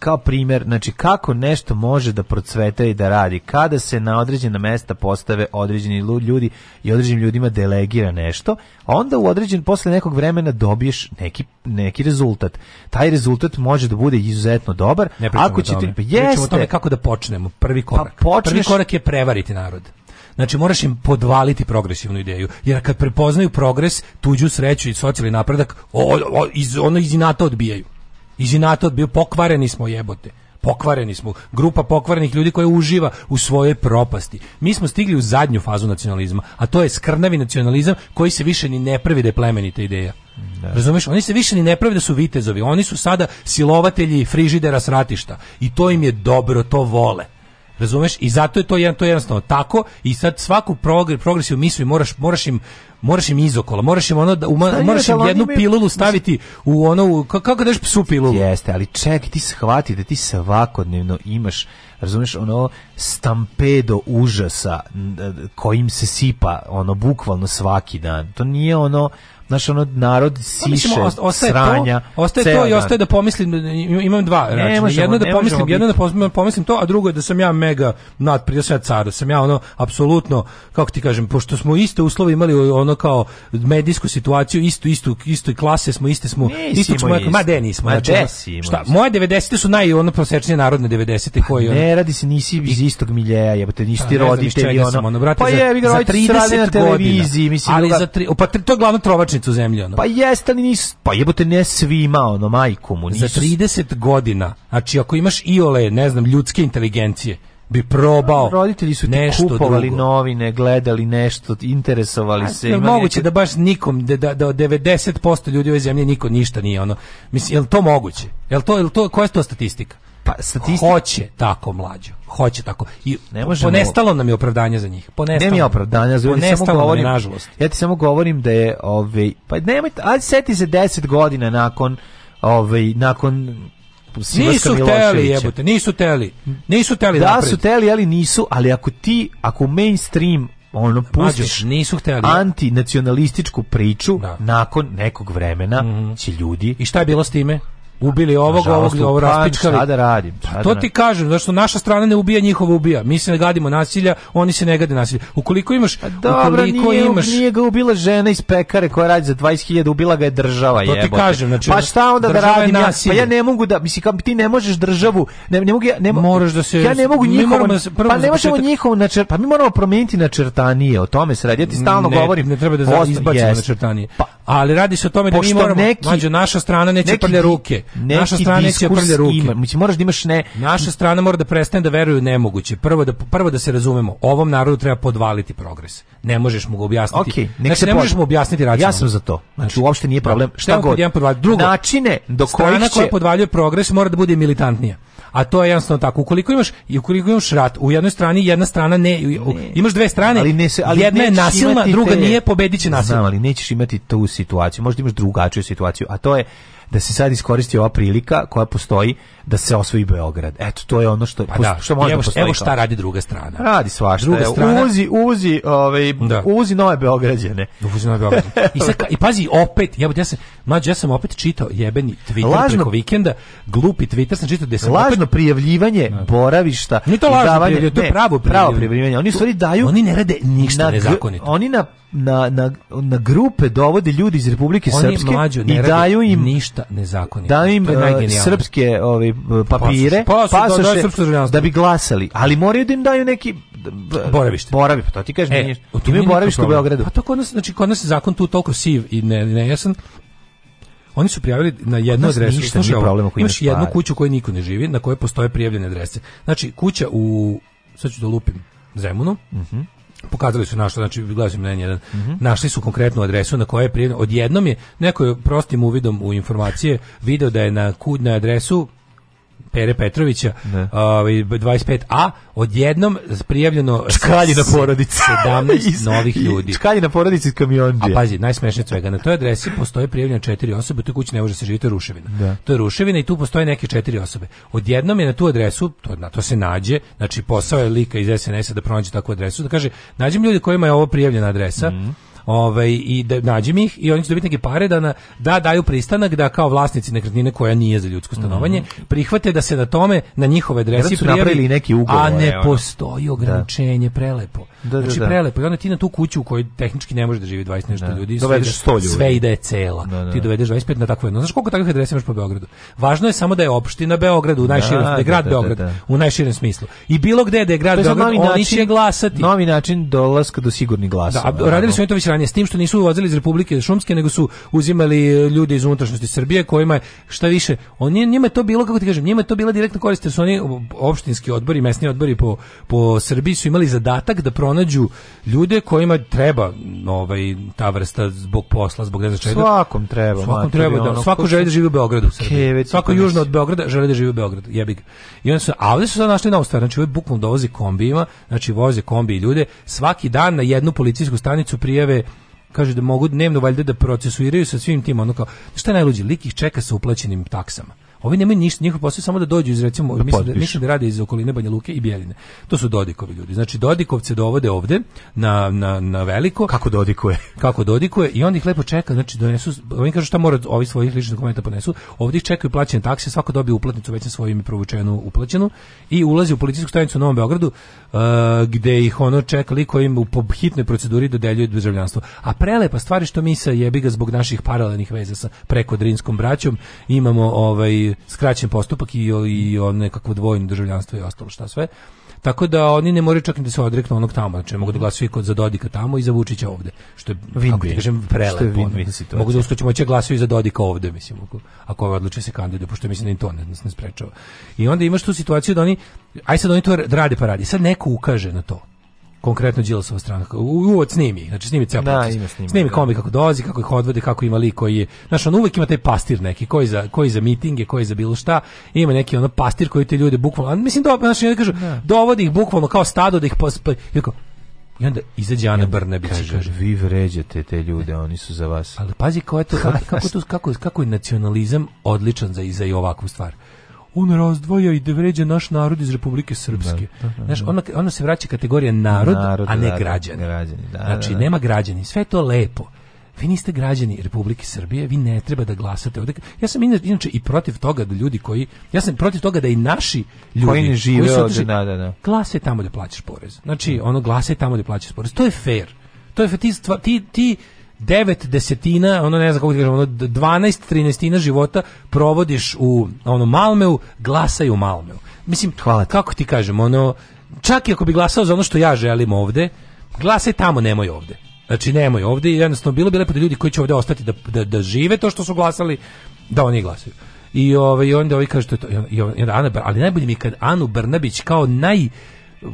kao primjer, znači kako nešto može da procveta i da radi kada se na određena mesta postave određeni ljudi i određenim ljudima delegira nešto, onda u određen posle nekog vremena dobiješ neki neki rezultat. Taj rezultat može da bude izuzetno dobar. Ne ako ćete tome. jeste, pričamo tome kako da počnemo. Prvi pa korak. Pa počneš... Prvi korak je prevariti narod. Znači moraš im podvaliti progresivnu ideju. Jer kad prepoznaju progres, tuđu sreću i socijalni napredak, o, o, iz, ona iz odbijaju. Iz inata bio pokvareni smo jebote pokvareni smo, grupa pokvarenih ljudi koja uživa u svojoj propasti. Mi smo stigli u zadnju fazu nacionalizma, a to je skrnavi nacionalizam koji se više ni ne pravi da je plemenita ideja. Da. Razumeš? Oni se više ni ne pravi da su vitezovi, oni su sada silovatelji frižidera s ratišta i to im je dobro, to vole. Razumeš? I zato je to jedan to je jednostavno tako i sad svaku progres progresiju misli moraš moraš im moraš im izokola, moraš im ono da uma, moraš im jednu pilulu staviti u ono kako da daš psu pilulu. Jeste, ali čekaj, ti shvati da ti svakodnevno imaš razumeš ono stampedo užasa kojim se sipa ono bukvalno svaki dan. To nije ono Naš ono, narod pa siše, pa, mislim, ostaje sranja. To, ostaje to i ostaje da pomislim, imam dva ne, računa. Možemo, jedno da pomislim, jedno da pomislim, da pomislim to, a drugo je da sam ja mega nadprije, da sam ja car, da sam ja ono, apsolutno, kako ti kažem, pošto smo iste uslove imali ono kao medijsku situaciju, istu, istu, istu klase smo, iste smo, isto smo, ma de nismo. Ma znači, de si Šta, moje 90. su naj, ono, prosečnije narodne 90. Pa koji ono... Ne, radi se, nisi iz istog miljeja, jebate, pa nisi ti roditelji, ono, ono pa je, vi ga roditelji na televiziji, mislim, ali za tri, pa to je glavno trovač kočnicu zemlje ono. Pa jeste ali nis, pa jebote ne imao na majku mu. Nisu... Za 30 godina, znači ako imaš iole, ne znam, ljudske inteligencije, bi probao. Roditelji su nešto kupovali drugo. novine, gledali nešto, interesovali A, se. Jel moguće da baš nikom, da, da, da 90% ljudi ove zemlji niko ništa nije ono. Mislim, jel to moguće? Jel to, jel to, koja je to statistika? Pa statistika hoće tako mlađe Hoće tako. I ne možemo... ponestalo nam je opravdanje za njih. Ponestalo. Nema opravdanja za njih, samo govorim, nažalost. Ja ti samo govorim da je ovaj pa nemojte, aj seti se 10 godina nakon ovaj nakon nisu teli jebote, nisu teli. Nisu teli da napred. su teli, ali nisu, ali ako ti ako mainstream ono pustiš Mađu, nisu hteli antinacionalističku priču da. nakon nekog vremena mm -hmm. će ljudi i šta je bilo s time ubili ovog, ovog, ovog pa raspičkali. Šta da radim? Šta pa to da ti kažem, zašto naša strana ne ubija, njihova ubija. Mi se ne gadimo nasilja, oni se ne gade nasilja. Ukoliko imaš, A pa dobra, ukoliko nije, imaš... nije ga ubila žena iz pekare koja radi za 20.000, ubila ga je država, to jebote. ti kažem, znači... Pa šta onda da radim? Ja, pa ja ne mogu da, mislim, kao ti ne možeš državu, ne, ne mogu ja... Ne, Moraš da se... Ja ne mogu njihovo... Da se, pa ne možemo njihovo načer... Pa mi moramo promijeniti načrtanije, o tome se radi. Ja ti stalno ne, govorim. Ne treba da izbacimo načrtanije. Pa, ali radi se o tome da mi moramo... Neki, naša strana neće prlje ruke neki naša strana neće da prlje ruke. Ima, mislim, moraš da imaš ne... Naša strana mora da prestane da veruje nemoguće. Prvo da, prvo da se razumemo, ovom narodu treba podvaliti progres. Ne možeš mu ga objasniti. Okay, znači, ne možeš mu objasniti racionalno. Ja sam za to. Znači, znači uopšte nije da. problem. Šta, šta god. Podvalj... Drugo, načine do kojih će... koja podvaljuje progres mora da bude militantnija a to je jasno tako. Ukoliko imaš i ukoliko imaš rat, u jednoj strani jedna strana ne, ne. imaš dve strane, ali ne se, ali jedna je nasilna, druga te, nije, pobediće nasilno. Znam, ali nećeš imati tu situaciju. Možda imaš drugačiju situaciju, a to je da se sad iskoristi ova prilika koja postoji da se osvoji Beograd. Eto, to je ono što, pa da, što može evo, da evo šta radi druga strana. Radi svašta. Druga strana. Uvozi, uvozi, ovaj, da. uvozi nove Beograđane. Uvozi nove Beograđane. I, sad, I pazi, opet, ja, ja sam, mlađe, ja sam opet čitao jebeni Twitter lažno, preko vikenda, glupi Twitter sam čitao gde sam Lažno opet, prijavljivanje ne. Da. boravišta. Nije to lažno davanje, prijavljivanje, to pravo prijavljivanje. Pravo prijavljivanje. Oni stvari daju... Oni ne rade ništa nezakonito. Oni na na, na, na grupe dovode ljudi iz Republike Srpske i daju im ništa nezakonito. Daju im e, srpske ove, ovaj, E, papire, pasoše, pasoše, pasoše da bi glasali, ali moraju da im daju neki boravište. Boravi, pa to ti kažeš, e, nije. Tu mi boravište u Beogradu. Pa to kod nas, znači kod nas je zakon tu toliko siv i ne nejasan. Oni su prijavili na jednu adresu, ništa, slušaj, problem imaš, imaš jednu kuću koju niko ne živi, na kojoj postoje prijavljene adrese. Znači kuća u sad ću da lupim Zemunu. Mhm. Mm pokazali su našli, znači glasim na jedan. Mm -hmm. Našli su konkretnu adresu na kojoj je prijavljeno. Odjednom je neko je prostim uvidom u informacije video da je na kudnoj adresu Pere Petrovića, ovaj 25A, odjednom prijavljeno na porodici 17 novih ljudi. Čkaljina na porodici kamionđe. A pazi, najsmešnije svega, na toj adresi postoje prijavljeno četiri osobe, u toj kući ne može da se živjeti, ruševina. Da. To je ruševina i tu postoje neke četiri osobe. Odjednom je na tu adresu, to, na to se nađe, znači posao je lika iz SNS-a da pronađe takvu adresu, da kaže, nađem ljude kojima je ovo prijavljena adresa, mm ovaj, i da nađem ih i oni će dobiti neke pare da, na, da daju pristanak da kao vlasnici nekretnine koja nije za ljudsko stanovanje mm -hmm. prihvate da se na tome, na njihove adrese prijavi, neki ugovor, a ne evo. postoji da. ograničenje, da. prelepo. Da, da, znači da. prelepo i onda ti na tu kuću u kojoj tehnički ne može da živi 20 nešto da. ljudi, dovedeš 100 ljudi. Sve ide je cela. Ti dovedeš 25 na takvo jedno Znaš koliko takvih adresa imaš po Beogradu? Važno je samo da je opština Beograd u najširem, da, je grad Beograd u najširem smislu. I bilo gde da je grad Beograd, oni će glasati. Novi način dolaska do sigurnih glasova. Da, radili su oni to već povećanje s tim što nisu uvozili iz Republike Šumske, nego su uzimali e, ljude iz unutrašnjosti Srbije kojima je šta više, oni njima je to bilo kako ti kažem, njima je to bila direktna korist su oni opštinski odbori, mesni odbori po po Srbiji su imali zadatak da pronađu ljude kojima treba ovaj ta vrsta zbog posla, zbog ne znam čega. Svakom treba, svakom treba da ono, svako želi da živi u Beogradu, u Svako pa južno od Beograda želi da živi u Beogradu, jebi ga. I oni su, a ovde su sad našli na stvar, znači ovaj bukvalno dovozi kombijima, znači voze kombi i ljude, svaki dan na jednu policijsku stanicu prijave kaže da mogu dnevno valjda da procesuiraju sa svim tim ono kao šta najluđi, najluđe lik ih čeka sa uplaćenim taksama Ovi nemaju ništa, njihov posao je samo da dođu iz recimo, da mislim, da, mislim da rade iz okoline Banja Luke i Bjeline. To su Dodikovi ljudi. Znači Dodikovce dovode ovde na, na, na veliko. Kako Dodikuje? Kako Dodikuje i onda ih lepo čeka, znači donesu, oni kažu šta mora ovi svojih ličnih dokumenta ponesu. Ovde ih čekaju plaćene takse, svako dobije uplatnicu već na svojim ime provučenu uplaćenu i ulazi u policijsku stanicu u Novom Beogradu uh, gde ih ono čeka liko im po hitnoj proceduri dodeljuje državljanstvo. A prelepa stvari što mi sa jebi ga zbog naših paralelnih veza sa preko drinskom braćom imamo ovaj je skraćen postupak i, i on nekakvo dvojno državljanstvo i ostalo šta sve. Tako da oni ne moraju čak ni da se odreknu onog tamo, znači mogu da glasuju kod za Dodika tamo i za Vučića ovde, što je kako ti da kažem prelepo. Mogu da uskočimo će da glasuju za Dodika ovde, mislim, ako, ako odluče se kandiduje, pošto mislim da im to ne, nas ne sprečava. I onda imaš tu situaciju da oni aj sad oni to rade pa radi. Sad neko ukaže na to konkretno Đilasova stranka. Uvod snimi, znači snimi ceo da, proces. Da, snima, snimi kombi kako dolazi, kako ih odvode, kako ima lik koji je, znaš, on uvek ima taj pastir neki, koji za, koji za mitinge, koji za bilo šta, ima neki ono pastir koji te ljude bukvalno, mislim da, znači, ja kažu, da. dovodi ih bukvalno kao stado da ih pospa, i onda izađe Ana Brnabić kaže, kaže vi vređate te ljude, ne. oni su za vas. Ali pazi kako je to kako to kako kako je nacionalizam odličan za i za i ovakvu stvar on razdvaja i devređa naš narod iz Republike Srpske. Da, da, da, Znaš, ona, da. ona se vraća kategorija narod, narod a ne da, da građani. građani da, znači, da, nema građani. Sve to lepo vi niste građani Republike Srbije, vi ne treba da glasate ovde. Ja sam inače i protiv toga da ljudi koji ja sam protiv toga da i naši ljudi koji ne žive koji su ovde, da, da, da. Glase tamo da plaćaš porez. Znači, ono glase tamo da plaćaš porez. To je fair. To je ti, ti, ti devet desetina, ono ne znam kako ti kažem, ono 12 13 života provodiš u ono Malmeu, glasaj u Malmeu. Mislim, Hvala kako ti kažem, ono čak i ako bi glasao za ono što ja želim ovde, glasaj tamo, nemoj ovde. Znači nemoj ovde, jednostavno bilo bi lepo da ljudi koji će ovde ostati da, da, da žive to što su glasali, da oni glasaju. I ovaj onda ovi kaže to, to i onda Ana, ali najbolje mi je kad Anu Brnabić kao naj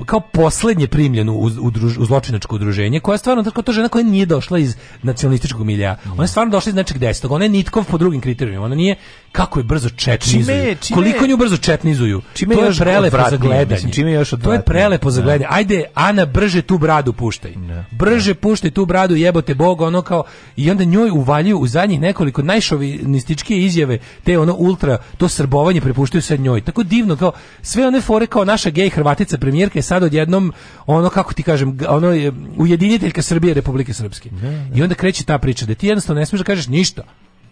kao poslednje primljenu u, u, druž, u zločinačko udruženje, koja je stvarno tako to žena koja nije došla iz nacionalističkog milija. Mhm. Ona je stvarno došla iz nečeg desetog, Ona je nitkov po drugim kriterijima. Ona nije kako je brzo četnizuju. Čime, čime, koliko nju brzo četnizuju. Čime to je prelepo za gledanje. Mislim, čime još to je prelepo za da. gledanje. Ajde, Ana, brže tu bradu puštaj. Ne. Da. Brže puštaj tu bradu, jebote Bog, ono kao... I onda njoj uvaljuju u zadnjih nekoliko najšovinističkije izjave, te ono ultra, to srbovanje prepuštaju sad njoj. Tako divno, kao sve one fore kao naša gej Hrvatica premijerka je sad odjednom ono kako ti kažem, ono je ujediniteljka Srbije Republike Srpske. Ne, da, ne. Da. I onda kreće ta priča da ti jednostavno ne smeš da kažeš ništa.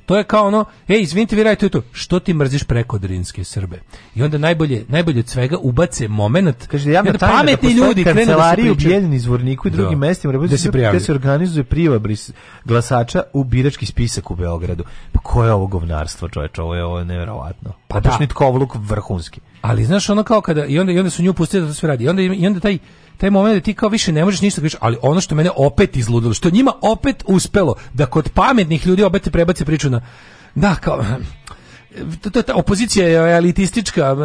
To je kao ono, ej, izvinite, vi radite to, što ti mrziš preko drinske Srbe? I onda najbolje, najbolje od svega ubace moment. Kaže, javno tajna da pametni da ljudi kancelariju da u izvorniku i drugim da. mestima da se, da se organizuje prijava glasača u birački spisak u Beogradu. Pa ko je ovo govnarstvo, čoveče? Ovo je, ovo je nevjerovatno. Pa da. vrhunski. Ali znaš ono kao kada, i onda, i onda su nju pustili da to sve radi. I onda, i onda taj taj moment da ti kao više ne možeš ništa da kažeš, ali ono što mene opet izludilo, što njima opet uspelo da kod pametnih ljudi opet se prebace priču na da kao ta opozicija je elitistička,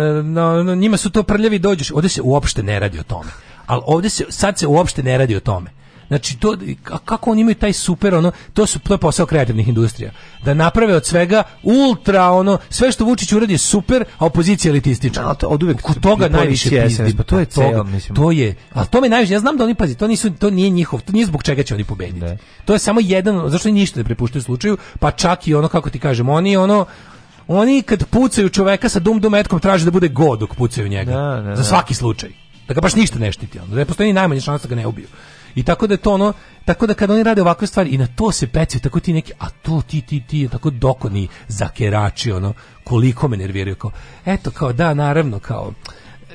njima su to prljavi dođeš, ovde se uopšte ne radi o tome. Ali ovde se, sad se uopšte ne radi o tome. Znači to a kako oni imaju taj super ono to su to je posao kreativnih industrija da naprave od svega ultra ono sve što Vučić uradi je super a opozicija elitistička. Da, od uvek kod toga najviše pizdi. Pa to je to pa toga, To je, a to me najviše ja znam da oni pazi, to nisu to nije njihov, to nije zbog čega će oni pobediti. Da. To je samo jedan, zašto ništa ne prepuštaju slučaju, pa čak i ono kako ti kažem, oni ono oni kad pucaju čoveka sa dum dum etkom traže da bude god dok pucaju njega. Da, da, da. Za svaki slučaj. Da ga baš ništa ne štiti. Ono. Da ne postoji ni najmanje šansa da ga ne ubiju. I tako da to ono, tako da kad oni rade ovakve stvari i na to se pecaju, tako ti neki, a to ti, ti, ti, tako dokoni zakerači, ono, koliko me nerviraju, kao, eto, kao, da, naravno, kao,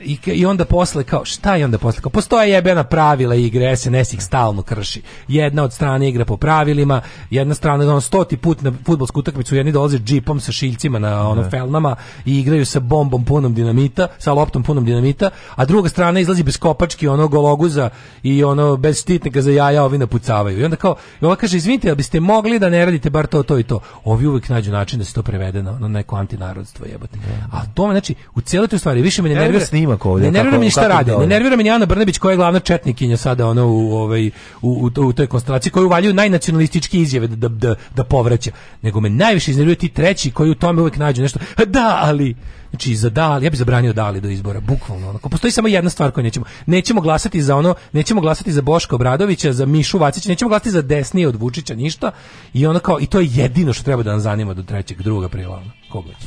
i, i onda posle kao šta je onda posle kao postoje jebena pravila igre SNS ih stalno krši jedna od strane igra po pravilima jedna strana on stoti put na fudbalsku utakmicu jedni dolaze džipom sa šiljcima na ono da. felnama i igraju sa bombom punom dinamita sa loptom punom dinamita a druga strana izlazi bez kopački ono gologuza i ono bez štitnika za jaja ovi napucavaju i onda kao i ona kaže izvinite jel biste mogli da ne radite bar to to i to ovi uvek nađu način da se to prevede na, na neko antinarodstvo jebote da. a to znači u celoj toj stvari više me ne nervira snimak ovdje. Ne nervira kako, mi šta radi. Ne nervira me ni Ana Brnabić koja je glavna četnikinja sada ona u ovaj u, u, u, toj konstraciji koju uvaljuju najnacionalistički izjave da, da, da, da povraća. Nego me najviše iznervira ti treći koji u tome uvek nađu nešto. Da, ali Znači za da, ali ja bih zabranio da ali do izbora, bukvalno. Onako. Postoji samo jedna stvar koju nećemo. Nećemo glasati za ono, nećemo glasati za Boška Obradovića, za Mišu Vacića, nećemo glasati za desnije od Vučića, ništa. I ona kao, i to je jedino što treba da nas zanima do 3. 2. aprila. Koga će?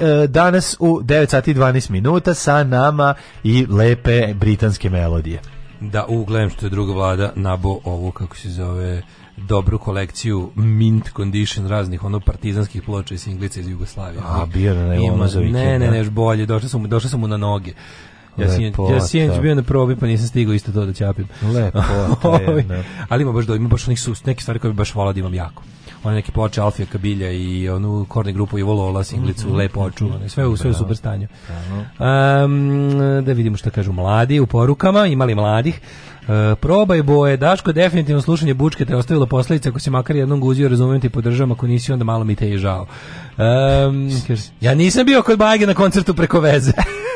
Ovaj, e, danas u 9 sati 12 minuta sa nama i lepe britanske melodije. Da, ugledam što je druga vlada nabo ovu, kako se zove, dobru kolekciju mint condition raznih ono partizanskih ploča i singlica iz Jugoslavije. A, bio na ono za vikend. Ne, ne, da. ne, još bolje, došao sam, došao sam mu na noge. Ja Lepota. ja sinoć bio na probi pa nisam stigao isto to da ćapim. Lepo. Ovaj, ali ima baš do, ima baš onih sus, neke stvari koje bi baš volao da imam jako one neke ploče Alfio Kabilja i onu korne grupu i Volola singlicu mm -hmm. lepo očuvane. Sve u sve u super stanju. Um, da vidimo šta kažu mladi u porukama, imali mladih. Uh, probaj boje, Daško, definitivno slušanje bučke te ostavilo posledice ako se makar jednom guzio, razumijem ti podržavam, ako nisi, onda malo mi te je žao. Um, ja nisam bio kod Bajge na koncertu preko veze.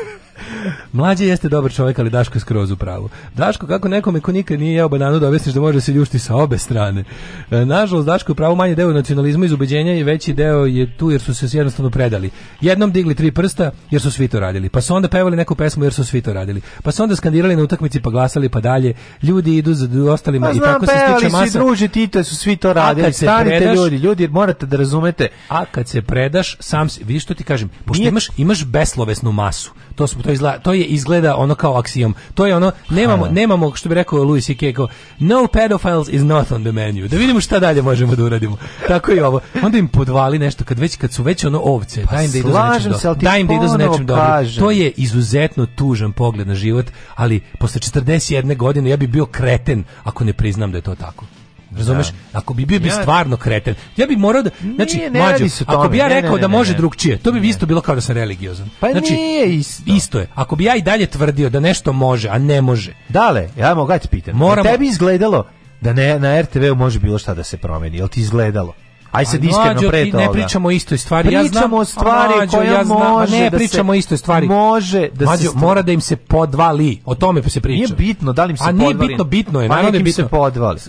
Mlađi jeste dobar čovjek, ali Daško je skroz u pravu. Daško, kako nekome ko nikad nije jeo bananu da objasniš da može da se ljušti sa obe strane. E, nažalost, Daško je pravo manje deo nacionalizma iz ubeđenja i veći deo je tu jer su se jednostavno predali. Jednom digli tri prsta jer su svi to radili. Pa su onda pevali neku pesmu jer su svi to radili. Pa su onda skandirali na utakmici pa glasali pa dalje. Ljudi idu za ostalima pa, i tako se stiče masa. Svi druži, tita su svi to radili. Stanite predaš, ljudi, ljudi morate da razumete. A kad se predaš, sam si, vidiš što ti kažem, pošto Nije... imaš, imaš beslovesnu masu. To smo to izgleda to je izgleda ono kao aksijom. To je ono nemamo da. nemamo što bi rekao Louis CK kao no pedophiles is not on the menu. Da vidimo šta dalje možemo da uradimo. Tako i ovo. Onda im podvali nešto kad već kad su već ono ovce, pa im da idu za nečim, se, do... daj im da idu za nečim dobro. Da to je izuzetno tužan pogled na život, ali posle 41 godine ja bih bio kreten ako ne priznam da je to tako. Razumeš? Da. Ako bi bio bi stvarno kreten. Ja bih morao da znači nije, ne ako bi ja rekao ne, da ne, da može drugčije, to bi isto bilo kao da sam religiozan. Pa znači, nije isto. isto. je. Ako bi ja i dalje tvrdio da nešto može, a ne može. Dale, ja mogu ga te pitam. Da Moramo... Tebi izgledalo da ne na RTV-u može bilo šta da se promeni. Jel ti izgledalo? Aj sad iskreno pre toga. Ne pričamo o istoj stvari. Pričamo ja znam o stvari mlađo, koja ja znam, može ne da pričamo se, istoj stvari. Može da mlađo, se mora da im se podvali. O tome se priča. Nije bitno da li im se podvali. A nije bitno, bitno je, pa naravno da je se podvali.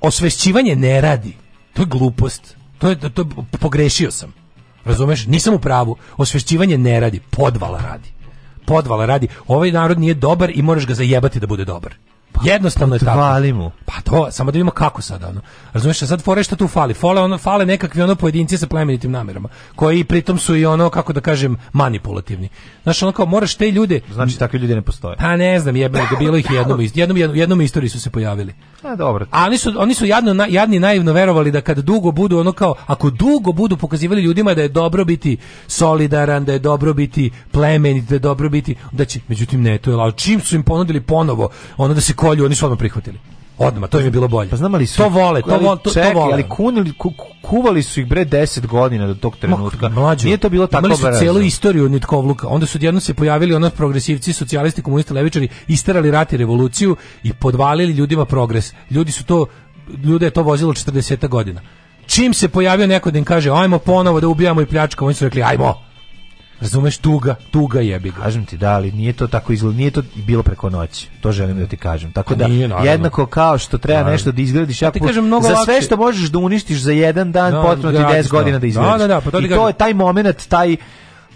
Osvešćivanje ne radi. To je glupost. To je to pogrešio sam. Razumeš? Nisam u pravu. Osvešćivanje ne radi, podvala radi. Podvala radi. Ovaj narod nije dobar i moraš ga zajebati da bude dobar. Pa, Jednostavno je tako. Hvali mu. Pa to, samo da vidimo kako sada. Ono. Razumeš, sad fore što tu fali. Fale, ono, fale nekakvi ono pojedinci sa plemenitim namerama, koji pritom su i ono, kako da kažem, manipulativni. Znaš, ono kao, moraš te ljude... Znači, takvi ljudi ne postoje. Pa ne znam, jebe, da bilo ih jednom, jednom, jednom, jednom istoriji su se pojavili. A, dobro. A oni su, oni su jadno, na, jadni naivno verovali da kad dugo budu ono kao, ako dugo budu pokazivali ljudima da je dobro biti solidaran, da je dobro biti plemenit, da je dobro biti, da će, međutim ne, to je lao. Čim su im ponudili ponovo, ono da se kolju, oni su odmah prihvatili. Odmah, to im je bilo bolje. Pa znam ali su, to vole, to vole, to, čekaj, to vole. Ali kunili, ku, kuvali su ih bre 10 godina do tog trenutka. Mlađo, Nije to bilo tako brzo. Imali su celu istoriju nitkovluka. Onda su jedno se pojavili ono progresivci, socijalisti, komunisti, levičari, isterali rat i revoluciju i podvalili ljudima progres. Ljudi su to ljude je to vozilo 40 godina. Čim se pojavio neko da im kaže ajmo ponovo da ubijamo i pljačka, oni su rekli ajmo Razumeš tuga, tuga jebi ga. Kažem ti da, ali nije to tako izgled, nije to bilo preko noći. To želim da ti kažem. Tako pa da nije, jednako kao što treba naravno. nešto da izgradiš, ja ti kažem mnogo za sve što možeš da uništiš za jedan dan, no, da, potrebno ti 10 godina da, da izgradiš. Da, da, da, pa to I to je taj momenat, taj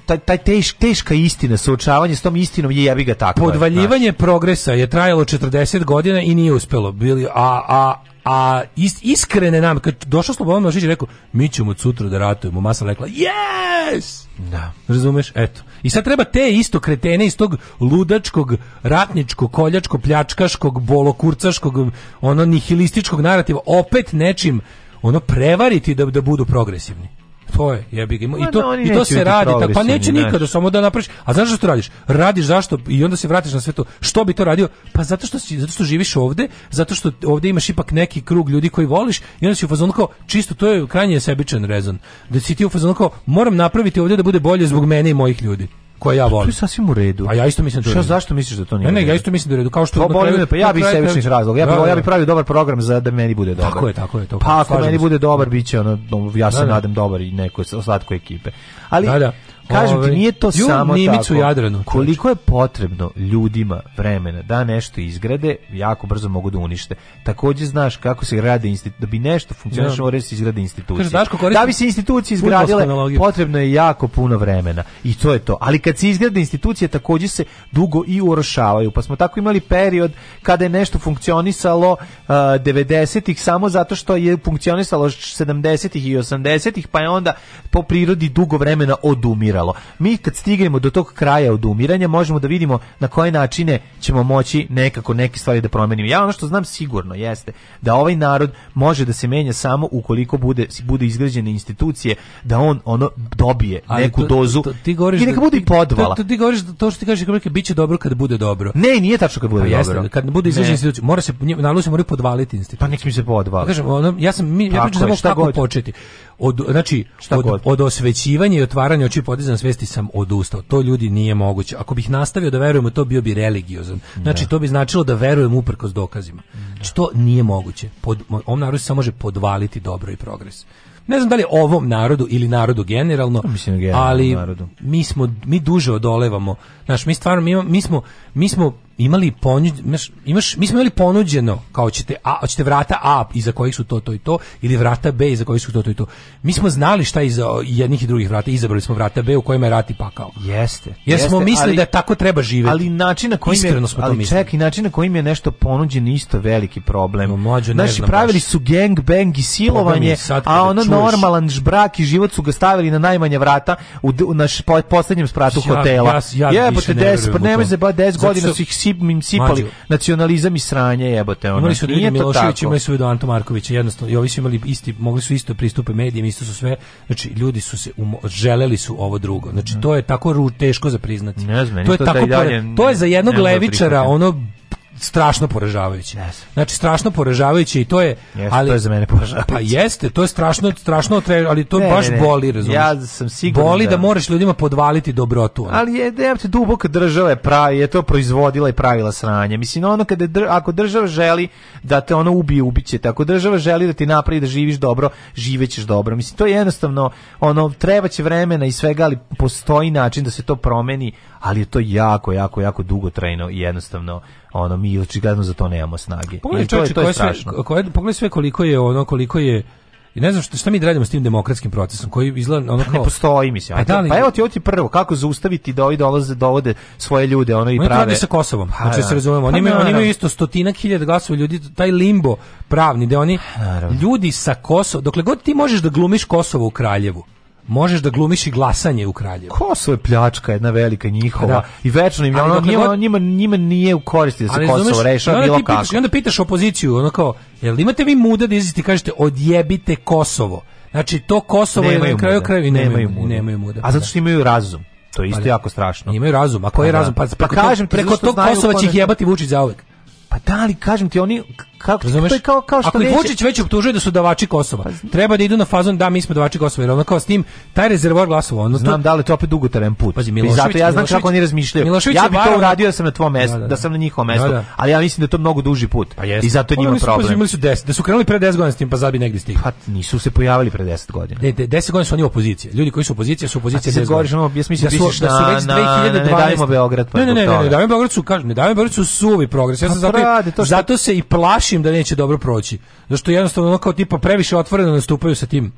taj, taj teš, teška istina, suočavanje s tom istinom je jebi ga tako. Podvaljivanje je, progresa je trajalo 40 godina i nije uspelo. Bili, a, a, a is, iskrene nam, kad došao Slobodan Milošić i rekao, mi ćemo od sutra da ratujemo, masa rekla, yes! Da. Razumeš? Eto. I sad treba te isto kretene iz tog ludačkog, ratničkog, koljačko, pljačkaškog, bolokurcaškog, ono nihilističkog narativa, opet nečim ono prevariti da, da budu progresivni. To jebi ga. I to, da, i to se radi. Tako, pa neće nikada, samo da napraviš. A zašto to radiš? Radiš zašto i onda se vratiš na sve to. Što bi to radio? Pa zato što, si, zato što živiš ovde, zato što ovde imaš ipak neki krug ljudi koji voliš i onda si u fazonu kao, čisto to je krajnje sebičan rezon. Da si ti u fazonu kao, moram napraviti ovde da bude bolje zbog mene i mojih ljudi koje ja volim. To je sasvim u redu. A ja isto mislim da. Šta zašto misliš da to nije? Ne, ne, ja isto mislim da je u redu. Kao što to pa me, da pa ja bih sebičnih razlog. Ja bih da, da. ja bih pravio dobar program za da meni bude dobar. Tako je, tako je, tako. Pa ako meni bude dobar biće ono ja se nadam dobar i neko slatko ekipe. Ali da, da. Kažem ti, ovaj, nije to samo tako. Jadranu. Koliko je potrebno ljudima vremena da nešto izgrade, jako brzo mogu da unište. Takođe znaš kako se grade institucije, da bi nešto funkcionisalo, da. mora da se izgrade institucije. da bi se institucije izgradile, potrebno je jako puno vremena. I to je to. Ali kad se izgrade institucije, takođe se dugo i urošavaju. Pa smo tako imali period kada je nešto funkcionisalo uh, 90-ih samo zato što je funkcionisalo 70-ih i 80-ih, pa je onda po prirodi dugo vremena odumira odumiralo. Mi kad stignemo do tog kraja odumiranja možemo da vidimo na koje načine ćemo moći nekako neke stvari da promenimo. Ja ono što znam sigurno jeste da ovaj narod može da se menja samo ukoliko bude bude izgrađene institucije da on ono dobije Ali neku to, dozu. To, ti govoriš I neka da, bude i podvala. Ti, ti govoriš da to što ti kažeš kako biće dobro kad bude dobro. Ne, nije tačno kad bude pa dobro. Jeste, kad bude izgrađena institucija, mora se na pa se mora podvaliti institucija. Pa nek mi se podvala. Kažem, ono, ja sam mi ja pričam samo kako god. početi. Od znači šta od, od osvećivanja i otvaranja oči na svesti sam odustao. To ljudi nije moguće. Ako bih nastavio da verujem u to, bio bi religiozan. Znači, da. to bi značilo da verujem uprkos dokazima. Da. Znači, to nije moguće. Pod, ovom narodu se samo može podvaliti dobro i progres. Ne znam da li ovom narodu ili narodu generalno, pa Mislim, generalno ali narodu. mi smo mi duže odolevamo. Naš mi stvarno mi, imamo, mi smo mi smo imali ponuđeno, imaš, mi smo imali ponuđeno kao ćete, a hoćete vrata A iza kojih su to to i to ili vrata B iza kojih su to to i to. Mi smo znali šta iza jednih i drugih vrata, izabrali smo vrata B u kojima je rat i pakao. Jeste. Jer smo mislili ali, da tako treba živeti. Ali način na koji Iskreno je, smo ali ček, i način na kojim je nešto ponuđeno isto veliki problem. mlađo, ne Naši znam pravili baš. su gang bang i silovanje, a ono čuješ. normalan žbrak i život su ga stavili na najmanje vrata u, u naš poslednjem spratu ja, hotela. Ja, ja, Jebote, 10, pa nemoj se ba 10 godina su ih sip, im sipali Mađu. nacionalizam i sranje jebote. Ono. Imali su Nije to tako. imali su Vedo Anto Markovića, jednostavno, i ovi su imali isti, mogli su isto pristupe medijima, isto su sve, znači ljudi su se, umo, želeli su ovo drugo. Znači da. to je tako ru, teško za priznati. Ne znam, to je tako, dalje, to je za jednog da levičara ono strašno poražavajuće. Yes. Znači strašno poražavajuće i to je yes, ali to je za mene poražavajuće. Pa jeste, to je strašno strašno ali to ne, baš ne, ne. boli, razumiješ? Ja sam siguran boli da, da moraš ljudima podvaliti dobrotu. Ali, ali je da duboka država je pravi, je to proizvodila i pravila sranje. Mislim ono kada dr, ako država želi da te ono ubije, ubiće te. Ako država želi da ti napravi da živiš dobro, živećeš dobro. Mislim to je jednostavno ono trebaće vremena i svega, ali postoji način da se to promeni, ali je to jako jako jako dugo trajno i jednostavno ono mi očigledno za to nemamo snage. Pogledaj, to je, to je strašno. Sve, koje, pogledaj sve koliko je ono koliko je i ne znam šta, šta mi radimo s tim demokratskim procesom koji izgleda ono pa kao... Ne postoji, mislim. Pa, da li... pa evo ti ovo ti prvo, kako zaustaviti da ovi dolaze, dovode svoje ljude, ono i prave... Oni sa Kosovom, pa, znači da. se da. razumemo. Oni, pa imaju, pa, oni imaju isto stotinak hiljada glasova ljudi, taj limbo pravni, da oni... Pa naravno. Ljudi sa Kosovo, dokle god ti možeš da glumiš Kosovo u Kraljevu, možeš da glumiš i glasanje u kraljevu. Kosovo je pljačka jedna velika njihova da. i večno im ono, njima, god... njima, njima nije u koristi da se Kosovo rešava bilo kako. I onda pitaš opoziciju, ono kao, jel imate vi muda da izlazite i kažete odjebite Kosovo? Znači to Kosovo nemaju je na kraju kraju i nemaju, muda. nemaju muda. A zato da. što imaju razum. To je isto ali, pa, jako strašno. Imaju razum. A koji pa je da. razum? Pa, pa, pa kažem preko tog Kosova će ih da- jebati Vučić zauvek. Pa da, ali kažem ti, oni kako Razumeš? to je kao kao što Ako neće... Vučić već optužuje da su davači Kosova. Pa treba da idu na fazon da mi smo davači Kosova, jer ono kao s tim taj rezervoar glasova, ono znam to... da li to opet dugotrajan put. Pazi, Milošević, zato ja znam kako oni razmišljaju. Milošević ja bih to uradio da sam na tvom mestu, da, da, da. da sam na njihovom da, mestu, da. ali ja mislim da je to mnogo duži put. Pa jest. I zato je njima su, problem. Pa imali su 10, da su krenuli pre 10 godina s tim, pa zabi negde stigli. Pa nisu se pojavili pre 10 godina. De, 10 godina su oni opozicija. Ljudi koji su opozicija su opozicija 10 godina. Ono, ja mislim da su da su da već 2012. Ne dajemo Beograd. Pa ne, ne, ne, ne, ne dajemo Beograd su, kažu, ne dajemo Beograd su suvi progres. Ja pa sam zato zato se i plaš plašim da neće dobro proći. Zašto jednostavno ono kao tipa previše otvoreno nastupaju sa tim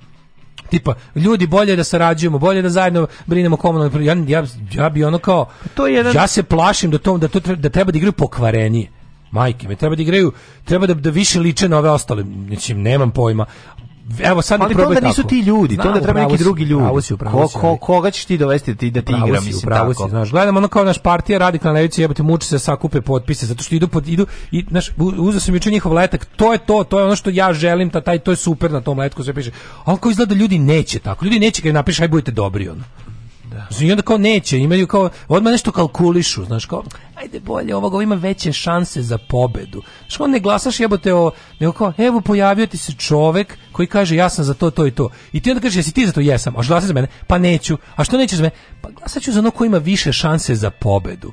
tipa ljudi bolje da sarađujemo, bolje da zajedno brinemo komunalno. Ja, ja, ja bi ono kao pa to je jedan... ja se plašim da to da to da treba da igraju pokvareni Majke, me treba da igraju, treba da, da više liče na ove ostale. Znači, nemam pojma evo sad ne to onda nisu ti ljudi, to onda treba neki drugi ljudi. si, ko, ko, koga ćeš ti dovesti ti da ti igra, si, mislim tako. Si, znaš, gledam ono kao naš partija radikalna levica jebote muči se sakupe potpise zato što idu pod idu i naš uzeo sam juče njihov letak, to je to, to je ono što ja želim, ta taj to je super na tom letku sve piše. Al ko izgleda da ljudi neće tako. Ljudi neće kad napiše aj budete dobri ono. Da. Znači, I onda kao neće, imaju kao, odmah nešto kalkulišu, znaš, kao, ajde bolje, ovoga ima veće šanse za pobedu. Znaš, on ne glasaš jebote o, nego kao, evo pojavio ti se čovek koji kaže ja sam za to, to i to. I ti onda kažeš, jesi ti za to? Jesam. A što glasaš za mene? Pa neću. A što nećeš za mene? Pa glasaću za ono koji ima više šanse za pobedu.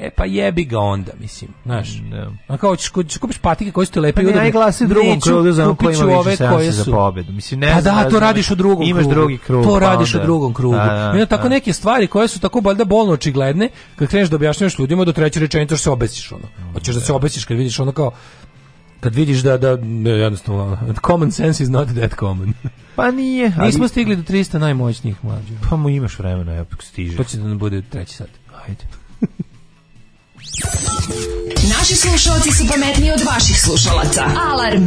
E pa jebi ga onda, mislim, znaš. Ne. Mm, da. A kao ćeš, ćeš da kupiš patike koje su ti lepe pa i udobne. Ne, glasi u drugom krugu za koje ima više šanse za pobedu. Mislim, ne pa da, to radiš u drugom imaš krugu. drugi krug. To pa radiš onda. u drugom krugu. Da, da, I da. tako da. neke stvari koje su tako valjda bolno očigledne, kad kreneš da objašnjavaš ljudima do treće rečenice to se obesiš ono. Hoćeš da se obesiš kad vidiš ono kao kad vidiš da da ne, jednostavno common sense is not that common. Pa nije. Ali... Nismo stigli do 300 najmoćnijih mlađih. Pa mu imaš vremena, ja stižeš. To će da nam bude treći sat. Ajde. Naši slušalci su pametniji od vaših slušalaca. Alarm!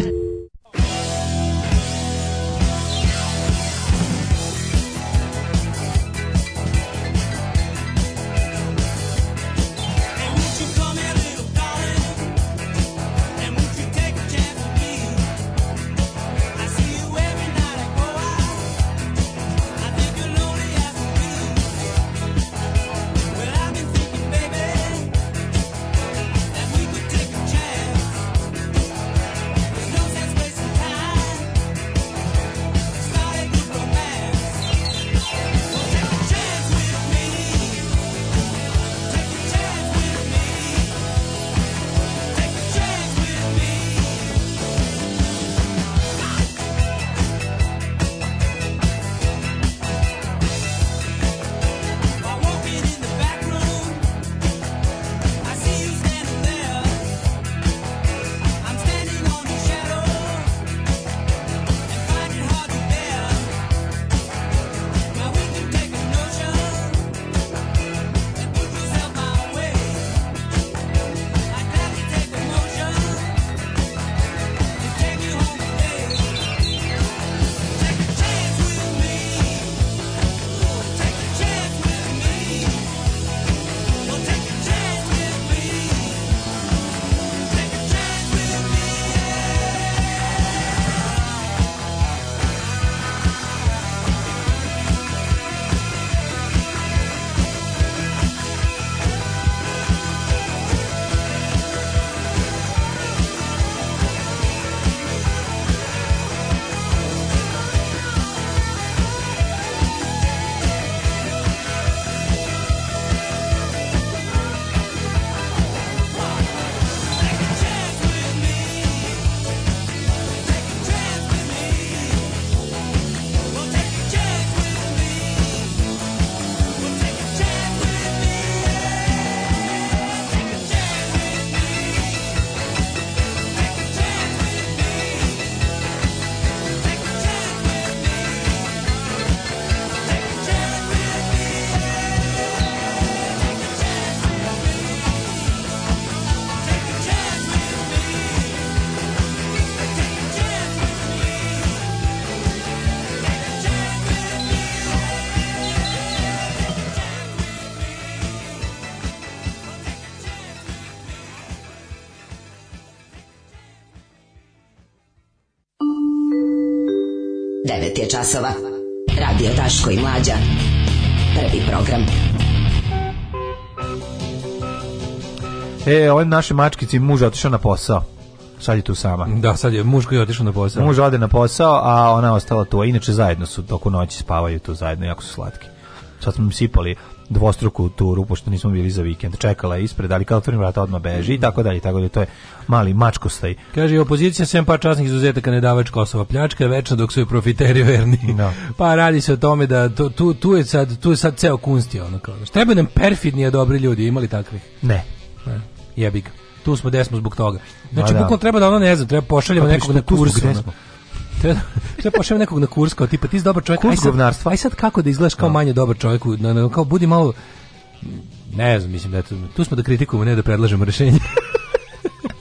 9 je časova. Radio Taško i Mlađa. Prvi program. E, ove naše mačkici muž otišao na posao. Sad je tu sama. Da, sad je muž koji je otišao na posao. Muž ode na posao, a ona ostala tu. Inače zajedno su toku noći spavaju tu zajedno, jako su slatki sad smo sipali dvostruku turu, pošto nismo bili za vikend, čekala je ispred, ali kad otvorim vrata odmah beži i tako dalje, tako dalje, to je mali mačkostaj. Kaže, opozicija sem par časnih izuzetaka ne davač Kosova pljačka, večno dok su i profiteri verni. No. Da. Pa radi se o tome da to, tu, tu, je sad, tu je sad ceo kunst ono kao. Treba nam perfidnije dobri ljudi, imali takvih? Ne. ne. Jebik. Tu smo desmo zbog toga. Znači, da. bukvalno treba da ono, ne znam, treba pošaljemo pa, nekog na kurs. Ono. Treba da pošaljem nekog na kurs kao tipa ti si dobar čovjek. Kurs aj aj sad kako da izgledaš kao da. manje dobar čovjek, na, na, kao budi malo ne znam, mislim da tu, tu smo da kritikujemo, ne da predlažemo rješenje.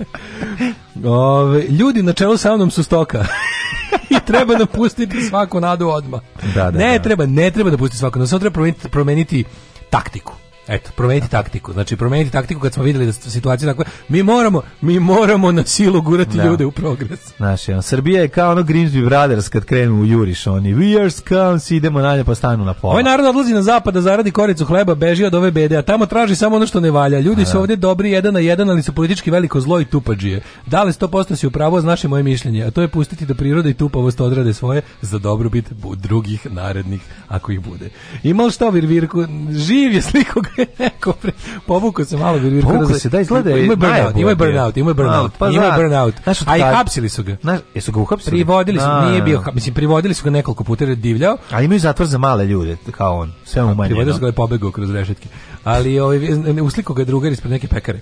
Ove, ljudi na čelu sa mnom su stoka. I treba napustiti svaku nadu odmah. Da, da, ne, da. treba, ne treba da napustiti svaku no samo treba promeniti, promeniti taktiku. Eto, promeniti taktiku. Znači promeniti taktiku kad smo vidjeli da situacija takva. Mi moramo, mi moramo na silu gurati da. ljude u progres. Naše, on, Srbija je kao ono Grimsby Brothers kad krenu u Juriš, oni Wears are idemo dalje pa stanu na pola. Ovaj narod odlazi na zapad da zaradi koricu hleba, beži od ove bede, a tamo traži samo ono što ne valja. Ljudi da. su ovdje dobri jedan na jedan, ali su politički veliko zlo i tupadžije. Da li 100% si u upravo, znaš moje mišljenje, a to je pustiti da priroda i tupavost odrade svoje za dobrobit drugih narednih, ako ih bude. Imao što virvirku, živ je sliko neko pre... povukao se malo Gurvirko. Da povukao se, da izgleda. Ima burnout, ima burnout, ima burnout. Pa ima burnout. A i hapsili su ga. Znaš, jesu ga uhapsili? Privodili su, da, nije da, bio, mislim, privodili su ga nekoliko puta jer je divljao. A imaju zatvor za male ljude, kao on. Sve umanjeno. Privodili su ga je ovaj pobegao kroz rešetke. Ali ovaj, uslikao ga drugar ispred neke pekare.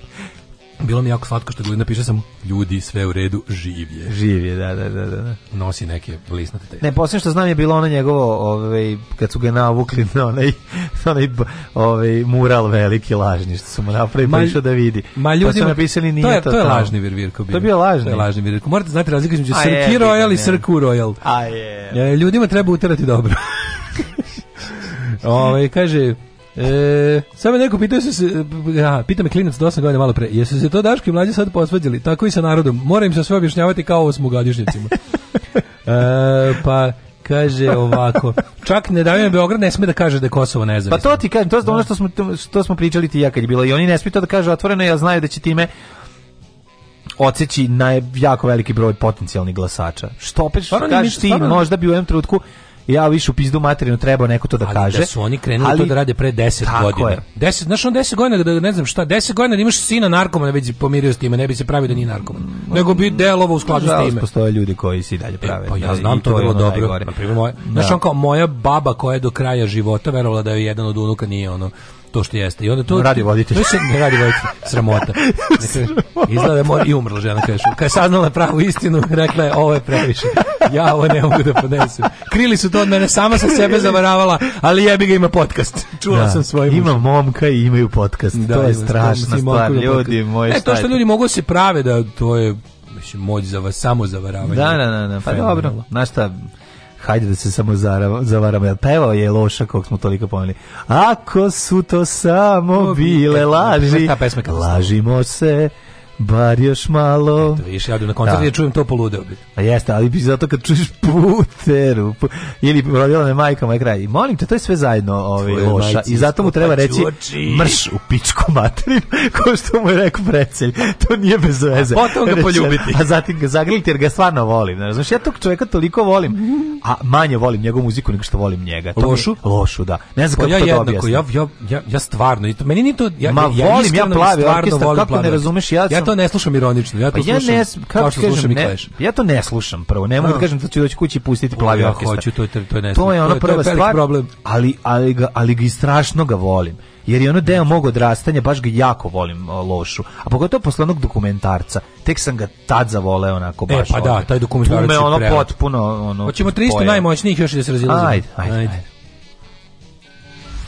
Bilo mi jako slatko što Glinda piše sam ljudi sve u redu, živje. Živje, da, da, da, da. Nosi neke lisnate te. Ne, posljedno što znam je bilo ono njegovo, ovaj, kad su ga navukli na onaj, onaj ovaj, mural veliki lažni, što su mu napravili, pa ma, pa da vidi. Ma ljudi, pa su napisali nije to, je, to, to je lažni virvir bio. To je bio lažni. To je lažni virvir. Morate znati razliku između Srki Royal i Sirku Royal. A je. Ljudima treba uterati dobro. Ove, ovaj, kaže, E, samo neko pitao se, ja, pita me klinac do 8 godina malo pre, jesu se to Daško i mlađe sad posvađali, tako i sa narodom, moram im se sve objašnjavati kao ovo smo gadišnjacima. e, pa, kaže ovako. Čak ne davim Beograd ne sme da kaže da je Kosovo nezavisno. Pa to ti kažem, to je ono što smo što smo pričali ti ja kad je bilo i oni ne smiju to da kaže otvoreno, ja znaju da će time odseći na jako veliki broj potencijalnih glasača. Što opet što kažeš ti, možda bi u jednom trutku ja više u pizdu materinu trebao neko to da ali kaže. Da su oni krenuli ali, to da rade pre 10 godina. 10, znaš on 10 godina da ne znam šta, 10 godina da imaš sina narkomana već pomirio s time, ne bi se pravio da nije narkoman. nego bi delovo u skladu s time. Postoje ljudi koji se dalje prave. E, pa ja znam to vrlo dobro. Na primer moja, da. znaš on kao moja baba koja je do kraja života verovala da je jedan od unuka nije ono to što jeste. I onda to radi voditelj. To ne radi voditelj. Sramota. Dakle, izgleda da mora i umrla žena kaže. Kad je saznala pravu istinu, rekla je ovo je previše. Ja ovo ne mogu da podnesem. Krili su to od mene, sama sam sebe zavaravala, ali jebi ga ima podcast. Čula da, sam svoj Ima momka i imaju podcast. Da, to je strašna stvar, ljudi, moje E to što ljudi mogu da se prave da to je mislim moć za vas samo zavaravanje. Da, da, da, da, pa dobro. Na šta hajde da se samo zavaramo. Jel pevao je Loša kog smo toliko pomeli. Ako su to samo bile e, laži, lažimo se bar još malo. Eto, viš, ja na koncert da. ja čujem to poludeo bi. A jeste, ali bi zato kad čuješ puteru, pu, ili rodila me majka moj kraj. I Molim te, to je sve zajedno ovaj, loša i zato mu treba reći oči. mrš u pičku materin, ko što mu je rekao precelj. To nije bez veze. A potom ga poljubiti. A zatim ga zagrliti jer ga stvarno volim. Znaš, ja tog čovjeka toliko volim, a manje volim njegovu muziku nego što volim njega. To lošu? Je, lošu, da. Ne znam pa kako ja to da jednako, ja, ja, ja, ja stvarno, i to, meni ni to... Ja, Ma ja, volim, ja plavi orkestar, kako ne razumeš, ja, sam to ne slušam ironično. Ja to pa slušam. Ja ne, kako slušam ne, Ja to ne slušam prvo. Ne mogu da kažem da ću doći kući i pustiti plavi ja Hoću to to, to ne. To je ona prva stvar. Problem. Ali ali ga ali ga strašno ga volim jer je ono deo mog odrastanja, baš ga jako volim lošu. A pogotovo posle onog dokumentarca. Tek sam ga tad zavoleo onako e, baš. E, pa da, taj dokumentarac je ono potpuno... Ono, Hoćemo 300 najmoćnijih još da se razilazi. Ajde, ajde, ajde. ajde.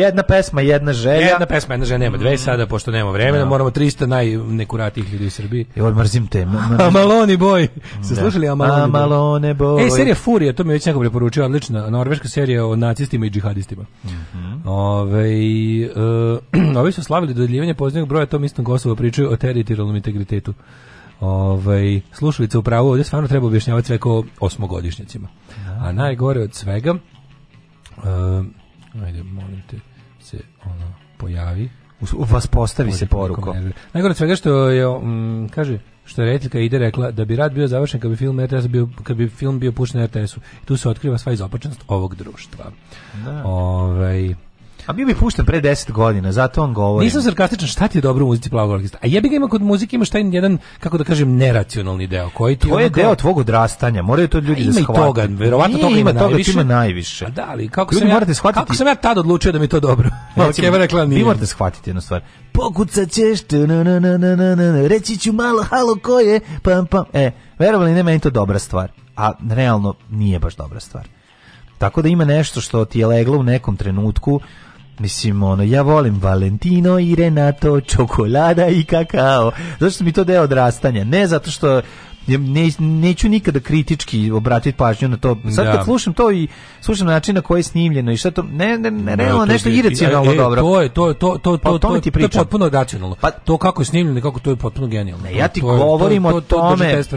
Jedna pesma, jedna želja. Jedna pesma, jedna želja, nema dve mm. sada, pošto nema vremena, da. moramo 300 najnekuratijih ljudi u Srbiji. I mrzim te. Amaloni boy. Mm, Se da. slušali Amaloni Amalone boj. E, serija Furija, to mi je već neko preporučio, odlična, norveška serija o nacistima i džihadistima. Mhm. Ove, e, ovi su slavili dodeljivanje poznijeg broja tom istom Kosovo pričaju o teritorijalnom integritetu. Ovaj slušalice u pravu, ovdje stvarno treba objašnjavati sve kao osmogodišnjacima. Da. A najgore od svega um, ajde, molim te, se ono, pojavi. Vas postavi se porukom. Najgore svega što je, um, kaže, što je Retlika ide rekla da bi rad bio završen kad bi film RTS bio kad bi film bio pušten na RTS-u. Tu se otkriva sva izopačnost ovog društva. Da. Ovaj A bio bi pušten pre 10 godina, zato on govori. Nisam sarkastičan, šta ti je dobro u muzici plavog orkestra? A jebi ga ima kod muzike ima šta jedan kako da kažem neracionalni deo koji ti to je deo tvog odrastanja. Moraju to ljudi da shvate. Ima i toga, verovatno toga ima, toga najviše. ima najviše. A da, ali kako ljudi sam ja, shvatiti... kako sam ja tad odlučio da mi to dobro. Recimo, Keva rekla nije. Vi morate shvatiti jednu stvar. Pokucat ćeš, reći ću malo, halo, ko je, pam, pam. E, verovali ne, meni to dobra stvar. A realno nije baš dobra stvar. Tako da ima nešto što ti je leglo u nekom trenutku, Mislim, ono, ja volim Valentino i Renato, čokolada i kakao. Zato što mi to deo odrastanja. Ne zato što ne, neću nikada kritički obratiti pažnju na to. Sad kad da. slušam to i slušam na način na koji je snimljeno i šta to ne ne ne, ne no, nešto iracionalno e, e, dobro. To je to to to pa to to, to, to to je potpuno racionalno. Pa to kako je snimljeno, kako to je potpuno genijalno. Ne, ja ti to, govorim to, o tome. To, to,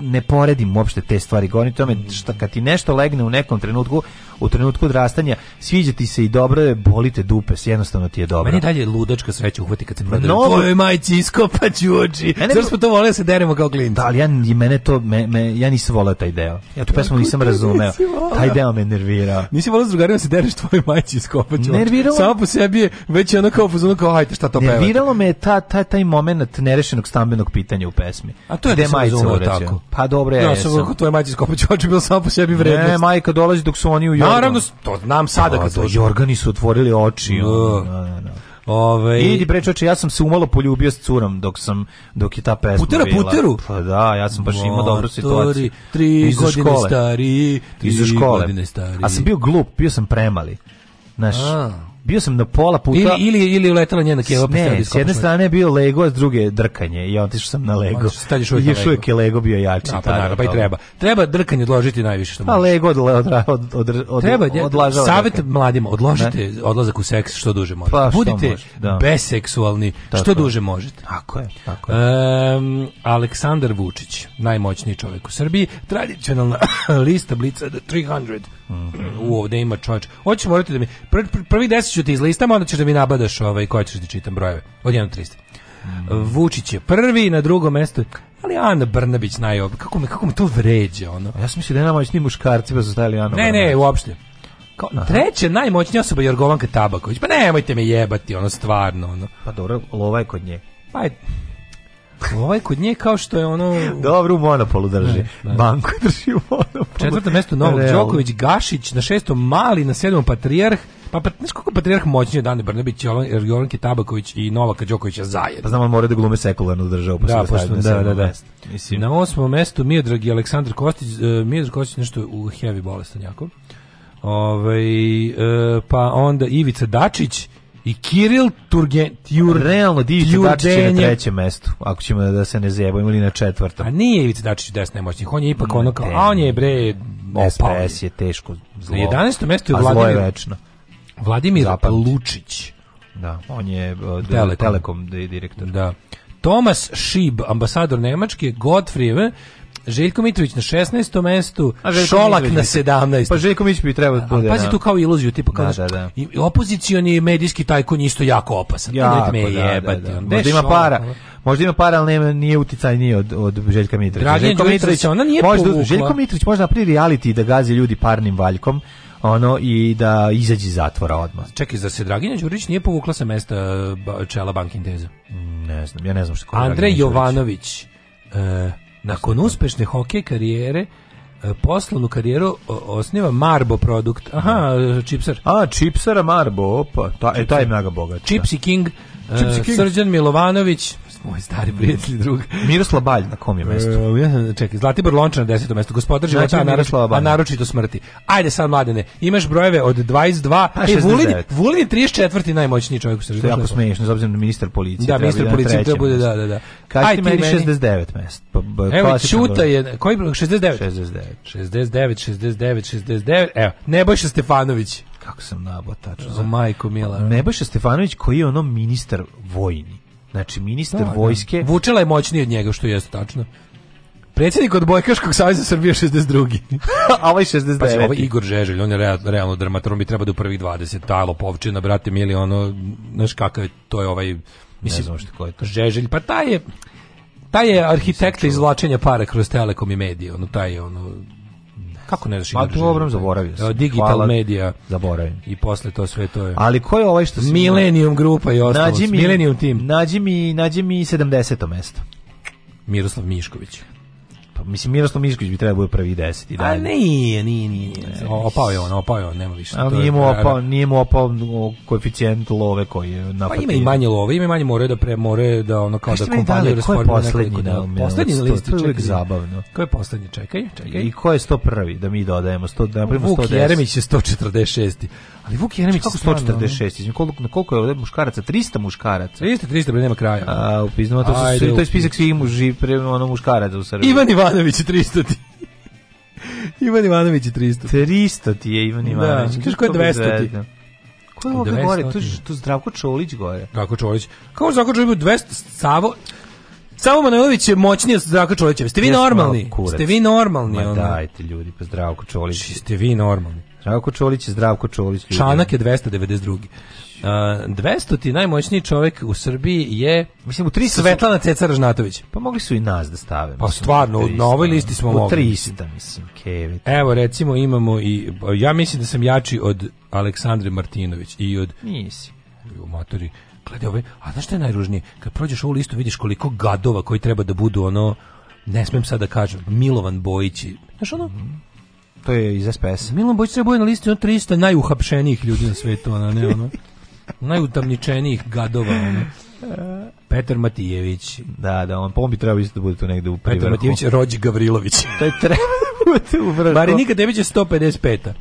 ne poredim uopšte te stvari, govorim tome šta kad ti nešto legne u nekom trenutku, u trenutku odrastanja, sviđa ti se i dobro je, bolite dupe, jednostavno ti je dobro. Meni dalje ludačka sreća uhvati kad se prodaju. No, Tvojoj majci iskopaću oči. Zar Zašto smo to voleli da se deremo kao klinci? Da, ali ja, mene to, me, me, ja nisam volao taj deo. Ja tu pesmu nisam razumeo. Taj deo me nervirao. Nisi volao da s drugarima se dereš tvojoj majci iskopaću oči. Samo po sebi je već ono kao, ono kao, hajte šta to pevate. Nerviralo me ta, ta, taj moment nerešenog stambenog pitanja u pesmi. A to je da sam tako. Pa dobro, ja, ja sam. Ja sam, tvoja majci iskopaću oči, bilo samo po sebi vrednost. Ne, majka dolazi dok su oni u Naravno, to znam sada kad slušam. Da, jorgani su otvorili oči. No. No, no, Ove... E, Idi bre čoče, ja sam se umalo poljubio s curom dok sam dok je ta pesma Putera bila. puteru? Pa da, ja sam baš imao dobru situaciju. Tri iz godine škole. stari, tri iz škole. godine stari. A sam bio glup, bio sam premali. Znaš, bio sam na pola puta ili ili ili uletela njena keva pa ne, sa jedne strane je bio Lego a s druge drkanje i otišao sam na Lego staviš uvijek još uvijek je Lego bio jači a, da, pa, naravno, pa i treba treba drkanje odložiti najviše što može a Lego od, od, od, od, treba odlažava savet mladima odložite ne? odlazak u seks što duže možete pa, što budite može, da. beseksualni tako što duže možete tako je tako je um, Aleksandar Vučić najmoćniji čovjek u Srbiji tradicionalna lista blica 300 mm u ovde ima čovjek. Hoćeš morati da mi prvi, prvi 10 ću ti izlistam, onda ćeš da mi nabadaš ovaj koji ćeš da ti čitam brojeve od 1 do 300. Mm. Vučić je prvi, na drugom mestu ali Ana Brnabić najob. Kako mi, kako mi to vređa ono. Ja sam mislio da je ni muškarci pa su stavili Anu. Ne, Brnabić. ne, uopšte. Kao, Aha. treća najmoćnija osoba Jorgovanka Tabaković. Pa nemojte me jebati, ono stvarno, ono. Pa dobro, lova je kod nje. Pa je, Ovaj kod nje kao što je ono... Dobro u monopolu drži. Ne, ne. Banku drži u monopolu. Četvrto mesto Novak Đoković, Gašić, na šestom Mali, na sedmom Patrijarh, pa pa znaš kako patrijarh moćnije Dane Brnabić, Jovan, Jornke Tabaković i Novak Đoković zajedno. Pa znamo mora da glume sekularnu državu, pa da, da pošto, da, da, da, da. Mislim. Na osmom mestu Miodrag i Aleksandar Kostić, uh, Miodrag Kostić nešto u heavy bolestan jako. Ove, ovaj, uh, pa onda Ivica Dačić, I Kiril Turgen, Tjur, Realno Divica da je na trećem mestu, ako ćemo da se ne zajebamo ili na četvrtom. A nije Ivica Dačić desna moćnik, on je ipak ono kao, a on je bre opao. SPS je teško zlo. Na 11. mestu je Vladimir, je večno. Vladimir Zapamti. Lučić. Da, on je uh, Telekom, Telekom direktor. Da. Thomas Schieb, ambasador Nemačke, Gottfried Željko Mitrović na 16. mestu, Šolak Mitrović na 17. Pa Željko Mitrović bi trebao da bude. Pazi da. tu kao iluziju, tipa kao da, da, da. I opozicioni medijski tajkun isto jako opasan. Jako, me da, da, jebati. Da, da, da. Možda ima para. Možda ima para, ali nema, nije uticaj uticajniji od, od Željka Mitrovića. Dragan Željko Mitrović, ona nije možda, povukla. Željko Mitrović možda pri reality da gazi ljudi parnim valjkom ono i da izađe iz zatvora odmah. Čekaj, zar se Dragina Đurić nije povukla sa mesta čela Bank Inteza? Ne znam, ja ne znam što Andrej Jovanović, e, Nakon uspešne hokej karijere, e, poslovnu karijeru osniva Marbo produkt. Aha, da. čipsar. A, čipsara Marbo, opa, ta, e, taj je mnogo bogat. Chipsy da. King, Čipsi e, King. Srđan Milovanović, Moj stari prijatelj drug. Miroslav Balj na kom je mesto? E, ja čekaj, Zlatibor Lončar na 10. mestu. Gospodar života, znači, naročito, a naročito smrti. Ajde sad, mladene, imaš brojeve od 22. Pa, e, Vulin, Vulin je 34. najmoćniji čovjek u Srbiji. To jako smiješno, s da ministar policije. Da, ministar policije, to bude, da, da, da. Kaži ti meni 69 mest. Pa, pa, evo, Ćuta je, koji 69? 69. 69, 69, 69, evo, Nebojša Stefanović kako sam nabao tačno. Za majko Mila. Nebojša Stefanović koji je ono ministar vojni. Znači, ministar da, da. vojske... Da. Vučela je moćniji od njega, što jeste tačno. Predsjednik od Bojkaškog savjeza Srbije 62. A ovaj 69. Pa, znači, ovaj Igor Žeželj, on je real, realno dramator, bi treba do da prvih 20. Taj Lopovčina, brate mili, ono, znaš kakav je, to je ovaj... Mislim, ne znam što ko je to. Žeželj, pa taj je... Taj je arhitekta izvlačenja para kroz telekom i medije, ono, taj je, ono, Kako ne znaš? Pa dobro, zaboravio sam. Digital Hvala. media. Zaboravim. I posle to sve to je. Ali ko je ovaj što se... Millennium grupa i ostalo. Nađi mi, Millennium tim. Nađi mi, nađi mi 70. mesto. Miroslav Mišković. Pa mislim Miroslav Mišković bi trebao da bude prvi 10 i dalje. A nije, nije, nije. nije. Opao je on, opao je on, nema više. Ali nije mu opao, nije mu opao mm, koeficijent love koji je na Pa ima i manje love, ima i manje more da pre more da ono kao da, da kompanija da rasformira. Ko poslednji da, poslednji na listi? To uvijek zabavno. Ko je poslednji? Čekaj, čekaj. I ko je 101. da mi dodajemo 100 da napravimo 110. Vuk Jeremić je 146. Ali Vuk Jeremić kako 146, izvinite, koliko na koliko je ovde muškaraca? 300 muškaraca. 300, 300, bre nema kraja. A, upiznamo to su to je spisak svih muži pre ono muškaraca u Srbiji. Ivan Ivanović 300 ti. Ivan Ivanović 300. 300 ti je Ivan da, Ivanović. Da, kažeš ko je 200 ti? Ko je ovdje gore? Tu, tu Zdravko Čolić gore. Zdravko Čolić. Kako Zdravko Čolić 200? Savo, Savo Manojlović je moćniji od Zdravka Čolića. Ste vi normalni? Ste vi normalni? Ma dajte ljudi, pa Zdravko Čolić. Ste vi normalni? Zdravko Čolić, Zdravko Čolić. Ljudi. Čanak je 292. Uh, 200 ti najmoćniji čovjek u Srbiji je mislim u 300 Svetlana Cecar Žnatović. Pa mogli su i nas da stave. Pa stvarno, 300, na ovoj listi smo u mogli. 300, mislim, Kevin. Evo, recimo imamo i, ja mislim da sam jači od Aleksandre Martinović i od... Nisi. U matori. Gledaj ove, a znaš što je najružnije? Kad prođeš ovu listu vidiš koliko gadova koji treba da budu ono, ne smem sad da kažem, Milovan Bojići. Znaš ono, To je iz SPS. Milan Bojić treba da na listi od 300 najuhapšenijih ljudi na svetu, ona ne ono. Najutamničenijih gadova, ono. Petar Matijević. Da, da, on, on bi trebao isto da bude tu negde u privrhu. Petar Matijević, Rođi Gavrilović. Taj treba da bude u vrhu. Marinika Dević je 155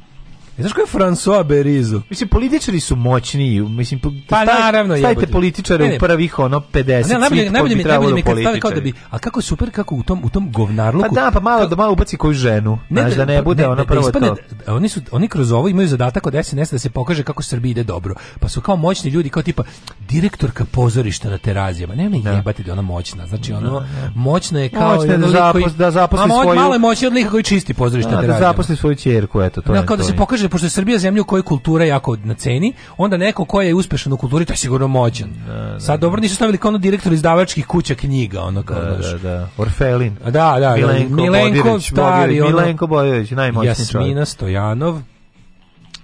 E, znaš ko je François Berizu? Mislim, političari su moćniji. Mislim, pa staj, naravno, Stavite političare ne, u prvih ono 50 ne, najbolje, najbolje bi trebalo da Kao da bi, a kako je super, kako u tom, u tom govnarluku... Pa da, pa malo, da malo ubaci koju ženu. Ne, znaš, da ne pa bude ne, ono prvo da ispane, to. Oni, su, oni kroz ovo imaju zadatak od SNS da se pokaže kako Srbiji ide dobro. Pa su kao moćni ljudi, kao tipa direktorka pozorišta na terazijama. Nema ne. jebati da ona moćna. Znači, ono, da, da. moćna je kao... Moćna da, zapos, da zaposli svoju... Malo je moćna od lika koji čisti pozorišta da, na terazijama. Da zaposli svoju čerku, eto, to je. Kao da se pokaže kaže pošto je Srbija zemlja u kojoj kultura jako na ceni, onda neko ko je uspešan u kulturi to je sigurno moćan. Da, da, da. Sad dobro nisu stavili kao ono direktor izdavačkih kuća knjiga, ono kao da, da, da. Orfelin. Da, da, da. Milenko, Milenko Bodirović, stari, Bodirović, Milenko Bojović, najmoćniji Jasmina Stojanov,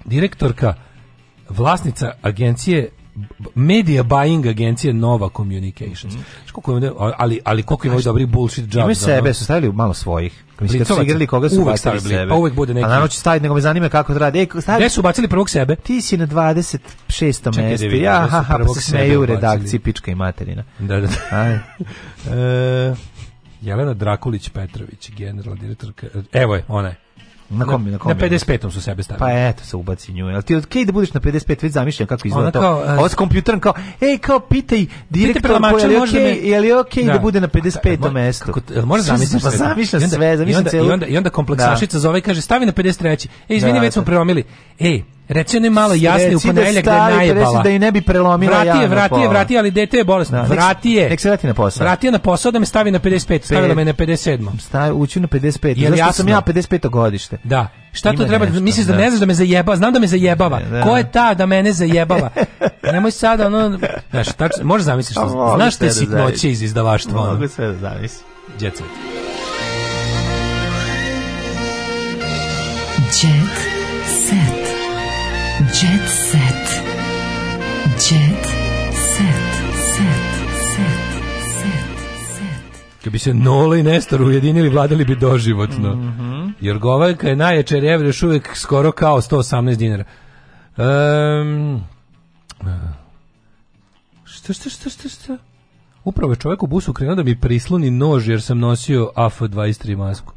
direktorka vlasnica agencije media buying agencije Nova Communications. Mm. Koliko ali ali koliko ima dobrih bullshit jobs. Ima sebe su stavili malo svojih. Mislim, su igrali koga su uvek bacili sebe. Pa uvek bude pa neki. A naravno će staviti, nego me zanima kako to radi. E, stavi... Gde su bacili prvog sebe? Ti si na 26. mestu. Da ja, ha, ha, pa se smeju u redakciji pička i materina. Da, da, da. Aj. e, Jelena Drakulić Petrović, general direktorka. Evo je, ona je. Na kom, na, kom na 55 su sebe stavili. Pa eto se ubaci nju. Al ti od okay da budeš na 55 već zamišljam kako izgleda to. A ovo s kompjuterom kao, ej kao pitaj direktor je li okej, okay, je li okej okay da. da bude na 55. Ka, mesto. Kako može zamisliti? Pa zamišljam sve, zamišljam celu. I onda i onda, onda kompleksašica zove i kaže stavi na 53. Ej izvini, da, već da. smo prelomili. Ej, Reci one malo jasnije u ponedeljak da, je najebala. da i ne bi prelomila vrati je, vrati je, vrati ali dete je bolesno. Da, vrati je. Nek se vrati na posao. Vrati je na posao da me stavi na 55, stavila me na 57. Stavi, uči na 55. Jer Zašto sam ja 55 godište? Da. Šta to treba? Nešto, misliš da, da, ne znaš da me zajebava? Znam da me zajebava. Da. Ko je ta da mene zajebava? Nemoj sada ono, znaš, tako, možeš zamisliti što. Znaš te da sitnoće iz izdavaštva. Mogu sve da zamislim. Jet set. Jet Jet set. Jet set. Set. Set. Set. Set. Kad bi se Nola i Nestor ujedinili, vladali bi doživotno. Mm -hmm. Jer govajka je najjače evra još uvijek skoro kao 118 dinara. Um, šta, šta, šta, šta, šta? Upravo je čovjek u busu krenuo da mi prisloni nož jer sam nosio AF-23 masku.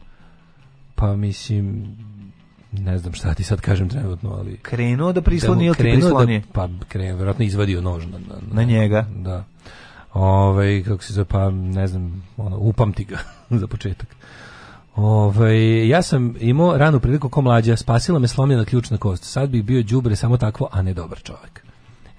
Pa mislim, ne znam šta ti sad kažem trenutno, ali... Krenuo da, da prisloni ili ti da- prisloni? Da, pa krenuo, vjerojatno izvadio nož na, na, na njega. Da. Ove, ovaj, kako se zove, pa ne znam, ono, upamti ga za početak. Ove, ovaj, ja sam imao ranu priliku ko mlađa, spasila me slomljena ključna kost. Sad bih bio đubre samo takvo, a ne dobar čovjek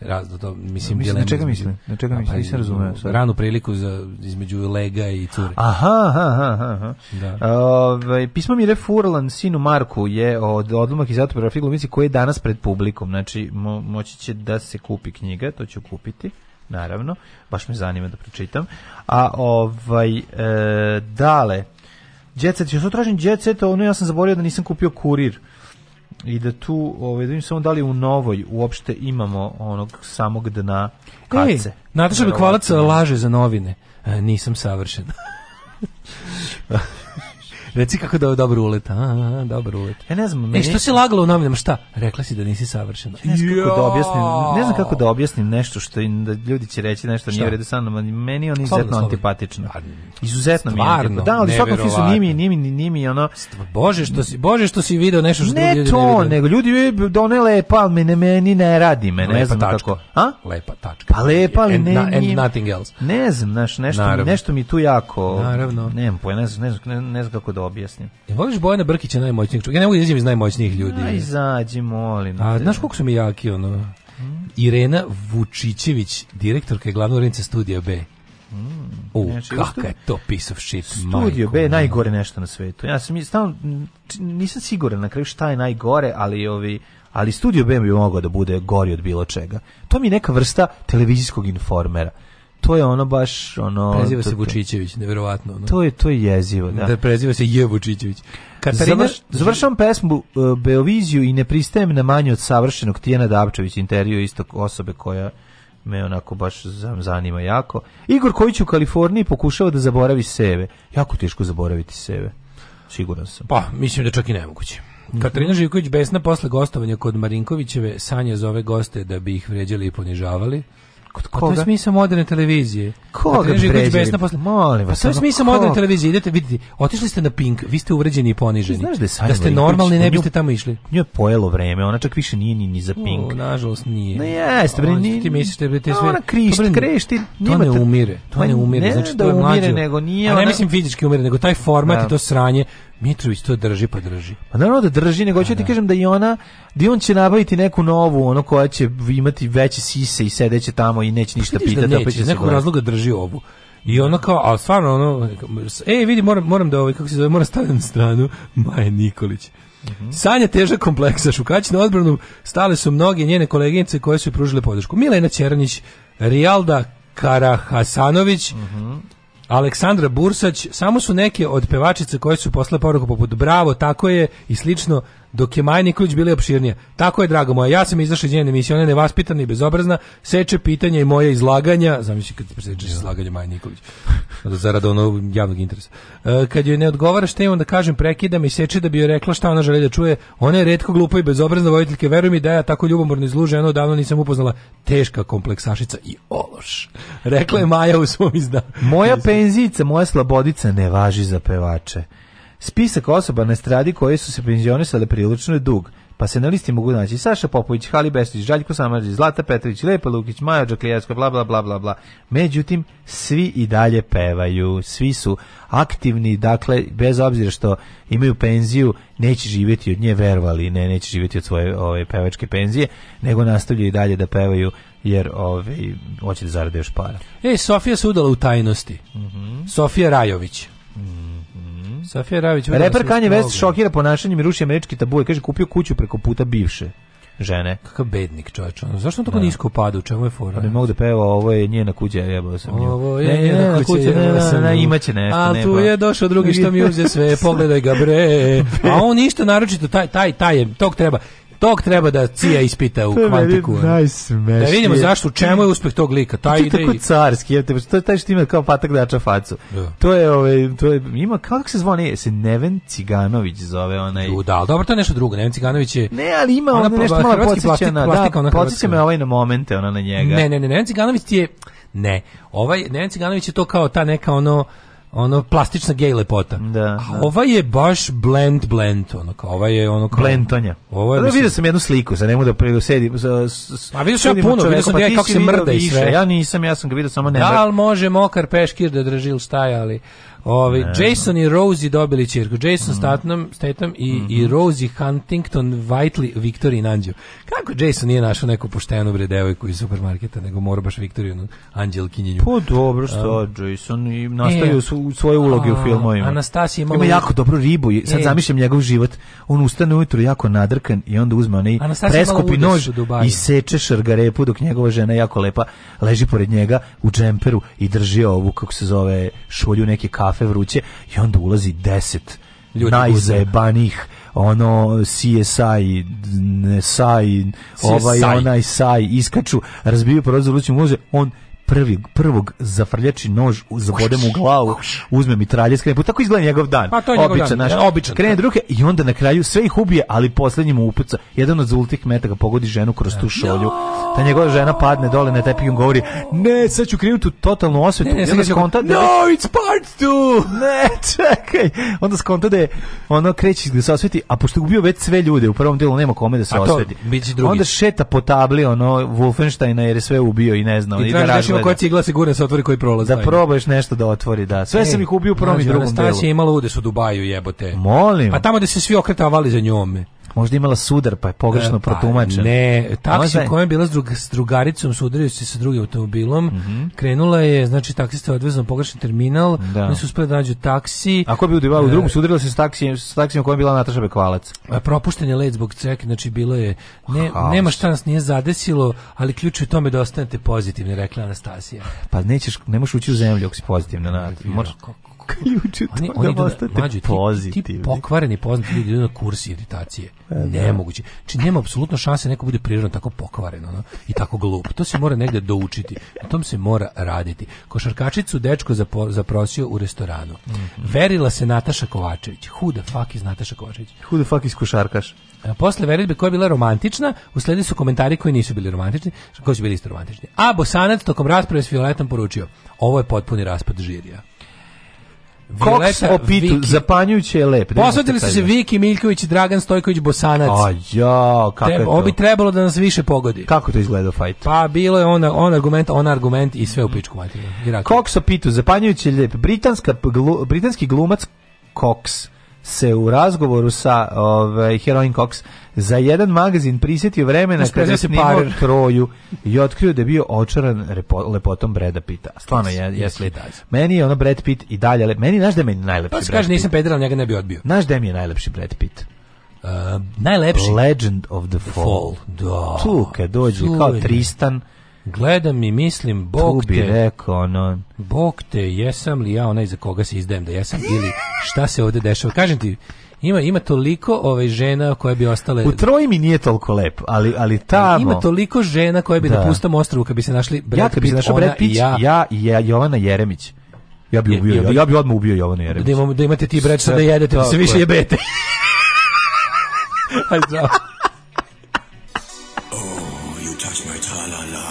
razno to mislim mislim na čega mislim na čega mislim pa nisam razumeo ranu priliku za između lega i cure aha aha aha da ovaj pismo Mire Furlan sinu Marku je od odlomak iz autobiografije glumice koji je danas pred publikom znači mo, moći će da se kupi knjiga to ću kupiti naravno baš me zanima da pročitam a ovaj e, dale Jet Set, ja tražim Jet Set, ono ja sam zaboravio da nisam kupio kurir i da tu ovaj da samo da li u novoj uopšte imamo onog samog dna kace. Ej, Nataša Bekvalac laže za novine. E, nisam savršen. Reci kako da je dobro ulet. A, a, ulet. Ja e, ne znam, e, meni... E, što si lagala u novinama? Šta? Rekla si da nisi savršena. Ne znam kako da objasnim, ne znam kako da objasnim nešto što da ljudi će reći nešto nije u redu sa mnom, meni on izuzetno antipatično. Pa, izuzetno mi je. Antipatično. Da, ali svakom fisu nije mi, nije mi, nije mi ono... Bože što si, bože što si video nešto što ne ljudi to, ne to, nego ljudi e, donele da pa me ne meni ne radi me, ne znam kako. A? Lepa tačka. Pa lepa, ali ne, and nothing else. Ne znam, znaš, nešto, nešto mi tu jako... Naravno. Ne znam, ne znam, ne znam kako da objasnim. Ja voliš Bojana Brkića najmoćnijeg čovjeka? Ja ne mogu da izađem iz najmoćnijih ljudi. Aj, izađi, molim. A znaš koliko su mi jaki, ono? Irena Vučićević, direktorka i glavna urednica studija B. Mm. U, znači, kakav je to piece of shit, Studio B je najgore nešto na svetu. Ja sam stalno, nisam siguran na kraju šta je najgore, ali ovi, ali Studio B bi mogao da bude gori od bilo čega. To mi je neka vrsta televizijskog informera to je ono baš ono preziva se Vučićević neverovatno to je to je jezivo da da preziva se J Vučićević Katarina Završ, završavam pesmu uh, Beoviziju i ne pristajem na manje od savršenog Tijana Dabčević intervju isto osobe koja me onako baš zanima jako. Igor Kojić u Kaliforniji pokušava da zaboravi sebe. Jako teško zaboraviti sebe. Siguran sam. Pa, mislim da čak i nemoguće. Mhm. Katarina Živković besna posle gostovanja kod Marinkovićeve sanja zove goste da bi ih vređali i ponižavali. Kod koga? To je smisao moderne televizije. Koga besna posle? Molim vas. Pa to je pa smisao moderne televizije. Idete, vidite, otišli ste na Pink, vi ste uvređeni i poniženi. Znaš da, je da ste normalni, ne biste tamo išli. Nju je pojelo vreme, ona čak više nije ni, ni za Pink. O, nažalost nije. Ne, jeste, bre, ni. Ti misliš da te sve. Ona krišt, krešti, to ne umire. Znači, to ne da umire, znači da umire, nego nije. Ne mislim fizički umire, nego taj format i da. to sranje Mitrović to drži pa drži. Pa naravno da drži, nego ću pa da ti da. kažem da i ona, da on će nabaviti neku novu, ono koja će imati veće sise i sedeće tamo i neće pa ništa pitati. Da neće, iz nekog razloga drži ovu. I ona kao, ali stvarno ono, e vidi moram, moram da ovaj, kako se zove, moram staviti na stranu Maja Nikolić. Mm Sanja teža kompleksa, šukaći na odbranu stale su mnoge njene koleginice koje su pružile podršku. Milena Černić, Rijalda Karahasanović, mm -hmm. Aleksandra Bursać, samo su neke od pevačica koje su posle poruku poput bravo, tako je i slično dok je Maja Nikolić bila opširnija. Tako je, drago moja, ja sam izašao iz njene emisije, ona je nevaspitana i bezobrazna, seče pitanja i moje izlaganja, zamisli kad sečeš ja. izlaganje Maja Nikolić, zarad onog javnog interesa. E, kad joj ne odgovara što imam da kažem, prekidam i seče da bi joj rekla šta ona želi da čuje, ona je redko glupa i bezobrazna vojiteljke, veruj mi da ja tako ljubomorno izluženo davno nisam upoznala teška kompleksašica i ološ. Rekla je Maja u svom izdanju. Moja penzica, moja slabodica ne važi za pevače. Spisak osoba na stradi koje su se penzionisale prilično je dug pa se na listi mogu naći Saša Popović, Hali Bestić, Žaljko Samarđi, Zlata Petrović, Lepa Lukić, Maja Đaklijačka, bla, bla, bla, bla, bla. Međutim, svi i dalje pevaju, svi su aktivni, dakle, bez obzira što imaju penziju, neće živjeti od nje, verovali, ne, neće živjeti od svoje ove, pevačke penzije, nego nastavljaju i dalje da pevaju, jer ove, hoće da zarade još para. E, Sofija sudala u tajnosti. Mm -hmm. Sofija Rajović. Mm -hmm. Safija Ravić. Reper Kanye West šokira ponašanjem i ruši američki tabuje. Kaže, kupio kuću preko puta bivše žene. Kakav bednik čovječ. Ono, zašto on tako da. nisko pada? U čemu je fora? Pa ne mogu da peva, ovo je njena kuća, jebao sam nju. Ovo je ne, njena kuća, kuća ne, ne, imaće nešto. A tu je došao drugi što mi uze sve, pogledaj ga bre. A on ništa naročito, taj, taj, taj je, tog treba. Tog treba da cija ispita u kvantiku. Da vidimo zašto, čemu je uspeh tog lika. Taj ide tako carski, je, to je taj što ima kao patak dača facu. Da. To je, ovaj, to je, ima, kako se zvoni, se Neven Ciganović zove onaj. U, da, dobro, to je nešto drugo, Neven Ciganović je... Ne, ali ima ona, ona nešto malo podsjeća na, da, podsjeća me ovaj na momente, ona na njega. Ne, ne, ne, Neven Ciganović je... Ne, ovaj, Neven Ciganović je to kao ta neka ono, ono plastična gej lepota. Da, da. A ova je baš blend blend, ono kao ova je ono kao blentonja. Ovo je. Da, da vidio sam jednu sliku, sa nemu da Za, da A vidio sam ja puno, vidio sam pa kako se mrda i sve. Ja nisam, ja sam ga vidio samo ne. Da, al može mokar peškir da drži staja, ali Ovi, Jason i Rosie dobili čirku. Jason mm. Statham, Statham i, mm -hmm. i mm-hmm. Rosie Huntington Whiteley Victory Nanđu. Kako Jason nije našao neku poštenu bre devojku iz supermarketa, nego mora baš Victoriju Anđelkinjenju. Po pa dobro što um, Jason i nastavio e, svoje uloge a, u filmovima. Anastasija ima, ima jako dobru ribu. Sad e, zamišljam njegov život. On ustane ujutro jako nadrkan i onda uzme onaj preskupi nož i seče šargarepu dok njegova žena jako lepa leži pored njega u džemperu i drži ovu kako se zove šolju neke kafe kafe vruće i onda ulazi 10 ljudi najzajebanijih ono CSI, ne, SAI, ovaj onaj SAI, iskaču, razbiju prozor, luči muže, on prvi, prvog zafrljači nož zabodem u glavu, uzme mi tralje, skrene. Tako izgleda njegov dan. Pa to je običan, Naš, e, običan. Krene druge i onda na kraju sve ih ubije, ali poslednji mu upuca. Jedan od zultih metaka pogodi ženu kroz tu šolju. Ta njegova žena padne dole na tepih i govori ne, sad ću krenuti u totalnu osvetu. Ne, ne, onda skonta da... No, it's part two! Ne, čekaj. Onda skonta da je ono kreće da se osveti, a pošto je ubio već sve ljude, u prvom delu nema kome da se osveti. Onda šeta po tabli, ono, Wolfensteina jer je sve ubio i ne znam. I, i recimo koja cigla se gurne se otvori koji prolaz. Da probaš nešto da otvori, da. Sve sam ih ubio u prvom i drugom delu. Stasija imala udes u Dubaju, jebote. Molim. Pa tamo da se svi okretavali za njome. Možda imala sudar pa je pogrešno e, pa, protumačena. Ne, taksi u kojem je bila s, drug, s drugaricom sudario se sa drugim automobilom. Mm -hmm. Krenula je, znači taksista je odvezan pogrešan terminal, da. nisu uspeli da nađu taksi. Ako bi udivao u drugu, e. sudarila se s taksijem, s taksijem u kojem je bila Nataša Bekvalac. A, e, propušten je led zbog cek, znači bilo je ne, nema šta nas nije zadesilo, ali ključ je u tome da ostanete pozitivni, rekla Anastasija. Pa nećeš, ne ući u zemlju ako si pozitivna, na, moraš juče oni, to oni da ostate mađu, pozitivni. Ti, ti pokvareni poznati ljudi idu na kurs iritacije. E, da. Nemoguće. Znači nema apsolutno šanse da neko bude prirodno tako pokvareno no? i tako glup. To se mora negde doučiti. Na tom se mora raditi. Košarkačicu dečko zapo, zaprosio u restoranu. Mm -hmm. Verila se Nataša Kovačević. Who the fuck is Nataša Kovačević? Who the fuck is košarkaš? E, posle veredbe koja je bila romantična, usledili su komentari koji nisu bili romantični, koji su bili isto romantični. A Bosanac tokom rasprave s Violetom poručio, ovo je potpuni raspad žirija. Koks opitu, Viki. zapanjujuće je lep. Da Posvetili su se Viki Miljković Dragan Stojković Bosanac. A ja, kako Treba, je to? Ovo bi trebalo da nas više pogodi. Kako to izgleda fight? Pa bilo je on, on argument, on argument i sve u pičku materiju. Koks opitu, zapanjujuće je lep. Britanska, glu, britanski glumac Cox se u razgovoru sa ovaj, Heroin Cox za jedan magazin prisjetio vremena kada je snimao parer. Troju i otkrio da je bio očaran repo, lepotom Breda Pita. Stvarno je, je jeste. Meni je ono Brad Pitt i dalje, le, meni, znaš da je meni najlepši pa Brad kaže, Pitt? nisam pederal, njega ne bi odbio. Znaš da je mi je najlepši Brad Pitt? Uh, najlepši Legend of the Fall, the fall. Da. tu kad dođe kao Tristan Gledam i mislim, Bog te... rekao, ono... Bog te, jesam li ja onaj za koga se izdajem da jesam ili šta se ovde dešava? Kažem ti, ima ima toliko ove ovaj, žena koje bi ostale U Troji mi nije toliko lep, ali ali tamo ima toliko žena koje bi da. napustamo da ostrvo kad bi se našli Brad ja, kad bi se našao Brad Pitt, ja, ja i ja, Jovana Jeremić. Ja bi ubio, ja, ja, bi, ja bi odmah ubio Jovana Jeremić. Da, imamo, da imate ti Brad da jedete, da se više jebete. Aj,